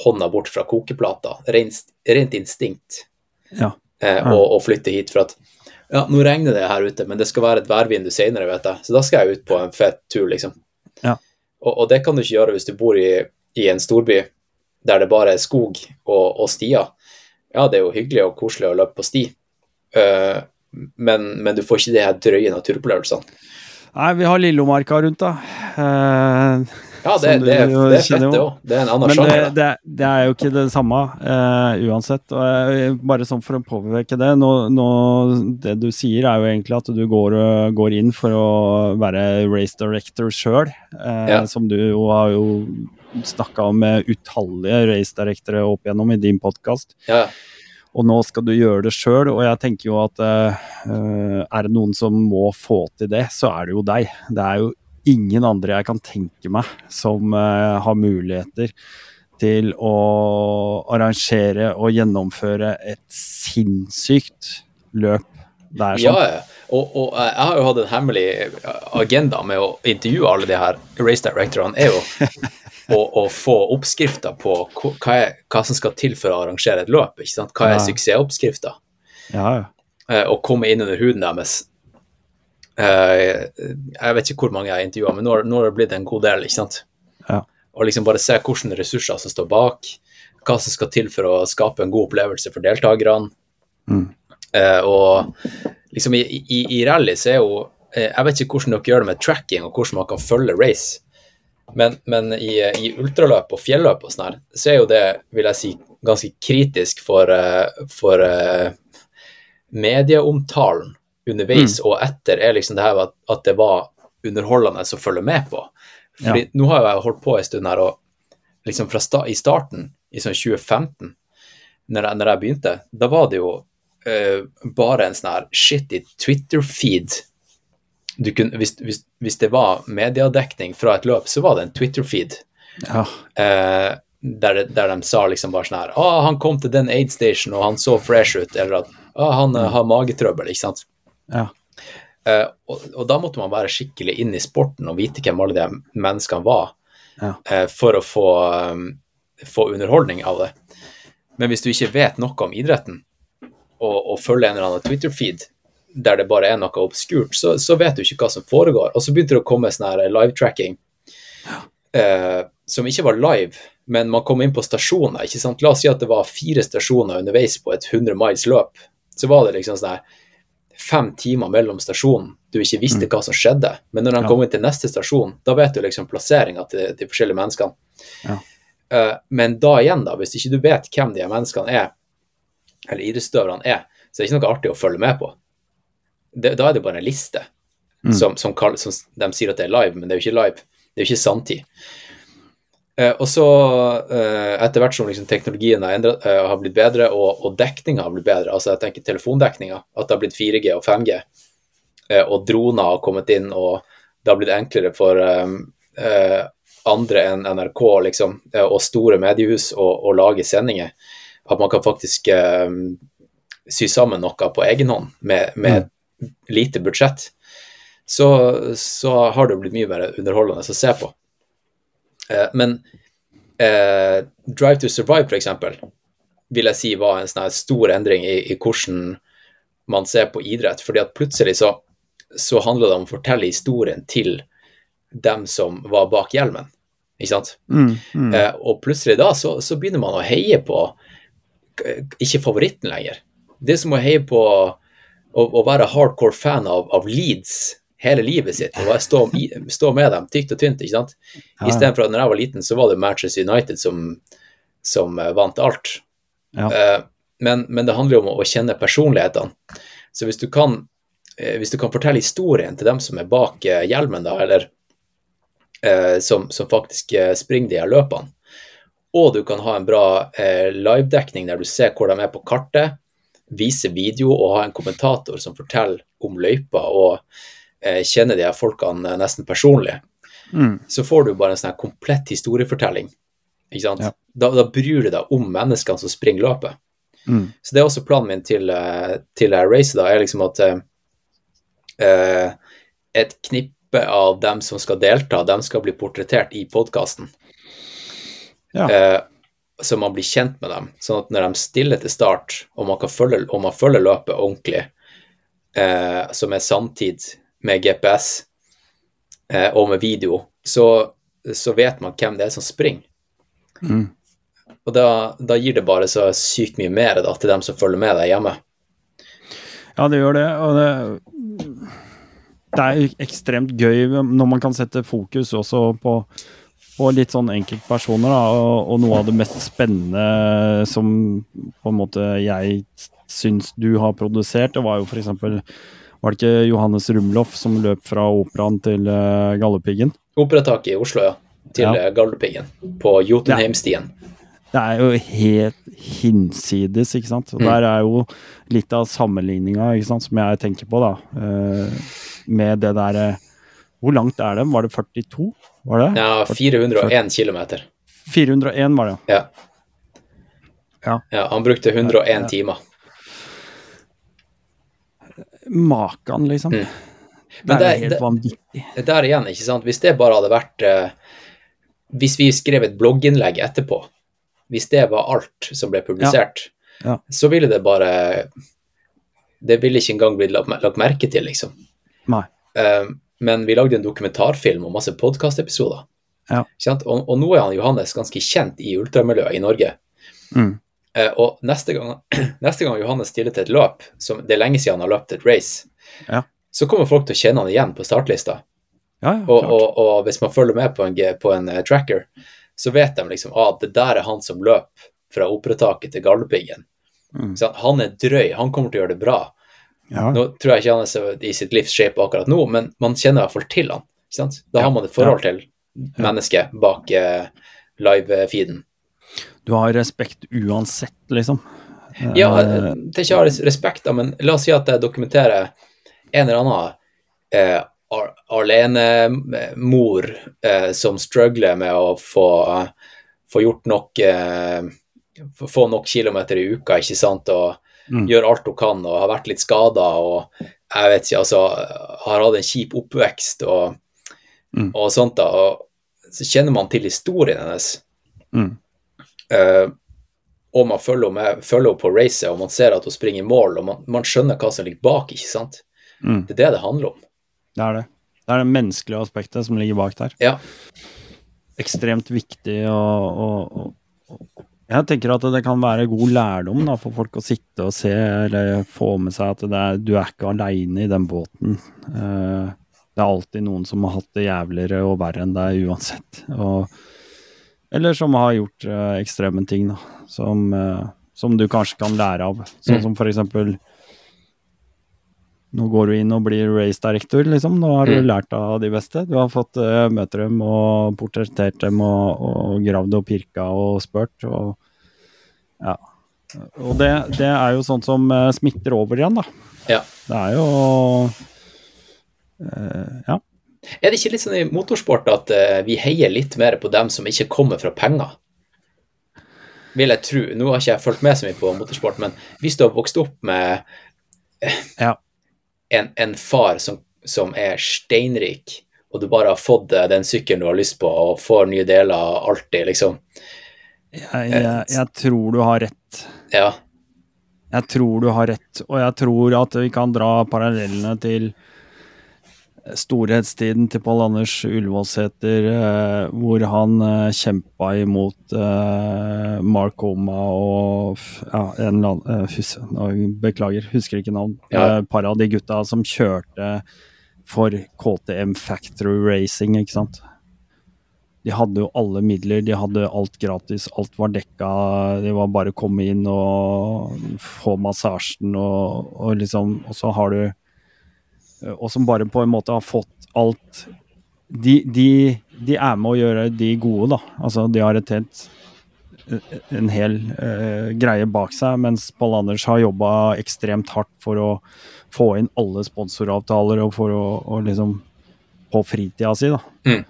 hånda bort fra kokeplata. Rent, rent instinkt. Ja. Eh, Ja. og, og flytte hit for at ja, nå regner det her ute, men det skal være et værvindu senere, vet jeg. Så da skal jeg ut på en fet tur, liksom. Ja. Og, og det kan du ikke gjøre hvis du bor i, i en storby der det bare er skog og, og stier. Ja, det er jo hyggelig og koselig å løpe på sti, uh, men, men du får ikke de her drøye naturopplevelsene. Nei, vi har Lillomarka rundt, da. Uh, Ja, det, det, er, det er fett, det òg. Det er en annen men det, sjanger. da. det, det er jo ikke det samme uh, uansett. Og bare sånn for å påvirke det nå, nå, Det du sier, er jo egentlig at du går, går inn for å være race director sjøl. uh, Ja. Som du jo har jo snakka med utallige race directorer opp igjennom i din podkast. Ja, Og nå skal du gjøre det sjøl, og jeg tenker jo at eh, eh, er det noen som må få til det, så er det jo deg. Det er jo ingen andre jeg kan tenke meg som uh, har muligheter til å arrangere og gjennomføre et sinnssykt løp. Det er sånn. ja. Og, og eh, jeg har jo hatt en hemmelig agenda med å intervjue alle de her race directorene, er jo å, å få oppskrifter på hva, er, hva som skal til for å arrangere et løp. ikke sant? Hva er Ja. suksessoppskrifta? Ja, ja. Eh, Og komme inn under huden deres. Eh, Jeg vet ikke hvor mange jeg har intervjua, men nå nå har det blitt en god del. ikke sant? Ja. Og liksom bare se hvilke ressurser som står bak, hva som skal til for å skape en god opplevelse for deltakerne. Mm. Eh, og liksom i, i, i rally så er jo Jeg vet ikke hvordan dere gjør det med tracking, og hvordan man kan følge race. Men, men i, i ultraløp og fjelløp og sånn her, så er jo det, vil jeg si, ganske kritisk for, eh, for eh, medieomtalen underveis og etter er liksom det her at, at det var underholdende å følge med på. Fordi nå har jeg holdt på en stund her, og liksom sta i starten, i sånn 2015, når jeg, når jeg begynte, da var det jo uh, bare en sånn her shitty Twitter-feed. Du kunne, hvis, hvis, hvis det var mediedekning fra et løp, så var det en Twitter-feed ja. eh, der, der de sa liksom bare sånn her Å, han kom til den aid station, og han så fresh ut. Eller at å, han mm. har magetrøbbel, ikke sant. ja. Eh, og, og da måtte man være skikkelig inn i sporten og vite hvem alle de menneskene var, Ja. eh, for å få, um, få underholdning av det. Men hvis du ikke vet noe om idretten, og, og følger en eller annen Twitter-feed der det bare er noe obskurt, så, så vet du ikke hva som foregår. Og så begynte det å komme sånn live-tracking eh, som ikke var live, men man kom inn på stasjoner. ikke sant? La oss si at det var fire stasjoner underveis på et 100 miles løp. Så var det liksom sånn fem timer mellom stasjonen du ikke visste hva som skjedde. Men når de Ja. kom inn til neste stasjon, da vet du liksom plasseringa til de forskjellige menneskene. Ja. Eh, men da igjen, da, hvis ikke du vet hvem de menneskene er, eller idrettsutøverne er, så er det ikke noe artig å følge med på. Det, da er det bare en liste Mm. som, som, kall- som de sier at det er live, men det er jo ikke live. Det er jo ikke sanntid. Eh, og så, eh, etter hvert som liksom teknologien har, endret, eh, har blitt bedre, og, og dekninga har blitt bedre, altså jeg tenker telefondekninga, at det har blitt 4G og 5G, eh, og droner har kommet inn, og det har blitt enklere for eh, eh, andre enn NRK liksom, og store mediehus å, å lage sendinger, at man kan faktisk sy sammen noe på egen hånd med, med lite budsjett, så, så har det blitt mye mer underholdende å se på. Eh, men eh, Drive to Survive, eksempel, vil jeg si var en sånn stor endring i, i hvordan man ser på idrett. fordi at plutselig så, så handler det om å fortelle historien til dem som var bak hjelmen. Ikke sant? Mm, mm. Eh, og plutselig da så, så begynner man å heie på ikke favoritten lenger. Det er som å heie på å, å være hardcore fan av, av Leeds hele livet sitt og stå, stå med dem tykt og tynt. ikke sant? Istedenfor at når jeg var liten, så var det Manchester United som, som eh, vant alt. Ja. Eh, men, men det handler jo om å, kjenne personlighetene. Så hvis du kan eh, hvis du kan fortelle historien til dem som er bak hjelmen, da, eller eh, som, som faktisk springer de her løpene, og du kan ha en bra livedekning der du ser hvor de er på kartet, vise video og ha en kommentator som forteller om løypa og eh, kjenner de her folkene eh, nesten personlig, Mm. så får du bare en sånn komplett historiefortelling. Ikke sant? Ja. Da, da bryr du deg om menneskene som springer løpet. Mm. Så det er også planen min til, eh, til racet, da, er liksom at eh, eh, et knippe av dem som skal delta, dem skal bli portrettert i podkasten. Ja. Eh, så man blir kjent med dem, sånn at når de stiller til start, og man, kan følge, og man følger løpet ordentlig, eh, som er samtid med GPS eh, og med video, så, så vet man hvem det er som springer. Mm. Og da, da gir det bare så sykt mye mer da, til dem som følger med deg hjemme. Ja, det gjør det. Og det, det er ekstremt gøy når man kan sette fokus også på, på litt sånn enkeltpersoner. Da, og, og noe av det mest spennende som på en måte jeg syns du har produsert, det var jo f.eks. Var det ikke Johannes Rumloff som løp fra operaen til uh, Galdhøpiggen? Operataket i Oslo, ja. Til Ja. ja. Galdhøpiggen. På Jotunheimstien. Det er jo helt hinsides, ikke sant. Og Mm. Der er jo litt av sammenligninga som jeg tenker på, da. Uh, med det derre Hvor langt er det? Var det 42? Var det? Ja, 401 km. 401 var det. Ja. Ja. ja. Han brukte 101 Ja. timer. Makan, liksom. Mm. Det Men er det- jo helt vanvittig. Det der igjen, ikke sant. Hvis det bare hadde vært eh, Hvis vi skrev et blogginnlegg etterpå, hvis det var alt som ble publisert, Ja. så ville det bare Det ville ikke engang blitt lagt, lagt merke til, liksom. Nei. Eh, men vi lagde en dokumentarfilm og masse podkastepisoder. Ja. Og, og nå er han Johannes ganske kjent i ultramiljøet i Norge. Mm. Eh, og neste gang, neste gang Johannes stiller til et løp, som det er lenge siden han har løpt et race, Ja. så kommer folk til å kjenne han igjen på startlista. Ja, ja, Og, og, og hvis man følger med på en, på en eh, tracker, så vet de liksom at det der er han som løp fra operataket til Galdhøpiggen. Mm. Han er drøy, han kommer til å gjøre det bra. Ja. Nå tror jeg ikke han er så i sitt livs shape akkurat nå, men man kjenner i hvert fall til han. Ikke sant? Da har man et forhold til mennesket bak eh, live-feeden. Du har respekt uansett, liksom. Ja, jeg det er ikke å respekt, da, men la oss si at jeg dokumenterer en eller annen eh, alenemor eh, som struggler med å få, få gjort nok eh, få- Få nok kilometer i uka, ikke sant, og Mm. gjør alt hun kan, og har vært litt skada og jeg vet ikke, altså har hatt en kjip oppvekst og, Mm. og sånt, da. Og så kjenner man til historien hennes. Mm. Uh, og man følger henne på racet, og man ser at hun springer i mål, og man, man skjønner hva som ligger bak, ikke sant? Mm. Det er det det handler om. Det er det. Det er det menneskelige aspektet som ligger bak der. Ja. Ekstremt viktig å, å, å Jeg tenker at det kan være god lærdom da, for folk å sitte og se eller få med seg at det er, du er ikke aleine i den båten. Uh, det er alltid noen som har hatt det jævligere og verre enn deg uansett. Og, eller som har gjort uh, ekstreme ting, da, som, uh, som du kanskje kan lære av. Sånn Mm. som for eksempel nå går du inn og blir race director, liksom. Nå har du Mm. lært av de beste. Du har fått uh, møte dem og portrettert dem og, og gravd og pirka og spurt. Og, ja. og det, det er jo sånt som uh, smitter over igjen, da. Ja. Det er jo uh, Ja. Er det ikke litt sånn i motorsport at eh, vi heier litt mer på dem som ikke kommer fra penger? Vil jeg tro. Nå har ikke jeg fulgt med så mye på motorsport, men hvis du har vokst opp med Ja. En, en far som, som er steinrik, og du bare har fått eh, den sykkelen du har lyst på, og får nye deler alltid, liksom Jeg, jeg, jeg tror du har rett. Ja. Jeg tror du har rett, og jeg tror at vi kan dra parallellene til storhetstiden til Pål Anders Ullevålseter, eh, hvor han eh, kjempa imot eh, Mark Homa og ja, en eller annen eh, hus, nå, Beklager, husker ikke navn. Ja. Eh, par av de gutta som kjørte for KTM Factory Racing, ikke sant. De hadde jo alle midler, de hadde alt gratis, alt var dekka. Det var bare å komme inn og få massasjen og, og liksom Og så har du Og som bare på en måte har fått alt de, de, de er med å gjøre de gode, da. Altså, de har et helt en hel uh, greie bak seg, mens Pål Anders har jobba ekstremt hardt for å få inn alle sponsoravtaler og for å, og liksom På fritida si, da. Mm.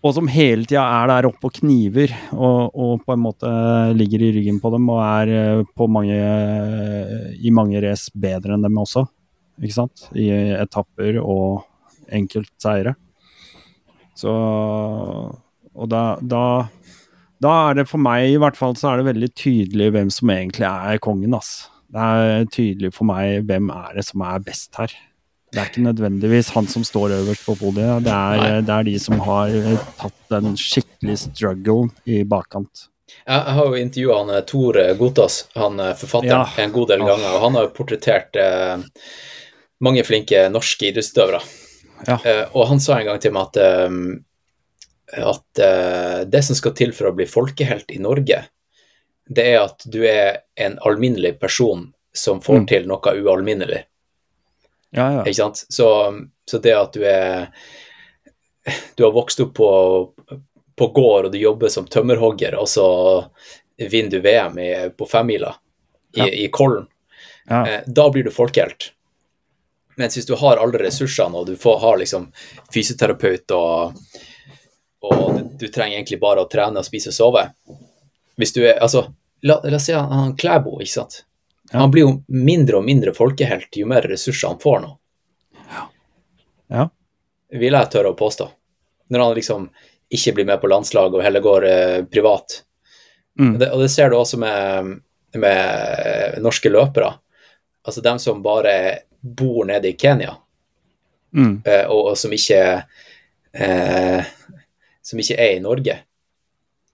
Og som hele tida er der oppe og kniver, og, og, på en måte ligger i ryggen på dem og er uh, på mange i mange race bedre enn dem også, ikke sant? I etapper og enkeltseiere. Så Og da, da da er det for meg i hvert fall så er det veldig tydelig hvem som egentlig er kongen. ass. Det er tydelig for meg hvem er det som er best her. Det er ikke nødvendigvis han som står øverst på podiet, det er, det er de som har tatt en skikkelig struggle i bakkant. Jeg har jo intervjua han Tor Gotas, han forfatteren, ja. en god del ganger. Og han har jo portrettert eh, mange flinke norske idrettsutøvere. Ja. Uh, og han sa en gang til meg at eh, at uh, det som skal til for å bli folkehelt i Norge, det er at du er en alminnelig person som får mm. til noe ualminnelig. Ja, ja. Ikke sant? Så, så, det at du er Du har vokst opp på, på gård, og du jobber som tømmerhogger, og så vinner du VM i, på femmila i, ja. i Kollen. Ja. Da blir du folkehelt. Mens hvis du har alle ressursene, og du får, har liksom fysioterapeut og og du, du, trenger egentlig bare å trene og spise og sove. Hvis du er Altså, la, la oss si han, han Klæbo, ikke sant. Han blir jo mindre og mindre folkehelt jo mer ressurser han får nå. Ja. ja. Vil jeg tørre å påstå. Når han liksom ikke blir med på landslaget og heller går eh, privat. Mm. Det, og det ser du også med, med norske løpere. Altså dem som bare bor nede i Kenya, mm. eh, og, og, som ikke eh, som ikke er i Norge,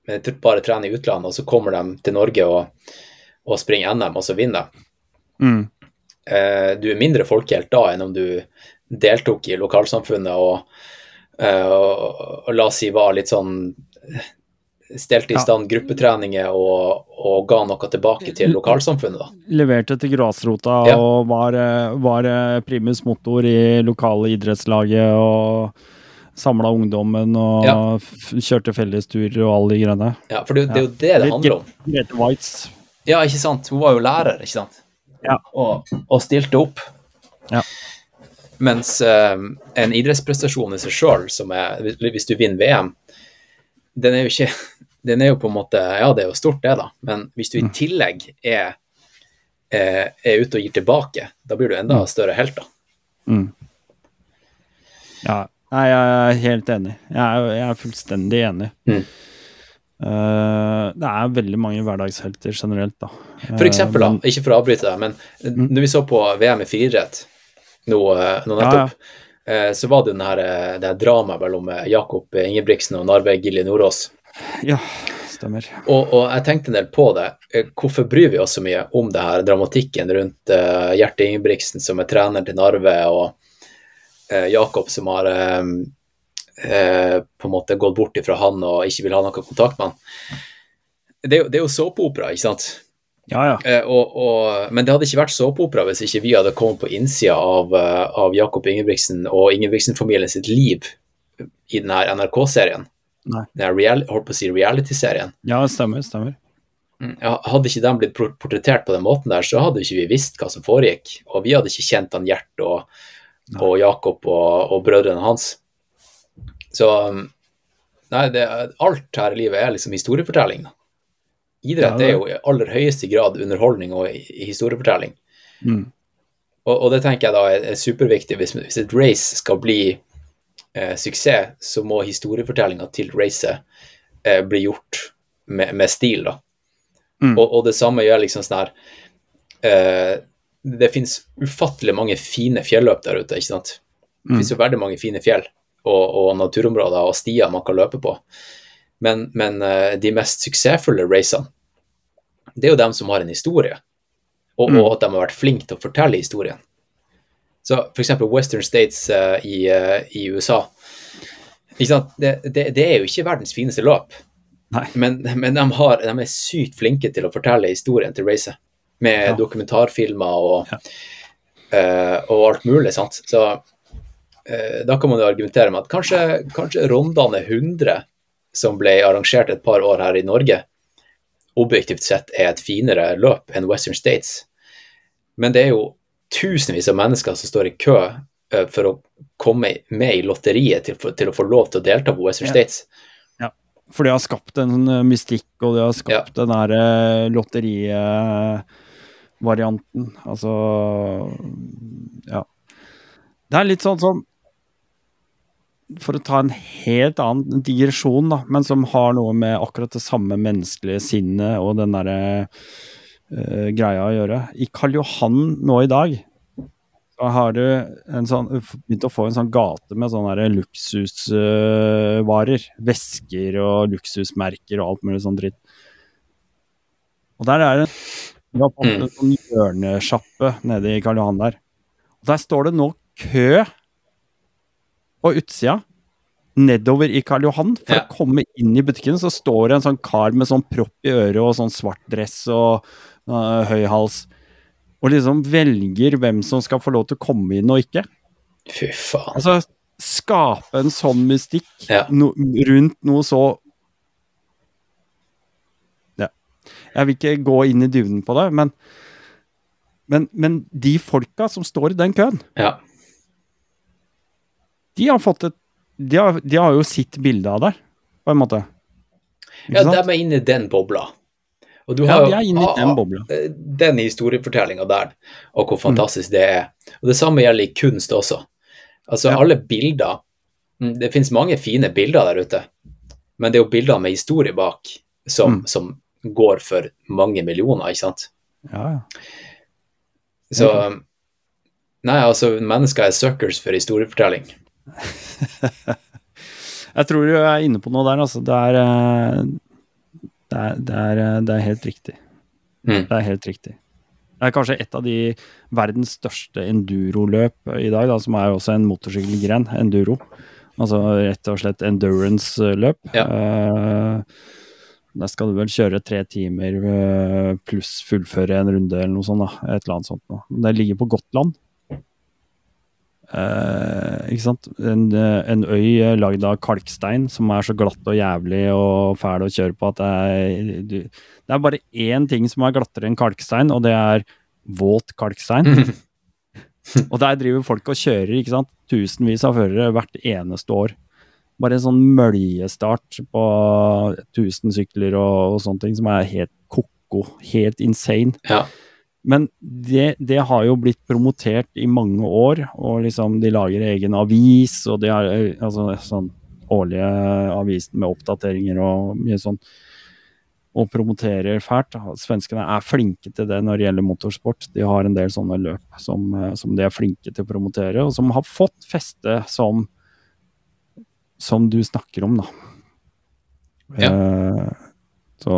men bare trener i utlandet, og så kommer de til Norge og, og springer NM, og så vinner de. Mm. Eh, du er mindre folkehelt da enn om du deltok i lokalsamfunnet og, eh, og, og la oss si var litt sånn Stelte i stand ja. gruppetreninger og, og, ga noe tilbake til lokalsamfunnet. da. Leverte til grasrota ja. og var, var primus motor i lokale idrettslaget og samla ungdommen og ja. kjørte fellesturer og alle de greiene. Ja, for det, det, er jo det det handler om. Grete Waitz. Ja, ikke sant. Hun var jo lærer, ikke sant. Ja. Og, og stilte opp. Ja. Mens uh, en idrettsprestasjon i seg sjøl, som Hvis du vinner VM, den er jo ikke Den er jo på en måte Ja, det er jo stort, det, da. Men hvis du i mm. tillegg er, er, er ute og gir tilbake, da blir du enda mm. større helt, da. Mm. Ja, Nei, jeg er helt enig. Jeg er, jeg er fullstendig enig. Mm. Uh, det er veldig mange hverdagshelter generelt, da. For eksempel, da, ikke for å avbryte deg, men mm. når vi så på VM i friidrett nå, eh, nå, nettopp, ja, ja. Så var det den her, det her dramaet mellom Jakob Ingebrigtsen og Narve Gilje Nordås. Ja, stemmer. Og, og, jeg tenkte en del på det. Hvorfor bryr vi oss så mye om det her dramatikken rundt uh, Gjerte Ingebrigtsen, som er trener til Narve, og uh, Jakob som har uh, eh, på en måte gått bort ifra han og ikke vil ha noe kontakt med han. Det, det er jo såpeopera, ikke sant? Ja, ja. Eh, og, og, men det hadde ikke vært såpeopera hvis ikke vi hadde kommet på innsida av, eh, av Jakob Ingebrigtsen og Ingebrigtsen-familien sitt liv i denne NRK-serien. Real, holdt på å si reality-serien. Ja, stemmer, stemmer. Mm, hadde ikke de blitt portrettert på den måten der, så hadde ikke vi visst hva som foregikk. Og vi hadde ikke kjent han Gjert og, og Jakob og, og brødrene hans. Så Nei, det, alt her i livet er liksom historiefortelling. Idrett ja, er jo i aller høyeste grad underholdning og historiefortelling. Mm. Og, og, det tenker jeg da er, er superviktig. Hvis, hvis, et race skal bli suksess, så må historiefortellinga til racet eh, bli gjort med, med stil, da. Mm. Og, og, det samme gjør liksom sånn her eh, det finnes ufattelig mange fine fjelløp der ute. ikke sant? Det mm. finnes jo veldig mange fine fjell og, og, naturområder og stier man kan løpe på. Men, men uh, de mest suksessfulle racene, det er jo dem som har en historie, og, mm. og, at de har vært flinke til å fortelle historien. Så f.eks. Western States uh, i, uh, i, USA. Det, det, det, er jo ikke verdens fineste løp, men, men de, har, de, er sykt flinke til å fortelle historien til racet. Med ja. dokumentarfilmer og, ja. uh, og alt mulig. sant? Så da kan man jo argumentere med at kanskje, kanskje rondene 100, som ble arrangert et par år her i Norge, objektivt sett er et finere løp enn Western States. Men det er jo tusenvis av mennesker som står i kø uh, for å komme med i lotteriet til, til, å få lov til å delta på Western ja. States. Ja, for de har skapt en sånn, eh, mystikk, og de har skapt ja. den der lotterivarianten. Altså Ja. Det er litt sånn som For å ta en helt annen digresjon, da, men som har noe med akkurat det samme menneskelige sinnet og den derre uh, greia å gjøre. I Karl Johan nå i dag så har du sånn, begynt å få en sånn gate med sånne luksusvarer. Uh, Vesker og luksusmerker og alt mulig sånn dritt. Og der er det en, en sånn hjørnesjappe nede i Karl Johan der. Og der står det nå kø på utsida nedover i Karl Johan. For ja. å komme inn i butikken så står det en sånn kar med sånn propp i øret og sånn svart dress og høy hals, og liksom velger hvem som skal få lov til å komme inn og ikke. Fy faen. Altså, skape en sånn mystikk ja. no, rundt noe så Ja. Jeg vil ikke gå inn i dybden på det, men, men, men de folka som står i den køen, ja. de har fått et de har, de har jo sitt bilde av deg, på en måte. Ikke ja, sant? de er inne i den bobla. Og du har ja, jo den, eh, den historiefortellinga der, og hvor fantastisk mm. det er. Og Det samme gjelder i kunst også. Altså ja. alle bilder mm, Det finnes mange fine bilder der ute, men det er jo bilder med historie bak som, mm. som går for mange millioner, ikke sant? Ja, ja. Så Nei, altså, mennesker er suckers for historiefortelling. jeg tror du er inne på noe der, altså. Det er eh, det er, det er, eh, det er helt riktig. Mm. Det er helt riktig. Det er kanskje et av de verdens største enduroløp i dag, da, som er også en motorsykkelgren, enduro. Altså rett og slett endurance-løp. Ja. Uh, der skal du vel kjøre tre timer uh, pluss fullføre en runde eller noe sånt. da, et eller annet sånt. Nå. Det ligger på Gotland. Uh, ikke sant? En, en øy lagd av kalkstein som er så glatt og jævlig og fæl å kjøre på at det er, du, det er bare én ting som er glattere enn kalkstein, og det er våt kalkstein. og der driver folk og kjører, ikke sant. Tusenvis av førere hvert eneste år. Bare en sånn møljestart på 1000 sykler og, og sånne ting som er helt ko-ko. Helt insane. Ja. Men det, det, har jo blitt promotert i mange år, og liksom de lager egen avis, og de har eh, altså sånn årlige avis med oppdateringer og mye sånn. Og promoterer fælt. Svenskene er flinke til det når det gjelder motorsport. De har en del sånne løp som, eh, som de er flinke til å promotere, og som har fått feste som som du snakker om, da. Ja. Uh, så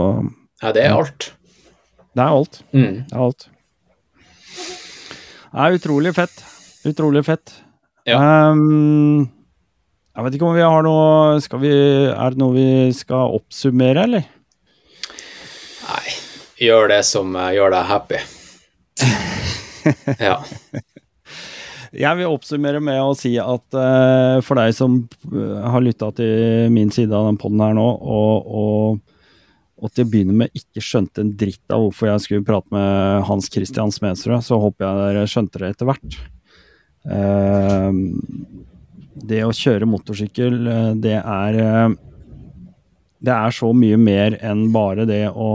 Ja, det er alt. Det er alt. Mm. Det er alt. Det er utrolig fett. Utrolig fett. Ja. Um, jeg vet ikke om vi har noe skal vi, Er det noe vi skal oppsummere, eller? Nei, gjør det som uh, gjør deg happy. ja. Jeg vil oppsummere med å si at uh, for deg som uh, har lytta til min side av den poden her nå, og, og og til å begynne med ikke skjønte en dritt av hvorfor jeg skulle prate med Hans Christian Smedsrud, så håper jeg dere skjønte det etter hvert. Uh, det å kjøre motorsykkel, eh, det er uh, Det er så mye mer enn bare det å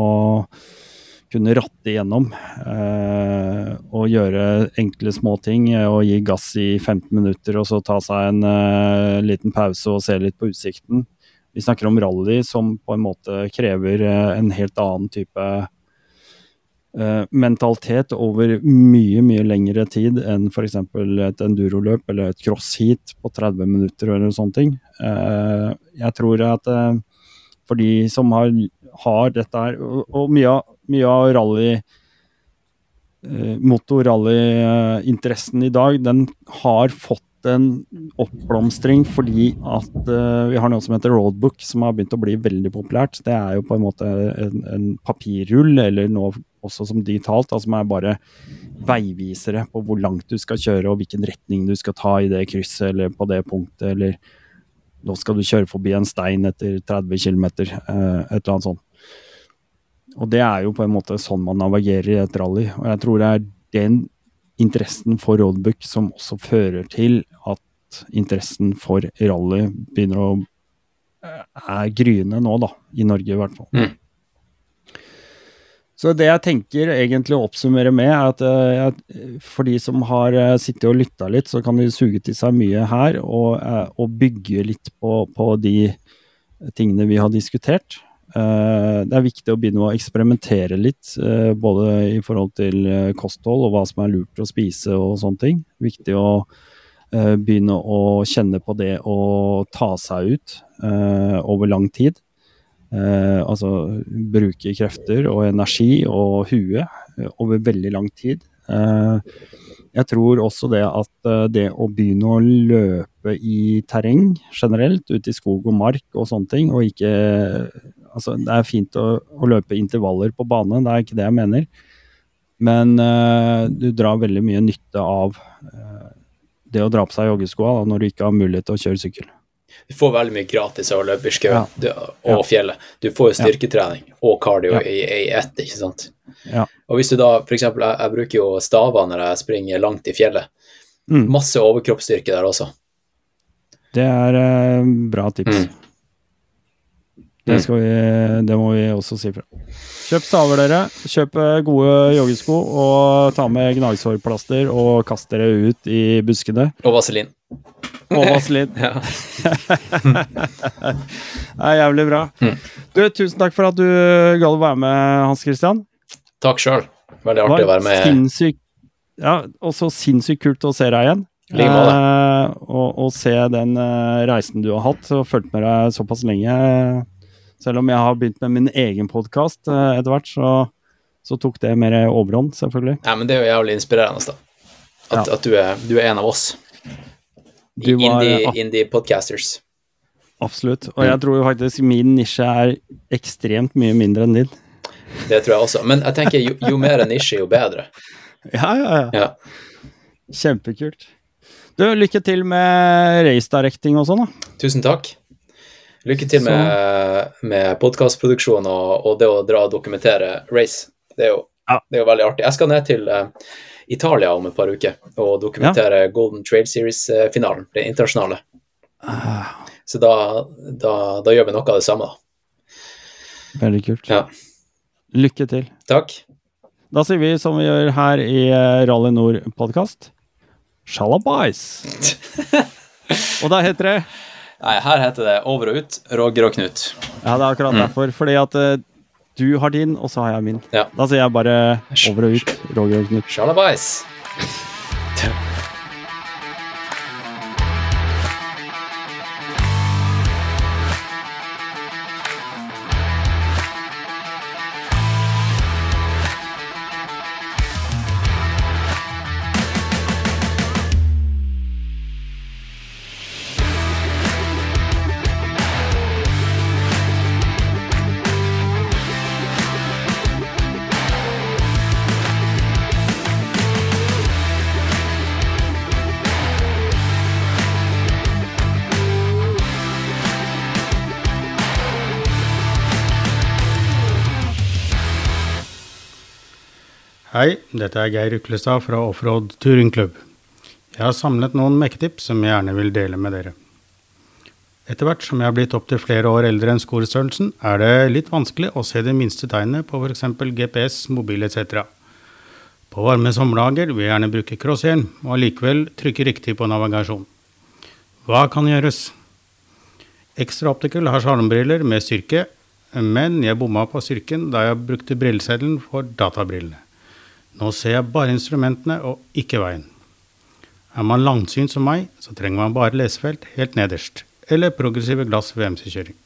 kunne ratte igjennom uh, og gjøre enkle små ting og gi gass i 15 minutter og så ta seg en liten pause og se litt på utsikten. Vi snakker om rally som på en måte krever eh, en helt annen type uh, mentalitet over mye, mye lengre tid enn f.eks. et enduroløp eller et crossheat på 30 minutter eller sånne ting. Uh, jeg tror at for de som har, har dette her, og, mye, mye av rally eh, motorrallyinteressen i dag, den har fått en oppblomstring fordi at uh, vi har noe som heter roadbook, som har begynt å bli veldig populært. Det er jo på en måte en, en papirrull, eller nå også som digitalt, altså som er bare veivisere på hvor langt du skal kjøre og hvilken retning du skal ta i det krysset eller på det punktet, eller nå skal du kjøre forbi en stein etter 30 km, uh, et eller annet sånt. Og det er jo på en måte sånn man navigerer i et rally. Og jeg tror det er den interessen for roadbook som også fører til at interessen for rally begynner å er gryende nå, da. I Norge, i hvert fall. Mm. Så det jeg tenker egentlig å oppsummere med, er at jeg, for de som har sittet og lytta litt, så kan de suge til seg mye her og, og bygge litt på, på, de tingene vi har diskutert. Det er viktig å begynne å eksperimentere litt, både i forhold til kosthold og hva som er lurt å spise og sånne ting. Viktig å begynne å kjenne på det å ta seg ut over lang tid. Eh, altså bruke krefter og energi og huet eh, over veldig lang tid. Eh, jeg tror også det at eh, det å begynne å løpe i terreng generelt, ute i skog og mark og sånne ting, og ikke Altså, det er fint å, å løpe intervaller på bane, det er ikke det jeg mener. Men uh, du drar veldig mye nytte av uh, det å dra på seg joggeskoa når du ikke har mulighet til å kjøre sykkel. Du får veldig mye gratis av å løpe i skauen Ja. og Ja. fjellet. Du får jo styrketrening og cardio Ja. i, i ett, ikke sant. Ja. Og hvis du da, eksempel, jeg, jeg bruker jo staver når jeg springer langt i fjellet. Mm. Masse overkroppsstyrke der også. Det er eh, bra tips. Mm. Det, Mm. skal vi, det må vi også si fra. Kjøp staver, dere. Kjøp eh, gode joggesko, og ta med gnagsårplaster og kast dere ut i buskene. Og vaselin. Og vaselin. Ja. Det er jævlig bra. Mm. Du, tusen takk for at du gadd å være med, Hans Christian. Takk sjøl. Veldig artig å være med. Sinnssykt, ja, og så sinnssykt kult å se deg igjen. I like måte. Eh, og, og se den eh, reisen du har hatt, og fulgt med deg såpass lenge. Selv om jeg har begynt med min egen podkast eh, etter hvert, så, så tok det mer overhånd, selvfølgelig. Ja, men det er jo jævlig inspirerende, da. At, Ja. at du, er, du er en av oss. Du var Indie, podcasters. Absolutt. Og jeg tror jo faktisk min nisje er ekstremt mye mindre enn din. Det tror jeg også. Men jeg tenker jo, jo mer nisje, jo bedre. Ja, ja, ja. Ja. Kjempekult. Du, lykke til med race directing og sånn, da. Tusen takk. Lykke til med, med podkastproduksjon og, og det å dra og dokumentere race. Det er jo, Ja. det er jo veldig artig. Jeg skal ned til uh, Italia om et par uker og dokumentere Golden Trade Series-finalen, det internasjonale. Ah, Så da, da, da gjør vi noe av det samme, da. veldig kult. Ja. Lykke til. Takk. Da sier vi som vi gjør her i eh, Rally Nord-podkast. Shalabais! og da heter det Nei, her heter det Over og ut, Roger og Knut. Ja, det er akkurat Mm. derfor. Fordi at eh, du har din, og så har jeg min. Ja. Da sier jeg bare over og ut. Roger og Knut. Shalabais. Hei, dette er Geir Uklestad fra Offroad Turingklubb. Jeg har samlet noen mekketips som jeg gjerne vil dele med dere. Etter hvert som jeg har blitt opptil flere år eldre enn skolestørrelsen, er det litt vanskelig å se de minste tegnene på f.eks. GPS, mobil etc. På varme sommerdager vil jeg gjerne bruke crosshjelm, og allikevel trykke riktig på navigasjon. Hva kan gjøres? Extra Optical har slalåmbriller med styrke, men jeg bomma på styrken da jeg brukte brilleseddelen for databrillene. Nå ser jeg bare instrumentene og ikke veien. Er man langsynt som meg, så trenger man bare lesefelt helt nederst, eller progressive glass ved MC-kjøring.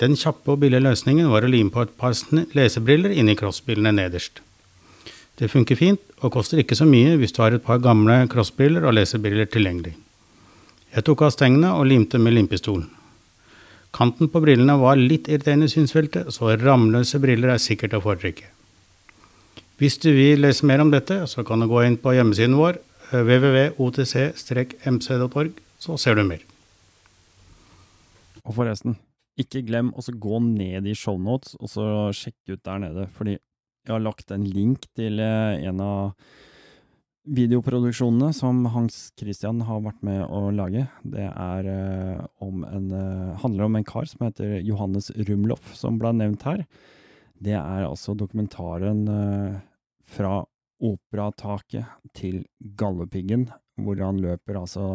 Den kjappe og billige løsningen var å lime på et par lesebriller inni crossbrillene nederst. Det funker fint, og koster ikke så mye hvis du har et par gamle crossbriller og lesebriller tilgjengelig. Jeg tok av stengene og limte med limpistolen. Kanten på brillene var litt irriterende i synsfeltet, så ramløse briller er sikkert å foretrekke. Hvis du vil lese mer om dette, så kan du gå inn på hjemmesiden vår www.otc-mc.org, så ser du mer. Og forresten, ikke glem å gå ned i shownotes og så sjekke ut der nede, fordi jeg har lagt en link til eh, en av videoproduksjonene som Hans Christian har vært med å lage. Det er eh, om en, eh, handler om en kar som heter Johannes Rumloff, som ble nevnt her. Det er altså dokumentaren eh, fra operataket til Galdhøpiggen, hvor han løper altså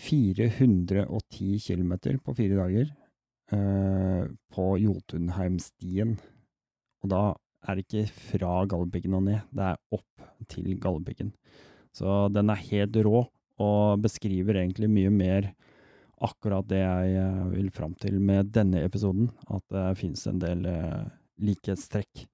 410 km på fire dager eh, på Jotunheimstien. Og da er det ikke fra Galdhøpiggen og ned, det er opp til Galdhøpiggen. Så den er helt rå, og beskriver egentlig mye mer akkurat det jeg eh, vil fram til med denne episoden, at det finnes en del eh, likhetstrekk